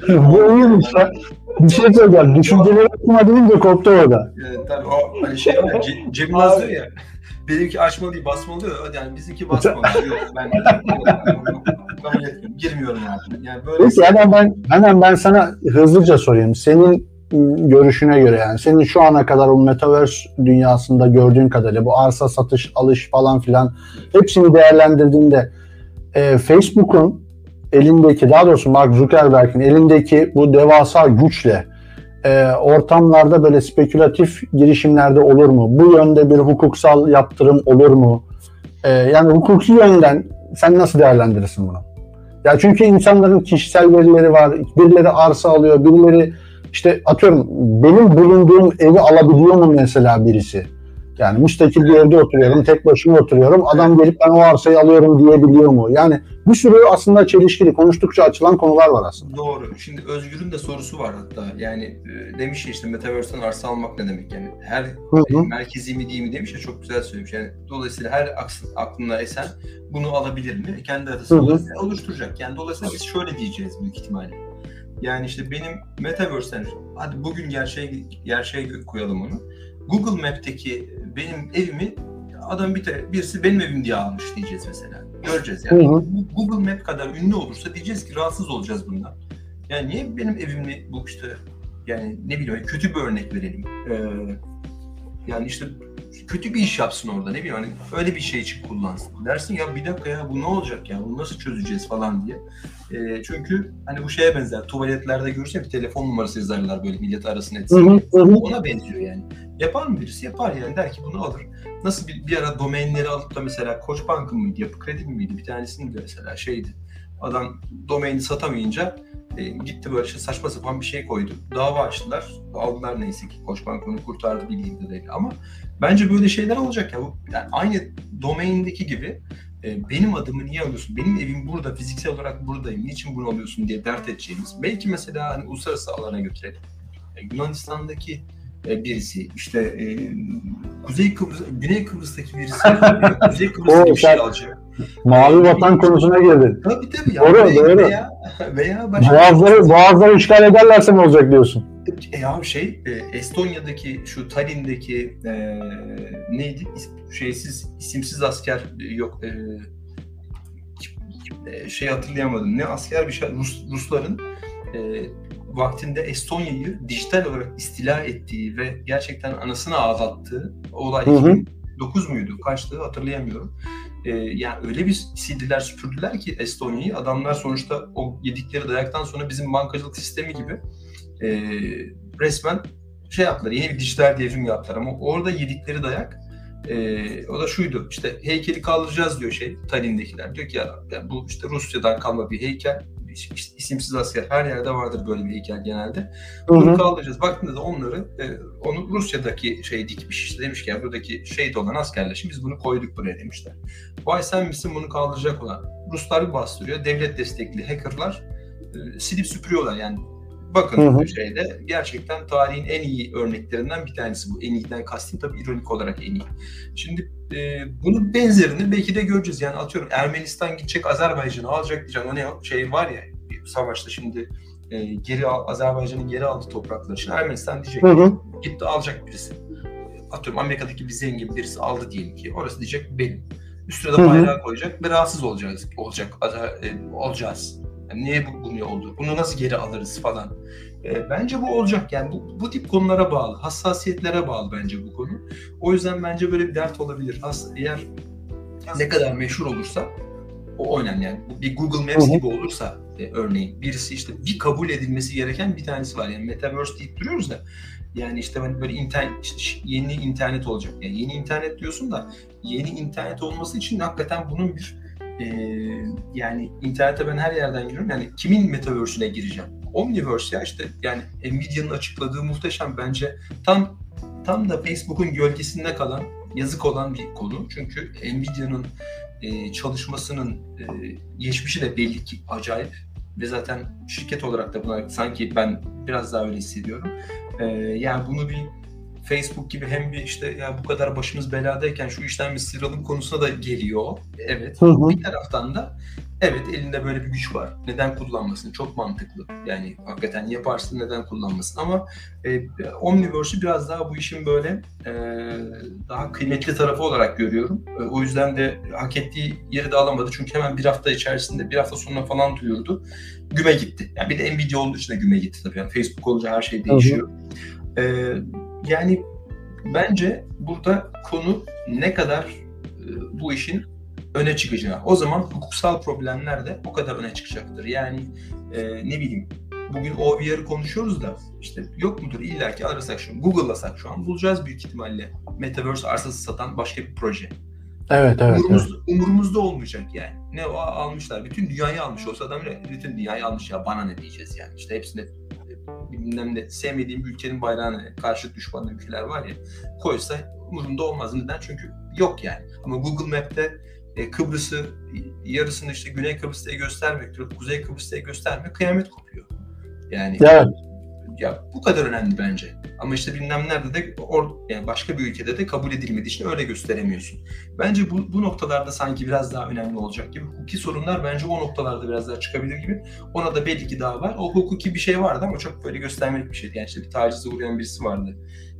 <laughs> Bu iyiymiş ya. <laughs> Bir şey söyleyeceğim. Düşünceleri okuma deyince koptu orada. Evet, tabii o hani şey var, Ce- Cem diyor ya. Benimki açmalı değil basmalı diyor. Yani bizimki basmalı. <laughs> Yok ben kabul etmiyorum. Girmiyorum abi. Yani böyle Peki hemen ben, hemen ben sana hızlıca sorayım. Senin görüşüne göre yani senin şu ana kadar o metaverse dünyasında gördüğün kadarıyla bu arsa satış alış falan filan hepsini değerlendirdiğinde e, Facebook'un elindeki daha doğrusu Mark Zuckerberg'in elindeki bu devasa güçle e, ortamlarda böyle spekülatif girişimlerde olur mu? Bu yönde bir hukuksal yaptırım olur mu? E, yani hukuki yönden sen nasıl değerlendirirsin bunu? Ya çünkü insanların kişisel verileri var. Birileri arsa alıyor, birileri işte atıyorum benim bulunduğum evi alabiliyor mu mesela birisi? Yani müstakil bir evde oturuyorum, tek başıma oturuyorum. Adam gelip ben o arsayı alıyorum diyebiliyor mu? Yani bir sürü aslında çelişkili, konuştukça açılan konular var aslında. Doğru. Şimdi Özgür'ün de sorusu var hatta. Yani e, demiş ya işte Metaverse'den arsa almak ne demek? Yani her Hı hı. e, merkezi mi değil mi demiş ya çok güzel söylemiş. Yani dolayısıyla her aklına esen bunu alabilir mi? Kendi oluşturacak. oluşturacak. Yani dolayısıyla biz şöyle diyeceğiz büyük ihtimalle. Yani işte benim Metaverse'den hadi bugün gerçeğe gerçeğe koyalım onu. Google Map'teki benim evimi adam bir te- birisi benim evim diye almış diyeceğiz mesela. Göreceğiz yani. Hı hı. Google Map kadar ünlü olursa diyeceğiz ki rahatsız olacağız bundan. Yani niye benim evimli bu işte yani ne bileyim kötü bir örnek verelim. Ee, yani işte kötü bir iş yapsın orada ne bileyim hani öyle bir şey için kullansın. Dersin ya bir dakika ya bu ne olacak ya bunu nasıl çözeceğiz falan diye. Ee, çünkü hani bu şeye benzer tuvaletlerde görürsen bir telefon numarası yazarlar böyle millet arasına Hı etsin. Ona benziyor yani. Yapar mı birisi? Yapar yani. Der ki bunu alır. Nasıl bir, bir ara domainleri alıp da mesela Koç Bank'ın mıydı, Yapı Kredi mi miydi? Bir tanesinin de mesela şeydi. Adam domaini satamayınca e, gitti böyle işte saçma sapan bir şey koydu. Dava açtılar. Aldılar neyse ki. Koç Bank onu kurtardı bildiğim kadarıyla. Ama bence böyle şeyler olacak ya. Yani aynı domaindeki gibi e, benim adımı niye alıyorsun? Benim evim burada, fiziksel olarak buradayım. Niçin bunu alıyorsun diye dert edeceğimiz. Belki mesela hani uluslararası alana götürelim. E, Yunanistan'daki e, birisi, işte e, Kuzey Kıbrıs, Güney Kıbrıs'taki birisi, <laughs> Kuzey Kıbrıs'taki bir şey alacak. Mavi vatan konusuna girdin. Tabii tabii ya. Doğru, veya, doğru. Veya, veya başka Boğazları, boğazları işgal ederlerse ne olacak diyorsun? E ya şey, e, Estonya'daki şu Tallinn'deki e, neydi? Şeysiz, isimsiz asker e, yok. E, e, şey hatırlayamadım. Ne asker bir şey. Rus, Rusların e, vaktinde Estonya'yı dijital olarak istila ettiği ve gerçekten anasını ağlattığı olay Hı hı. 2009 muydu? Kaçtı hatırlayamıyorum. E, yani öyle bir sildiler süpürdüler ki Estonya'yı. Adamlar sonuçta o yedikleri dayaktan sonra bizim bankacılık sistemi gibi e, resmen şey yaptılar, yeni bir dijital devrim yaptılar ama orada yedikleri dayak e, o da şuydu, işte heykeli kaldıracağız diyor şey, Tallinn'dekiler. Diyor ki ya, ya bu işte Rusya'dan kalma bir heykel, is- isimsiz asker, her yerde vardır böyle bir heykel genelde. Bunu hı. kaldıracağız. Baktığında da onları, e, onu Rusya'daki şey dikmiş işte demiş ki ya buradaki şehit olan askerler şimdi biz bunu koyduk buraya demişler. Vay sen misin bunu kaldıracak olan? Ruslar bir bastırıyor, devlet destekli hackerlar e, silip süpürüyorlar yani Bakın Hı şeyde gerçekten tarihin en iyi örneklerinden bir tanesi bu. En iyiden kastım tabii ironik olarak en iyi. Şimdi e, bunun benzerini belki de göreceğiz. Yani atıyorum Ermenistan gidecek Azerbaycan'ı alacak diyeceğim. O ne şey var ya bir savaşta şimdi e, geri Azerbaycan'ın geri aldığı toprakları. Şimdi Ermenistan diyecek Hı hı. gitti alacak birisi. Atıyorum Amerika'daki bir zengin birisi aldı diyelim ki. Orası diyecek benim. Üstüne de Hı hı. bayrağı koyacak ve rahatsız olacağız. Olacak. Azer- e, olacağız. Yani niye bu, bunu oldu? Bunu nasıl geri alırız falan. E, bence bu olacak. Yani bu, bu tip konulara bağlı. Hassasiyetlere bağlı bence bu konu. O yüzden bence böyle bir dert olabilir. Aslında eğer ne kadar meşhur olursa o önemli yani. Bir Google Maps gibi olursa e, örneğin birisi işte bir kabul edilmesi gereken bir tanesi var. Yani Metaverse deyip duruyoruz da yani işte hani böyle internet işte yeni internet olacak. Yani yeni internet diyorsun da yeni internet olması için hakikaten bunun bir e, yani internete ben her yerden giriyorum. Yani kimin metaverse'üne gireceğim? Omniverse ya işte yani Nvidia'nın açıkladığı muhteşem bence tam tam da Facebook'un gölgesinde kalan yazık olan bir konu. Çünkü Nvidia'nın e, çalışmasının e, geçmişi de belli ki acayip ve zaten şirket olarak da buna sanki ben biraz daha öyle hissediyorum. E, yani bunu bir Facebook gibi hem bir işte ya bu kadar başımız beladayken şu işten bir sıyrılalım konusuna da geliyor. Evet. Hı hı. Bir taraftan da evet elinde böyle bir güç var. Neden kullanmasın? Çok mantıklı. Yani hakikaten yaparsın neden kullanmasın? Ama e, Omniverse'ü biraz daha bu işin böyle e, daha kıymetli tarafı olarak görüyorum. E, o yüzden de hak ettiği yeri de alamadı. Çünkü hemen bir hafta içerisinde, bir hafta sonra falan duyurdu. Güme gitti. Yani bir de Nvidia olduğu için de güme gitti tabii. Yani Facebook olunca her şey değişiyor. E, yani bence burada konu ne kadar e, bu işin öne çıkacağı. O zaman hukuksal problemler de o kadar öne çıkacaktır. Yani e, ne bileyim bugün OVR'ı konuşuyoruz da işte yok mudur illa ki arasak şu Google'lasak şu an bulacağız büyük ihtimalle Metaverse arsası satan başka bir proje. Evet evet. evet. umurumuzda, umurumuzda olmayacak yani. Ne o almışlar. Bütün dünyayı almış olsa adam bütün dünyayı almış ya bana ne diyeceğiz yani. İşte hepsinde bilmem ne sevmediğim bir ülkenin bayrağını karşı düşman ülkeler var ya koysa umurumda olmaz. Neden? Çünkü yok yani. Ama Google Map'te e, Kıbrıs'ı yarısını işte Güney Kıbrıs diye göstermek, Kuzey Kıbrıs diye göstermek kıyamet kopuyor. Yani Evet. ya bu kadar önemli bence. Ama işte bilmem nerede de or, yani başka bir ülkede de kabul edilmediği için öyle gösteremiyorsun. Bence bu, bu noktalarda sanki biraz daha önemli olacak gibi. Hukuki sorunlar bence o noktalarda biraz daha çıkabilir gibi. Ona da belli ki daha var. O hukuki bir şey vardı ama çok böyle göstermelik bir şeydi. Yani işte bir tacize uğrayan birisi vardı.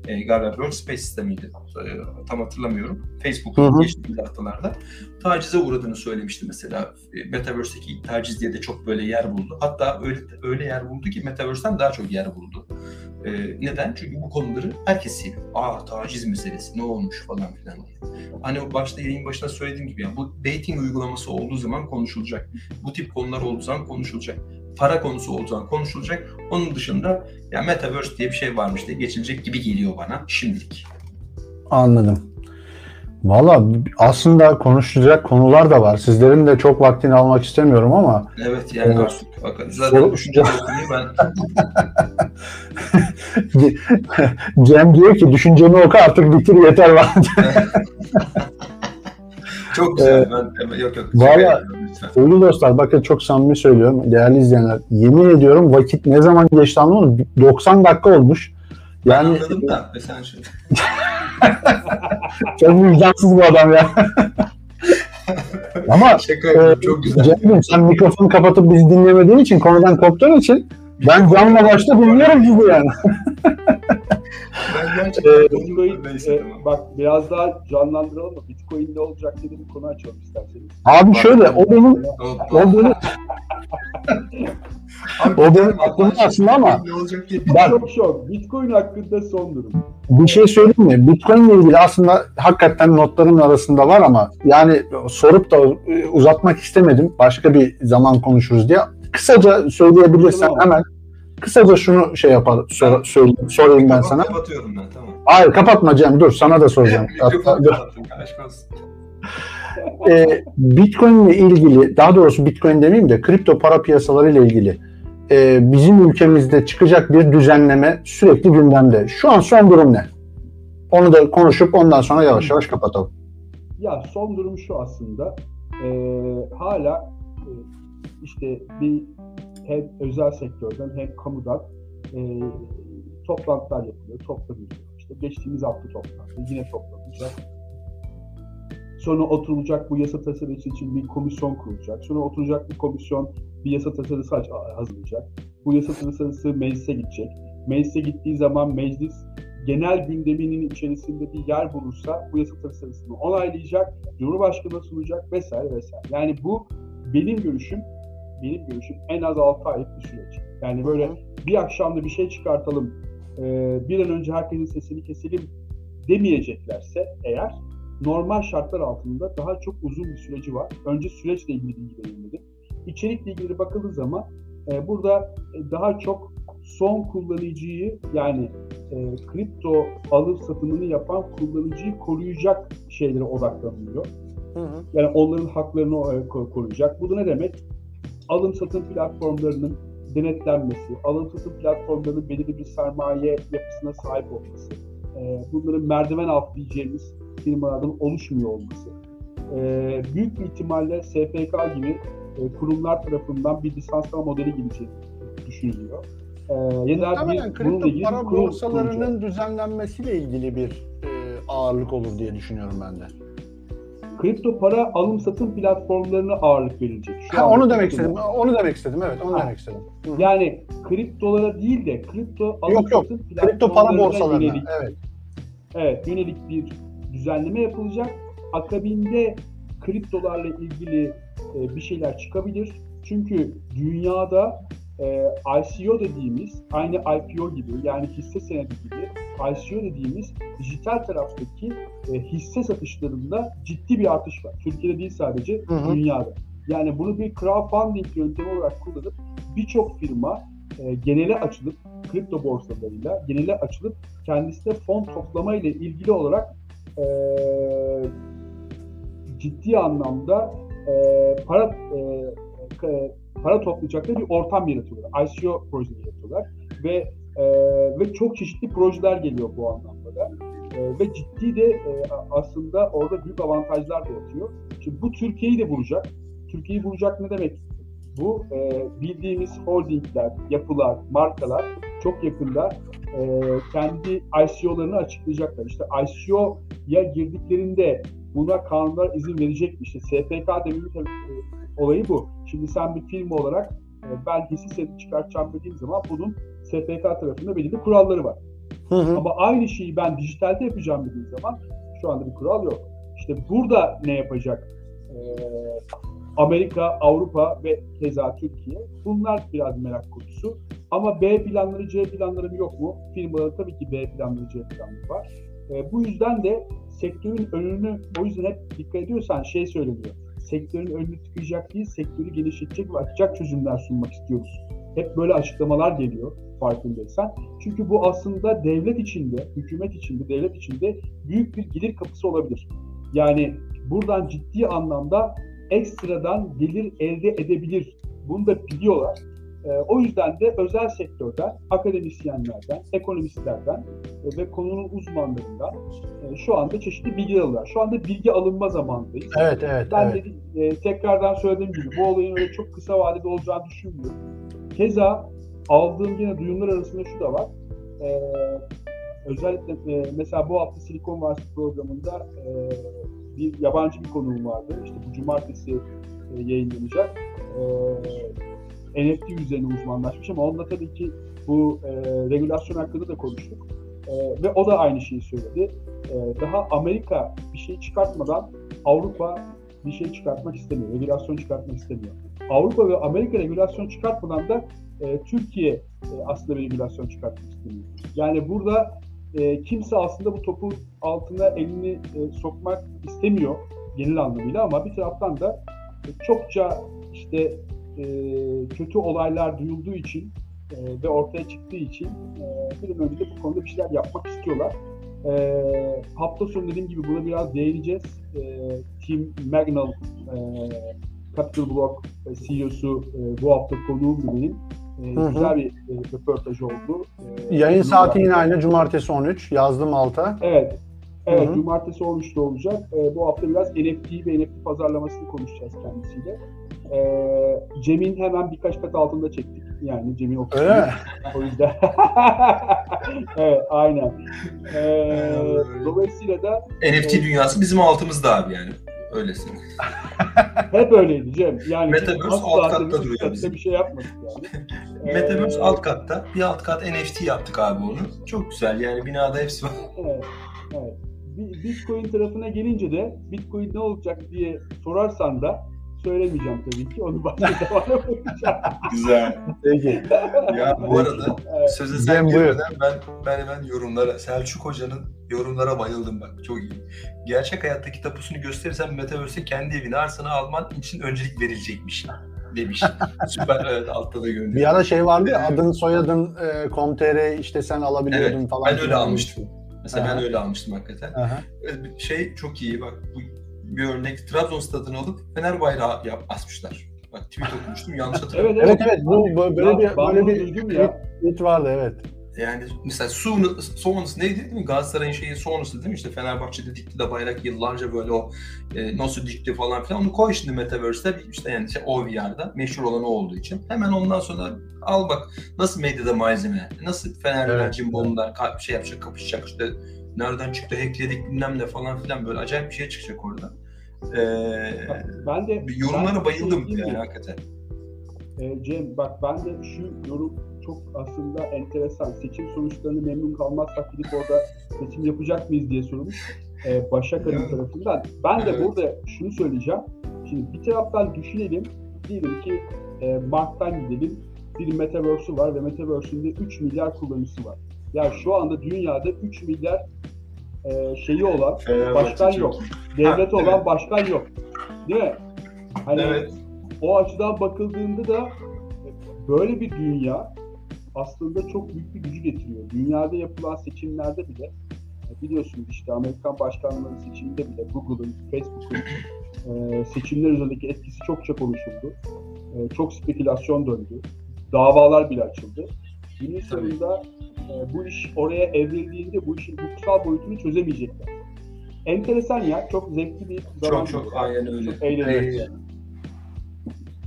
E, galiba Workspace sistemiydi. E, tam hatırlamıyorum. Facebook'un geçtiğimiz haftalarda. Tacize uğradığını söylemişti mesela. E, Metaverse'deki taciz diye de çok böyle yer buldu. Hatta öyle öyle yer buldu ki Metaverse'den daha çok yer buldu. E, neden? Çünkü bu konuları herkes seviyor. Aa taciz meselesi ne olmuş falan filan diye. Hani başta yayın başında söylediğim gibi yani bu dating uygulaması olduğu zaman konuşulacak. Bu tip konular olduğu zaman konuşulacak. Para konusu olduğu zaman konuşulacak. Onun dışında ya Metaverse diye bir şey varmış diye geçilecek gibi geliyor bana şimdilik. Anladım. Valla aslında konuşacak konular da var. Sizlerin de çok vaktini almak istemiyorum ama Evet yani Evet. artık bakın zaten düşünce okumayı ben <laughs> Cem diyor ki düşünceni oku artık bitir yeter var. <laughs> çok güzel. ben yok yok. Valla-. Sevgili dostlar bakın çok samimi söylüyorum. Değerli izleyenler yemin ediyorum vakit ne zaman geçti anlamadım. 90 dakika olmuş. Ben Yani anladım da mesela <laughs> şu <laughs> çok vicdansız bu adam ya. Ama şaka yapıyorum çok güzel. Cem'ciğim sen mikrofonu kapatıp bizi dinlemediğin için konudan koptuğun için ben canla başta dinliyorum sizi yani. Ben gerçekten Ee, Bitcoin, neyse e, bak biraz daha canlandıralım mı? Bitcoin ne olacak diye bir konu açalım isterseniz. Abi şöyle o benim o benim <laughs> Abi, o benim aklımda aslında ama Ben- Çok şok. Bitcoin hakkında son durum. bir şey söyleyeyim mi? Bitcoin ile ilgili aslında hakikaten notlarımın arasında var ama yani sorup da uzatmak istemedim. Başka bir zaman konuşuruz diye. Kısaca söyleyebilirsen Tamam. hemen kısaca şunu şey yapar sor, söyleyeyim, sorayım ben sana. Kapatıyorum ben tamam. Hayır kapatma Cem dur sana da soracağım. <laughs> Hatta, e, Bitcoin ile ilgili daha doğrusu Bitcoin demeyeyim de kripto para piyasaları ile ilgili e, bizim ülkemizde çıkacak bir düzenleme sürekli gündemde. Şu an son durum ne? Onu da konuşup ondan sonra yavaş yavaş kapatalım. Ya son durum şu aslında. Ee, hala e, işte bir hem özel sektörden hem kamudan e, toplantılar yapılıyor, toplanıyor. İşte geçtiğimiz hafta toplandı, yine toplanacak. Sonra oturulacak bu yasa tasarısı için bir komisyon kurulacak. Sonra oturacak bir komisyon bir yasa tasarısı hazırlayacak. Bu yasa tasarısı meclise gidecek. Meclise gittiği zaman meclis genel gündeminin içerisinde bir yer bulursa bu yasa tasarısını onaylayacak, Cumhurbaşkanı'na sunacak vesaire vesaire. Yani bu benim görüşüm, benim görüşüm en az 6 aylık bir süreç. Yani böyle bir akşamda bir şey çıkartalım, bir an önce herkesin sesini keselim demeyeceklerse eğer normal şartlar altında daha çok uzun bir süreci var. Önce süreçle ilgili bilgi verilmeli. İçerikle ilgili bakıldığı zaman burada daha çok son kullanıcıyı yani e, kripto alım satımını yapan kullanıcıyı koruyacak şeylere odaklanılıyor. Hı hı. Yani onların haklarını e, koruyacak. Bu da ne demek? Alım satım platformlarının denetlenmesi, alım satım platformlarının belirli bir sermaye yapısına sahip olması, e, bunların merdiven altı diyeceğimiz firmalardan oluşmuyor olması, e, büyük bir ihtimalle SPK gibi e, kurumlar tarafından bir lisanslama modeli gelecek düşünülüyor. Ee, ya da bir kripto para borsalarının kurulacak. düzenlenmesiyle ilgili bir e, ağırlık olur diye düşünüyorum ben de. Kripto para alım satım platformlarına ağırlık verilecek. Şu ha, onu demek istedim. Onu demek istedim. Evet, onu ha. demek istedim. Hı. Yani kriptolara değil de kripto alım yok, yok. satım platformlarına kripto para borsalarına yönelik, evet. Evet, yönelik bir düzenleme yapılacak. Akabinde kriptolarla ilgili e, bir şeyler çıkabilir. Çünkü dünyada e, ICO dediğimiz aynı IPO gibi yani hisse senedi gibi ICO dediğimiz dijital taraftaki e, hisse satışlarında ciddi bir artış var. Türkiye'de değil sadece hı hı. dünyada. Yani bunu bir crowdfunding yöntemi olarak kullanıp birçok firma e, genele açılıp kripto borsalarıyla genele açılıp kendisine fon toplama ile ilgili olarak e, ciddi anlamda e, para e, para toplayacakları bir ortam yaratıyorlar. ICO projeleri yaratıyorlar ve e, ve çok çeşitli projeler geliyor bu anlamda da. E, ve ciddi de e, aslında orada büyük avantajlar da yatıyor. Şimdi bu Türkiye'yi de vuracak. Türkiye'yi vuracak ne demek? Bu e, bildiğimiz holdingler, yapılar, markalar çok yakında e, kendi ICO'larını açıklayacaklar. İşte ICO'ya girdiklerinde buna kanunlar izin verecek? İşte SPK dememin e, olayı bu. Şimdi sen bir firma olarak e, hisse senedi çıkartacağım dediğim zaman bunun SPK tarafında belirli kuralları var. Hı hı. Ama aynı şeyi ben dijitalde yapacağım dediğim zaman şu anda bir kural yok. İşte burada ne yapacak ee, Amerika, Avrupa ve keza Türkiye? Bunlar biraz merak konusu. Ama B planları, C planları yok mu? Firmaların tabii ki B planları, C planları var. E, bu yüzden de sektörün önünü, o yüzden hep dikkat ediyorsan şey söyleniyor sektörün önünü tıkayacak değil, sektörü genişletecek ve açacak çözümler sunmak istiyoruz. Hep böyle açıklamalar geliyor farkındaysan. Çünkü bu aslında devlet içinde, hükümet içinde, devlet içinde büyük bir gelir kapısı olabilir. Yani buradan ciddi anlamda ekstradan gelir elde edebilir. Bunu da biliyorlar. E, o yüzden de özel sektörden, akademisyenlerden, ekonomistlerden e, ve konunun uzmanlarından e, şu anda çeşitli bilgi alıyorlar. Şu anda bilgi alınma zamanındayız. Evet, evet. Ben evet. de e, tekrardan söylediğim gibi bu olayın öyle çok kısa vadede olacağını düşünmüyorum. Keza aldığım yine duyumlar arasında şu da var. E, özellikle e, mesela bu hafta Silikon Vadisi programında e, bir yabancı bir konuğum vardı. İşte bu cumartesi e, yayınlanacak. E, NFT üzerine uzmanlaşmış ama onunla tabii ki bu e, regülasyon hakkında da konuştuk. E, ve o da aynı şeyi söyledi. E, daha Amerika bir şey çıkartmadan Avrupa bir şey çıkartmak istemiyor, regülasyon çıkartmak istemiyor. Avrupa ve Amerika regülasyon çıkartmadan da e, Türkiye e, aslında bir regülasyon çıkartmak istemiyor. Yani burada e, kimse aslında bu topun altına elini e, sokmak istemiyor genel anlamıyla ama bir taraftan da e, çokça işte e, kötü olaylar duyulduğu için e, ve ortaya çıktığı için e, bir önce bu konuda bir şeyler yapmak istiyorlar. E, hafta sonu dediğim gibi buna biraz değineceğiz. E, Tim Magnal, e, Capital Block CEO'su e, bu hafta konuğum benim. E, hı hı. güzel bir e, röportaj oldu. E, Yayın saati yine aynı cumartesi 13 yazdım alta. Evet. Evet, Hı-hı. cumartesi 13'te olacak. E, bu hafta biraz NFT ve NFT pazarlamasını konuşacağız kendisiyle. Ee, Cem'in hemen birkaç kat altında çektik. Yani Cem'in ofisini. Öyle mi? <laughs> O yüzden. <laughs> evet, aynen. Ee, dolayısıyla da NFT dünyası bizim altımızda abi yani. Öylesin. <laughs> hep öyleydi Cem. Yani Metaverse alt katta duruyor bizim. bir şey yapmadık yani. Metaverse Ee, alt katta. Bir alt kat NFT yaptık abi onu. Çok güzel yani binada hepsi var. Evet, evet. Bi- Bitcoin tarafına gelince de Bitcoin ne olacak diye sorarsan da söylemeyeceğim tabii ki. Onu başka <laughs> zamana bırakacağım. Güzel. Peki. Ya bu arada Evet. söze sen girmeden ben, ben hemen yorumlara, Selçuk Hoca'nın yorumlara bayıldım bak çok iyi. Gerçek hayattaki tapusunu gösterirsen Metaverse'e kendi evini arsanı alman için öncelik verilecekmiş demiş. <laughs> Süper evet altta da gönderdim. Bir ara şey vardı ya adın soyadın e, com.tr işte sen alabiliyordun Evet, falan. ben öyle almıştım. Mesela ben Aha. öyle almıştım hakikaten. Aha. Şey çok iyi bak bu bir örnek Trabzon stadını alıp Fener bayrağı yap, asmışlar. Bak tweet okumuştum yanlış <laughs> hatırlamıyorum. Evet, Evet evet bu böyle Ya, bir ben böyle bir ya. tweet vardı evet. Yani mesela Su, sonrası neydi değil mi? Galatasaray'ın şeyi sonrası değil mi? İşte Fenerbahçe'de dikti de bayrak yıllarca böyle o e, nasıl dikti falan filan. Onu koy şimdi Metaverse'de işte yani işte OVR'da meşhur olan o olduğu için. Hemen ondan sonra al bak nasıl medyada malzeme, nasıl Fenerliler, Evet, cimbomlar şey yapacak, kapışacak işte nereden çıktı, hackledik bilmem ne falan filan böyle acayip bir şey çıkacak orada. Ee, Ben de yorumlara ben bayıldım şey diyeyim yani hakikaten. Ee, Cem bak ben de şu yorum çok aslında enteresan. Seçim sonuçlarını memnun kalmazsak gidip orada seçim yapacak mıyız diye sorulmuş. Ee, Başak Hanım Evet. tarafından. Ben de Evet. burada şunu söyleyeceğim. Şimdi bir taraftan düşünelim. Diyelim ki e, Mart'tan gidelim. Bir Metaverse'ü var ve Metaverse'ünde 3 milyar kullanıcısı var. Ya şu anda dünyada 3 milyar e, şeyi olan başkan çok yok. Ha, olan evet. başkan yok. Değil mi? Hani Evet. o açıdan bakıldığında da böyle bir dünya aslında çok büyük bir gücü getiriyor. Dünyada yapılan seçimlerde bile e, biliyorsunuz işte Amerikan başkanları seçiminde bile Google'ın, Facebook'un e, seçimler üzerindeki etkisi çokça konuşuldu. E, çok spekülasyon döndü. Davalar bile açıldı. Günün sonunda e, bu iş oraya evrildiğinde bu işin hukuksal boyutunu çözemeyecekler. Enteresan ya. Çok zevkli bir zaman. Çok çok aynen öyle. Çok eğlenceli.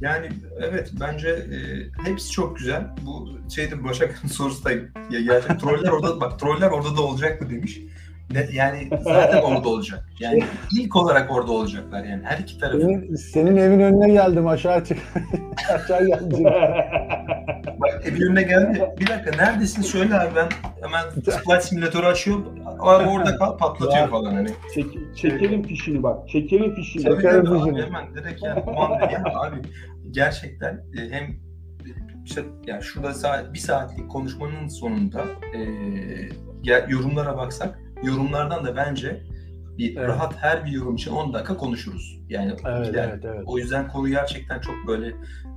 Yani evet bence e, hepsi çok güzel. Bu şeyde Başak'ın <laughs> sorusu da ya gerçekten troller orada bak troller orada da olacak mı demiş. Ne, yani zaten orada olacak. Yani ilk olarak orada olacaklar yani her iki tarafın. Senin, senin evin önüne geldim aşağı çık. <laughs> aşağı geldim. <laughs> Bak evin önüne geldi. Bir dakika neredesin söyle abi ben hemen flight simülatörü açıyor. Abi orada kal patlatıyor falan hani. Çek- çekelim fişini bak. Çekelim fişini. Abi, bizim. hemen direkt yani kumanda ya abi gerçekten e, hem işte yani şurada saat, bir saatlik konuşmanın sonunda e, yorumlara baksak yorumlardan da bence bir Evet. rahat her bir yorum için 10 dakika konuşuruz. Yani Evet gider. evet evet. O yüzden konu gerçekten çok böyle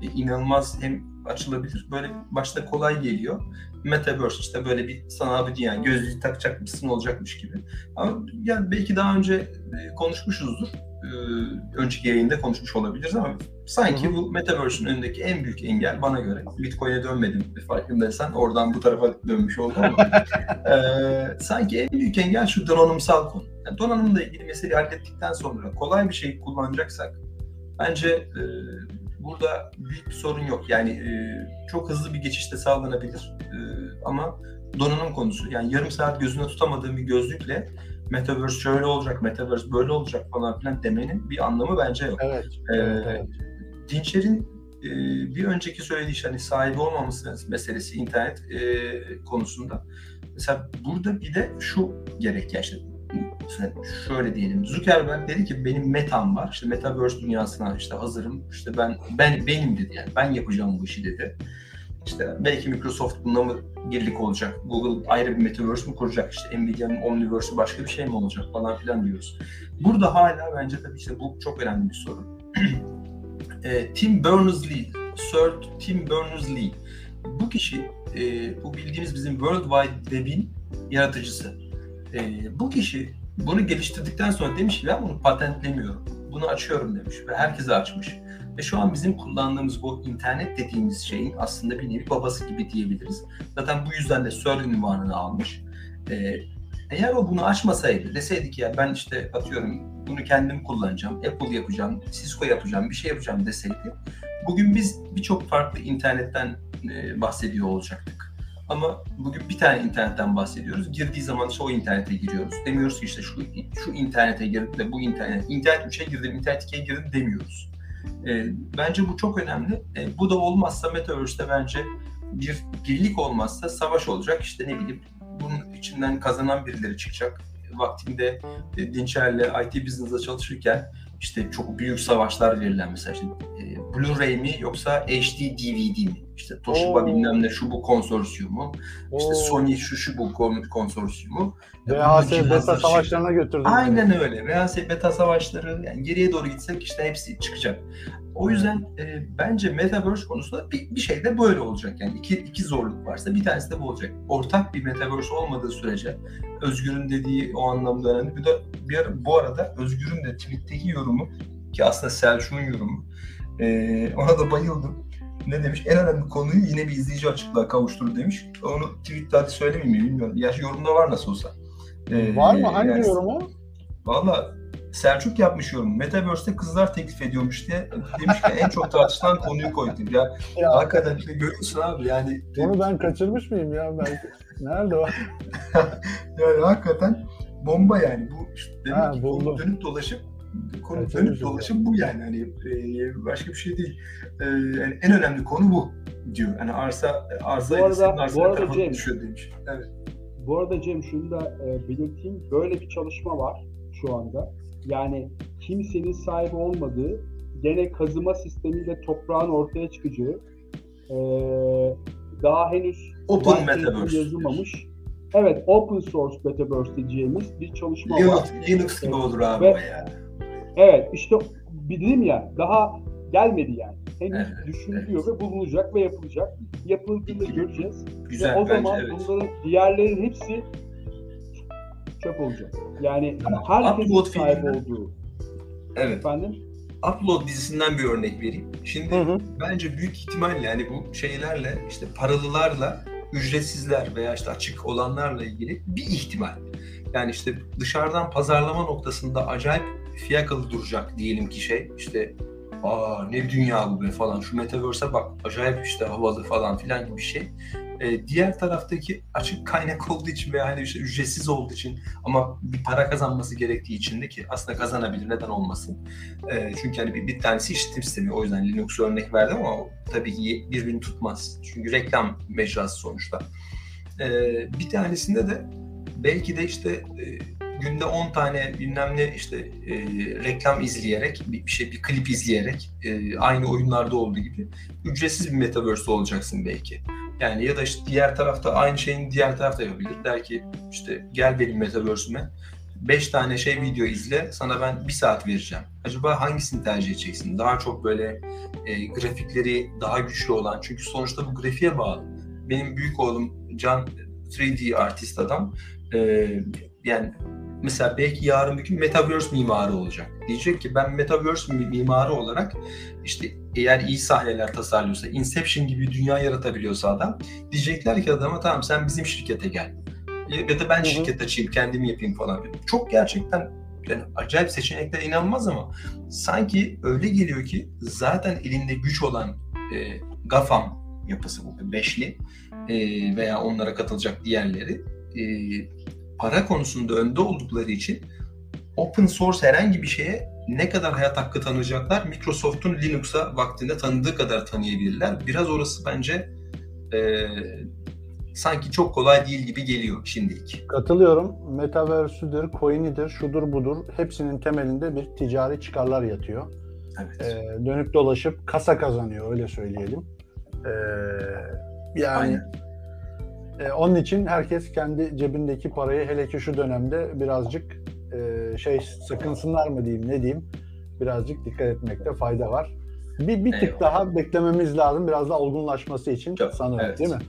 e, inanılmaz hem açılabilir. Böyle başta kolay geliyor. Metaverse işte böyle bir sana bir yani gözlüğü takacakmışsın olacakmış gibi. Ama yani belki daha önce e, konuşmuşuzdur. E, önceki yayında konuşmuş olabiliriz ama sanki bu Metaverse'ün önündeki en büyük engel bana göre Bitcoin'e dönmedim farkındaysan oradan bu tarafa dönmüş oldum ama <laughs> e, sanki en büyük engel şu donanımsal konu. Yani donanımla ilgili meseleyi hallettikten sonra kolay bir şey kullanacaksak bence e, burada büyük bir sorun yok. Yani e, çok hızlı bir geçişte sağlanabilir E, ama donanım konusu yani yarım saat gözüne tutamadığım bir gözlükle Metaverse şöyle olacak, Metaverse böyle olacak falan filan demenin bir anlamı bence yok. Evet. Ee, evet. Dinçer'in e, bir önceki söylediği şey hani sahibi olmaması meselesi internet e, konusunda. Mesela burada bir de şu gerek ya işte şöyle diyelim Zuckerberg dedi ki benim metam var işte metaverse dünyasına işte hazırım işte ben ben benim dedi yani ben yapacağım bu işi dedi. İşte belki Microsoft bununla mı birlik olacak? Google ayrı bir metaverse mi kuracak? İşte Nvidia'nın Omniverse'ü başka bir şey mi olacak falan filan diyoruz. Burada hala bence tabii işte bu çok önemli bir soru. <clears throat> e, Tim Berners-Lee, Sir Tim Berners-Lee. Bu kişi e, bu bildiğimiz bizim World Wide Web'in yaratıcısı. E, bu kişi bunu geliştirdikten sonra demiş ki ben bunu patentlemiyorum. Bunu açıyorum demiş ve herkese açmış. Ve şu an bizim kullandığımız bu internet dediğimiz şeyin aslında bir nevi babası gibi diyebiliriz. Zaten bu yüzden de Sir ünvanını almış. E, Eğer o bunu açmasaydı, deseydi ki ya ben işte atıyorum bunu kendim kullanacağım, Apple yapacağım, Cisco yapacağım, bir şey yapacağım deseydi, bugün biz birçok farklı internetten e, bahsediyor olacaktık. Ama bugün bir tane internetten bahsediyoruz. Girdiği zaman işte o internete giriyoruz. Demiyoruz ki işte şu şu internete girdim de bu internet, internet 3'e girdim, internet 2'ye girdim demiyoruz. E, bence bu çok önemli. E, bu da olmazsa Metaverse'de bence bir birlik olmazsa savaş olacak. İşte ne bileyim bunun içinden kazanan birileri çıkacak. Vaktinde e, Dinçer'le IT Business'da çalışırken işte çok büyük savaşlar verilen mesela işte e, Blu-ray mi yoksa HD DVD mi? İşte Toshiba Oo. bilmem ne şu bu konsorsiyumu. İşte Oo. Sony şu şu bu kon- konsorsiyumu. VHS beta cihazları savaşlarına götürdüm. Aynen öyle. VHS beta savaşları yani geriye doğru gitsek işte hepsi çıkacak. O yüzden e, bence Metaverse konusunda bir, bir şey de böyle olacak. Yani iki, iki zorluk varsa bir tanesi de bu olacak. Ortak bir Metaverse olmadığı sürece Özgür'ün dediği o anlamda önemli. Bir de bir ara, bu arada Özgür'ün de tweet'teki yorumu ki aslında Selçuk'un yorumu e, ona da bayıldım. Ne demiş? En önemli konuyu yine bir izleyici açıklığa kavuşturur demiş. Onu tweet'te hadi söylemeyeyim mi bilmiyorum. Ya yorumda var nasıl olsa. E, Var mı? Hangi yani- yorumu? Valla Selçuk yapmış yorum. Metaverse'te kızlar teklif ediyormuş diye demiş ki en çok tartışılan konuyu koydum. Ya Ya, hakikaten işte görüyorsun abi yani Onu ben kaçırmış mıyım ya belki? Nerede o? <laughs> yani hakikaten bomba yani bu işte demek Ha, ki dönüp dolaşıp konu Evet, dönüp dolaşıp bu yani hani e, başka bir şey değil. E, yani en önemli konu bu diyor. Yani arsa arsa Bu arada- senin bu arada Cem- düşüyor demiş. Evet. Bu arada Cem şunu da e, belirteyim. Böyle bir çalışma var şu anda. Yani kimsenin sahibi olmadığı, gene kazıma sistemiyle toprağın ortaya çıkacağı, e, daha henüz Open Metaverse. yazılmamış. Evet, open source metaverse diyeceğimiz bir çalışma var. Linux, Linux gibi olur abi Ve- o ya. Evet, işte dedim ya, daha gelmedi yani. Henüz Evet, düşünülüyor ve bulunacak ve yapılacak. Yapıldığında göreceğiz. Güzel Ve o bence zaman evet. bunların diğerlerin hepsi çöp olacak. Yani Ama herkesin upload sahip filminden- olduğu. Evet. Efendim? Upload dizisinden bir örnek vereyim. Şimdi Hı hı. bence büyük ihtimalle yani bu şeylerle işte paralılarla ücretsizler veya işte açık olanlarla ilgili bir ihtimal. Yani işte dışarıdan pazarlama noktasında acayip fiyakalı duracak diyelim ki şey işte aa ne dünya bu be falan şu metaverse'e bak acayip işte havalı falan filan gibi bir şey. Ee, diğer taraftaki açık kaynak <laughs> olduğu için veya hani işte ücretsiz olduğu için ama bir para kazanması gerektiği için de ki aslında kazanabilir neden olmasın. Ee, çünkü hani bir, bir tanesi işletim sistemi o yüzden Linux'u örnek verdim ama tabii ki birbirini tutmaz. Çünkü reklam mecrası sonuçta. Ee, bir tanesinde de belki de işte e, günde 10 tane bilmem ne işte e, reklam izleyerek bir, şey bir klip izleyerek e, aynı oyunlarda olduğu gibi ücretsiz bir metaverse olacaksın belki. Yani ya da işte diğer tarafta aynı şeyin diğer tarafta yapabilir. Der ki işte gel benim metaverse'üme 5 tane şey video izle sana ben bir saat vereceğim. Acaba hangisini tercih edeceksin? Daha çok böyle e, grafikleri daha güçlü olan çünkü sonuçta bu grafiğe bağlı. Benim büyük oğlum Can 3D artist adam. E, yani mesela belki yarın bir gün Metaverse mimarı olacak. Diyecek ki ben Metaverse mi- mimarı olarak işte eğer iyi sahneler tasarlıyorsa, Inception gibi bir dünya yaratabiliyorsa adam diyecekler ki adama tamam sen bizim şirkete gel. Ya da ben hı. şirket açayım, kendim yapayım falan. Çok gerçekten yani acayip seçenekler inanılmaz ama sanki öyle geliyor ki zaten elinde güç olan e, GAFAM yapısı bu beşli e, veya onlara katılacak diğerleri e, para konusunda önde oldukları için open source herhangi bir şeye ne kadar hayat hakkı tanıyacaklar Microsoft'un Linux'a vaktinde tanıdığı kadar tanıyabilirler. Biraz orası bence e, sanki çok kolay değil gibi geliyor şimdilik. Katılıyorum. Metaverse'üdür, coin'idir, şudur budur. Hepsinin temelinde bir ticari çıkarlar yatıyor. Evet. Ee, dönüp dolaşıp kasa kazanıyor öyle söyleyelim. Ee, yani Aynen. E, onun için herkes kendi cebindeki parayı hele ki şu dönemde birazcık e, şey sıkınsınlar mı diyeyim ne diyeyim birazcık dikkat etmekte fayda var. Bir, bir tık Eyvallah. daha beklememiz lazım biraz daha olgunlaşması için Çok, sanırım evet. değil mi?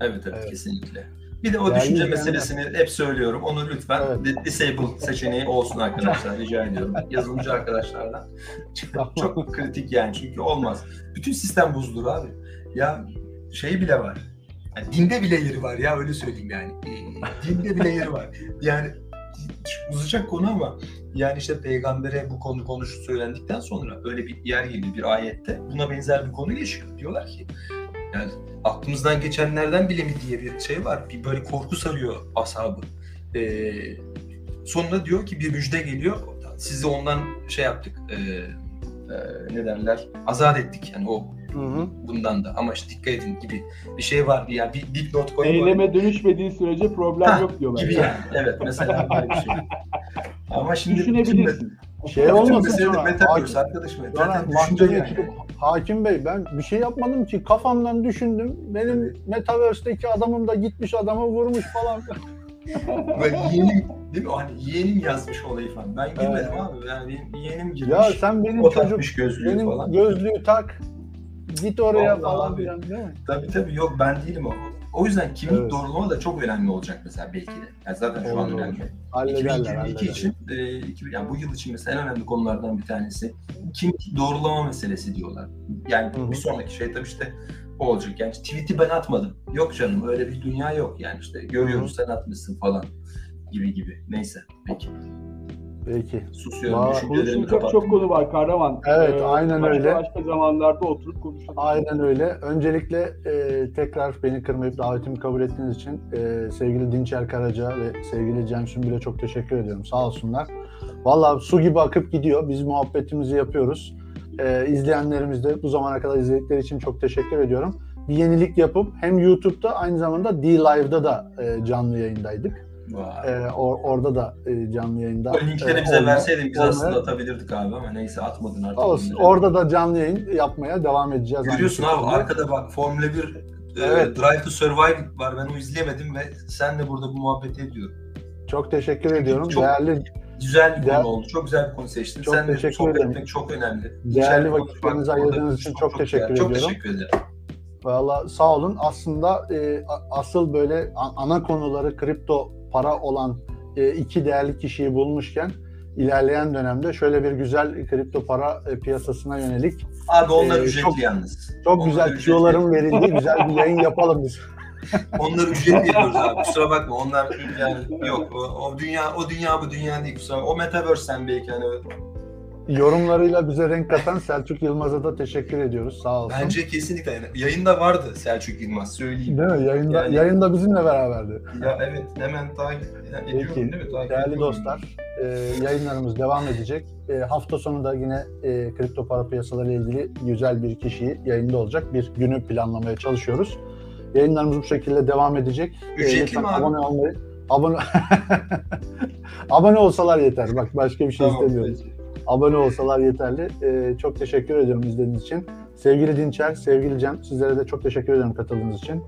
Evet evet, Evet. kesinlikle. Bir de o Değerli düşünce izleyenler. meselesini hep söylüyorum. Onu lütfen Evet. di- disable seçeneği olsun arkadaşlar rica ediyorum. Yazılımcı arkadaşlardan. Çok, çok kritik yani çünkü olmaz. Bütün sistem bozulur abi. Ya şey bile var. Yani dinde bile yeri var ya öyle söyleyeyim yani. Ee, dinde bile yeri var. Yani uzayacak konu ama yani işte peygambere bu konu konuş söylendikten sonra öyle bir yer geliyor bir ayette buna benzer bir konu geçiyor. Diyorlar ki yani aklımızdan geçenlerden bile mi diye bir şey var. Bir böyle korku sarıyor ashabı. Ee, sonra diyor ki bir müjde geliyor. Sizi ondan şey yaptık. e, e, ne derler? Azat ettik. Yani o Hı hı. bundan da ama işte dikkat edin gibi bir şey var. Yani bir dipnot koyuyor. Eyleme dönüşmediği sürece problem Ha, yok diyorlar. gibi yani. Evet mesela böyle bir şey. <laughs> Ama şimdi Düşünebilirsin. Şey olmasın sonra. metaverse Zaten düşünce yani. çıkıp Hakim Bey ben bir şey yapmadım ki kafamdan düşündüm. Benim Metaverse'deki adamım da gitmiş adamı vurmuş falan. <laughs> Böyle yeğenim, değil mi? Hani yeğenim yazmış olayı falan. Ben girmedim Evet. abi. Yani benim yeğenim girmiş. ya sen benim o çocuk gözlüğü benim falan. gözlüğü tak git oraya Vallahi falan abi. filan değil mi? Tabii tabii yok ben değilim o. O yüzden kimlik Evet. doğrulama da çok önemli olacak mesela belki de. Yani zaten şu an önemli. Hallederler 2022 hallederler. için, e, iki- yani bu yıl için mesela en önemli konulardan bir tanesi kimlik doğrulama meselesi diyorlar. Yani Hı hı. bir sonraki şey tabii işte o olacak. Yani işte tweet'i ben atmadım. Yok canım öyle bir dünya yok. Yani işte görüyoruz sen atmışsın falan gibi gibi. Neyse peki. Peki. Susuyorum. Düşüncelerimi Konuşulacak kapattım. çok konu var Kahraman. Evet, aynen başka öyle. Başka zamanlarda oturup konuşalım. Aynen öyle. Öncelikle e, tekrar beni kırmayıp davetimi kabul ettiğiniz için e, sevgili Dinçer Karaca ve sevgili Cem Sümbül'e çok teşekkür ediyorum. Sağ olsunlar. Vallahi su gibi akıp gidiyor. Biz muhabbetimizi yapıyoruz. E, izleyenlerimiz de bu zamana kadar izledikleri için çok teşekkür ediyorum. Bir yenilik yapıp hem YouTube'da aynı zamanda D-Live'da da e, canlı yayındaydık. E, or- orada da e, canlı yayında. O linkleri e, bize olma- verseydin biz olmaya- aslında atabilirdik abi ama neyse atmadın artık. Olsun. Orada da canlı yayın yapmaya devam edeceğiz. Görüyorsun abi şekilde. arkada bak Formula 1 e, Evet. Drive to Survive var. Ben o izleyemedim ve senle burada bu muhabbeti ediyorum. Çok teşekkür ediyorum. Çok- Değerli Güzel bir Değer- konu oldu. Çok güzel bir konu seçtin. Çok Sen de teşekkür sohbet ederim. etmek çok önemli. Değerli vakitlerinizi ayırdığınız için konuşmak çok teşekkür değerli. ediyorum. Çok teşekkür ederim. Valla sağ olun. Aslında e, asıl böyle ana konuları kripto para olan e, iki değerli kişiyi bulmuşken ilerleyen dönemde şöyle bir güzel kripto para e, piyasasına yönelik Abi onlar Ee, ücretli çok- yalnız. çok Onlar güzel tüyoların verildiği güzel bir yayın yapalım biz. <laughs> Onlar ücretli yapıyoruz abi. Kusura bakma. Onlar yani yok. O, o dünya o dünya bu dünya değil kusura bakma. O metaverse sen belki hani Yorumlarıyla bize renk katan Selçuk Yılmaz'a da teşekkür ediyoruz. Sağ olsun. bence kesinlikle yani yayında vardı Selçuk Yılmaz söyleyeyim. Değil mi? Yayında, Yani- yayında bizimle beraberdi. Ya evet hemen takip ediyorum Peki, değil mi? Takip Değerli ediyorum. dostlar, e, yayınlarımız devam edecek. E, hafta sonu da yine e, kripto para piyasaları ile ilgili güzel bir kişi yayında olacak. Bir günü planlamaya çalışıyoruz. Yayınlarımız bu şekilde devam edecek. E, Ücretli lütfen mi abi? abone olmayı, abone <laughs> abone olsalar yeter. Bak başka bir şey Tamam, istemiyoruz. peki. Abone olsalar yeterli. E, çok teşekkür ediyorum izlediğiniz için. Sevgili Dinçer, sevgili Cem, sizlere de çok teşekkür ederim katıldığınız için.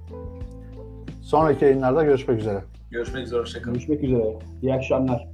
Sonraki yayınlarda görüşmek üzere. Görüşmek üzere. Hoşçakalın. Görüşmek üzere. İyi akşamlar.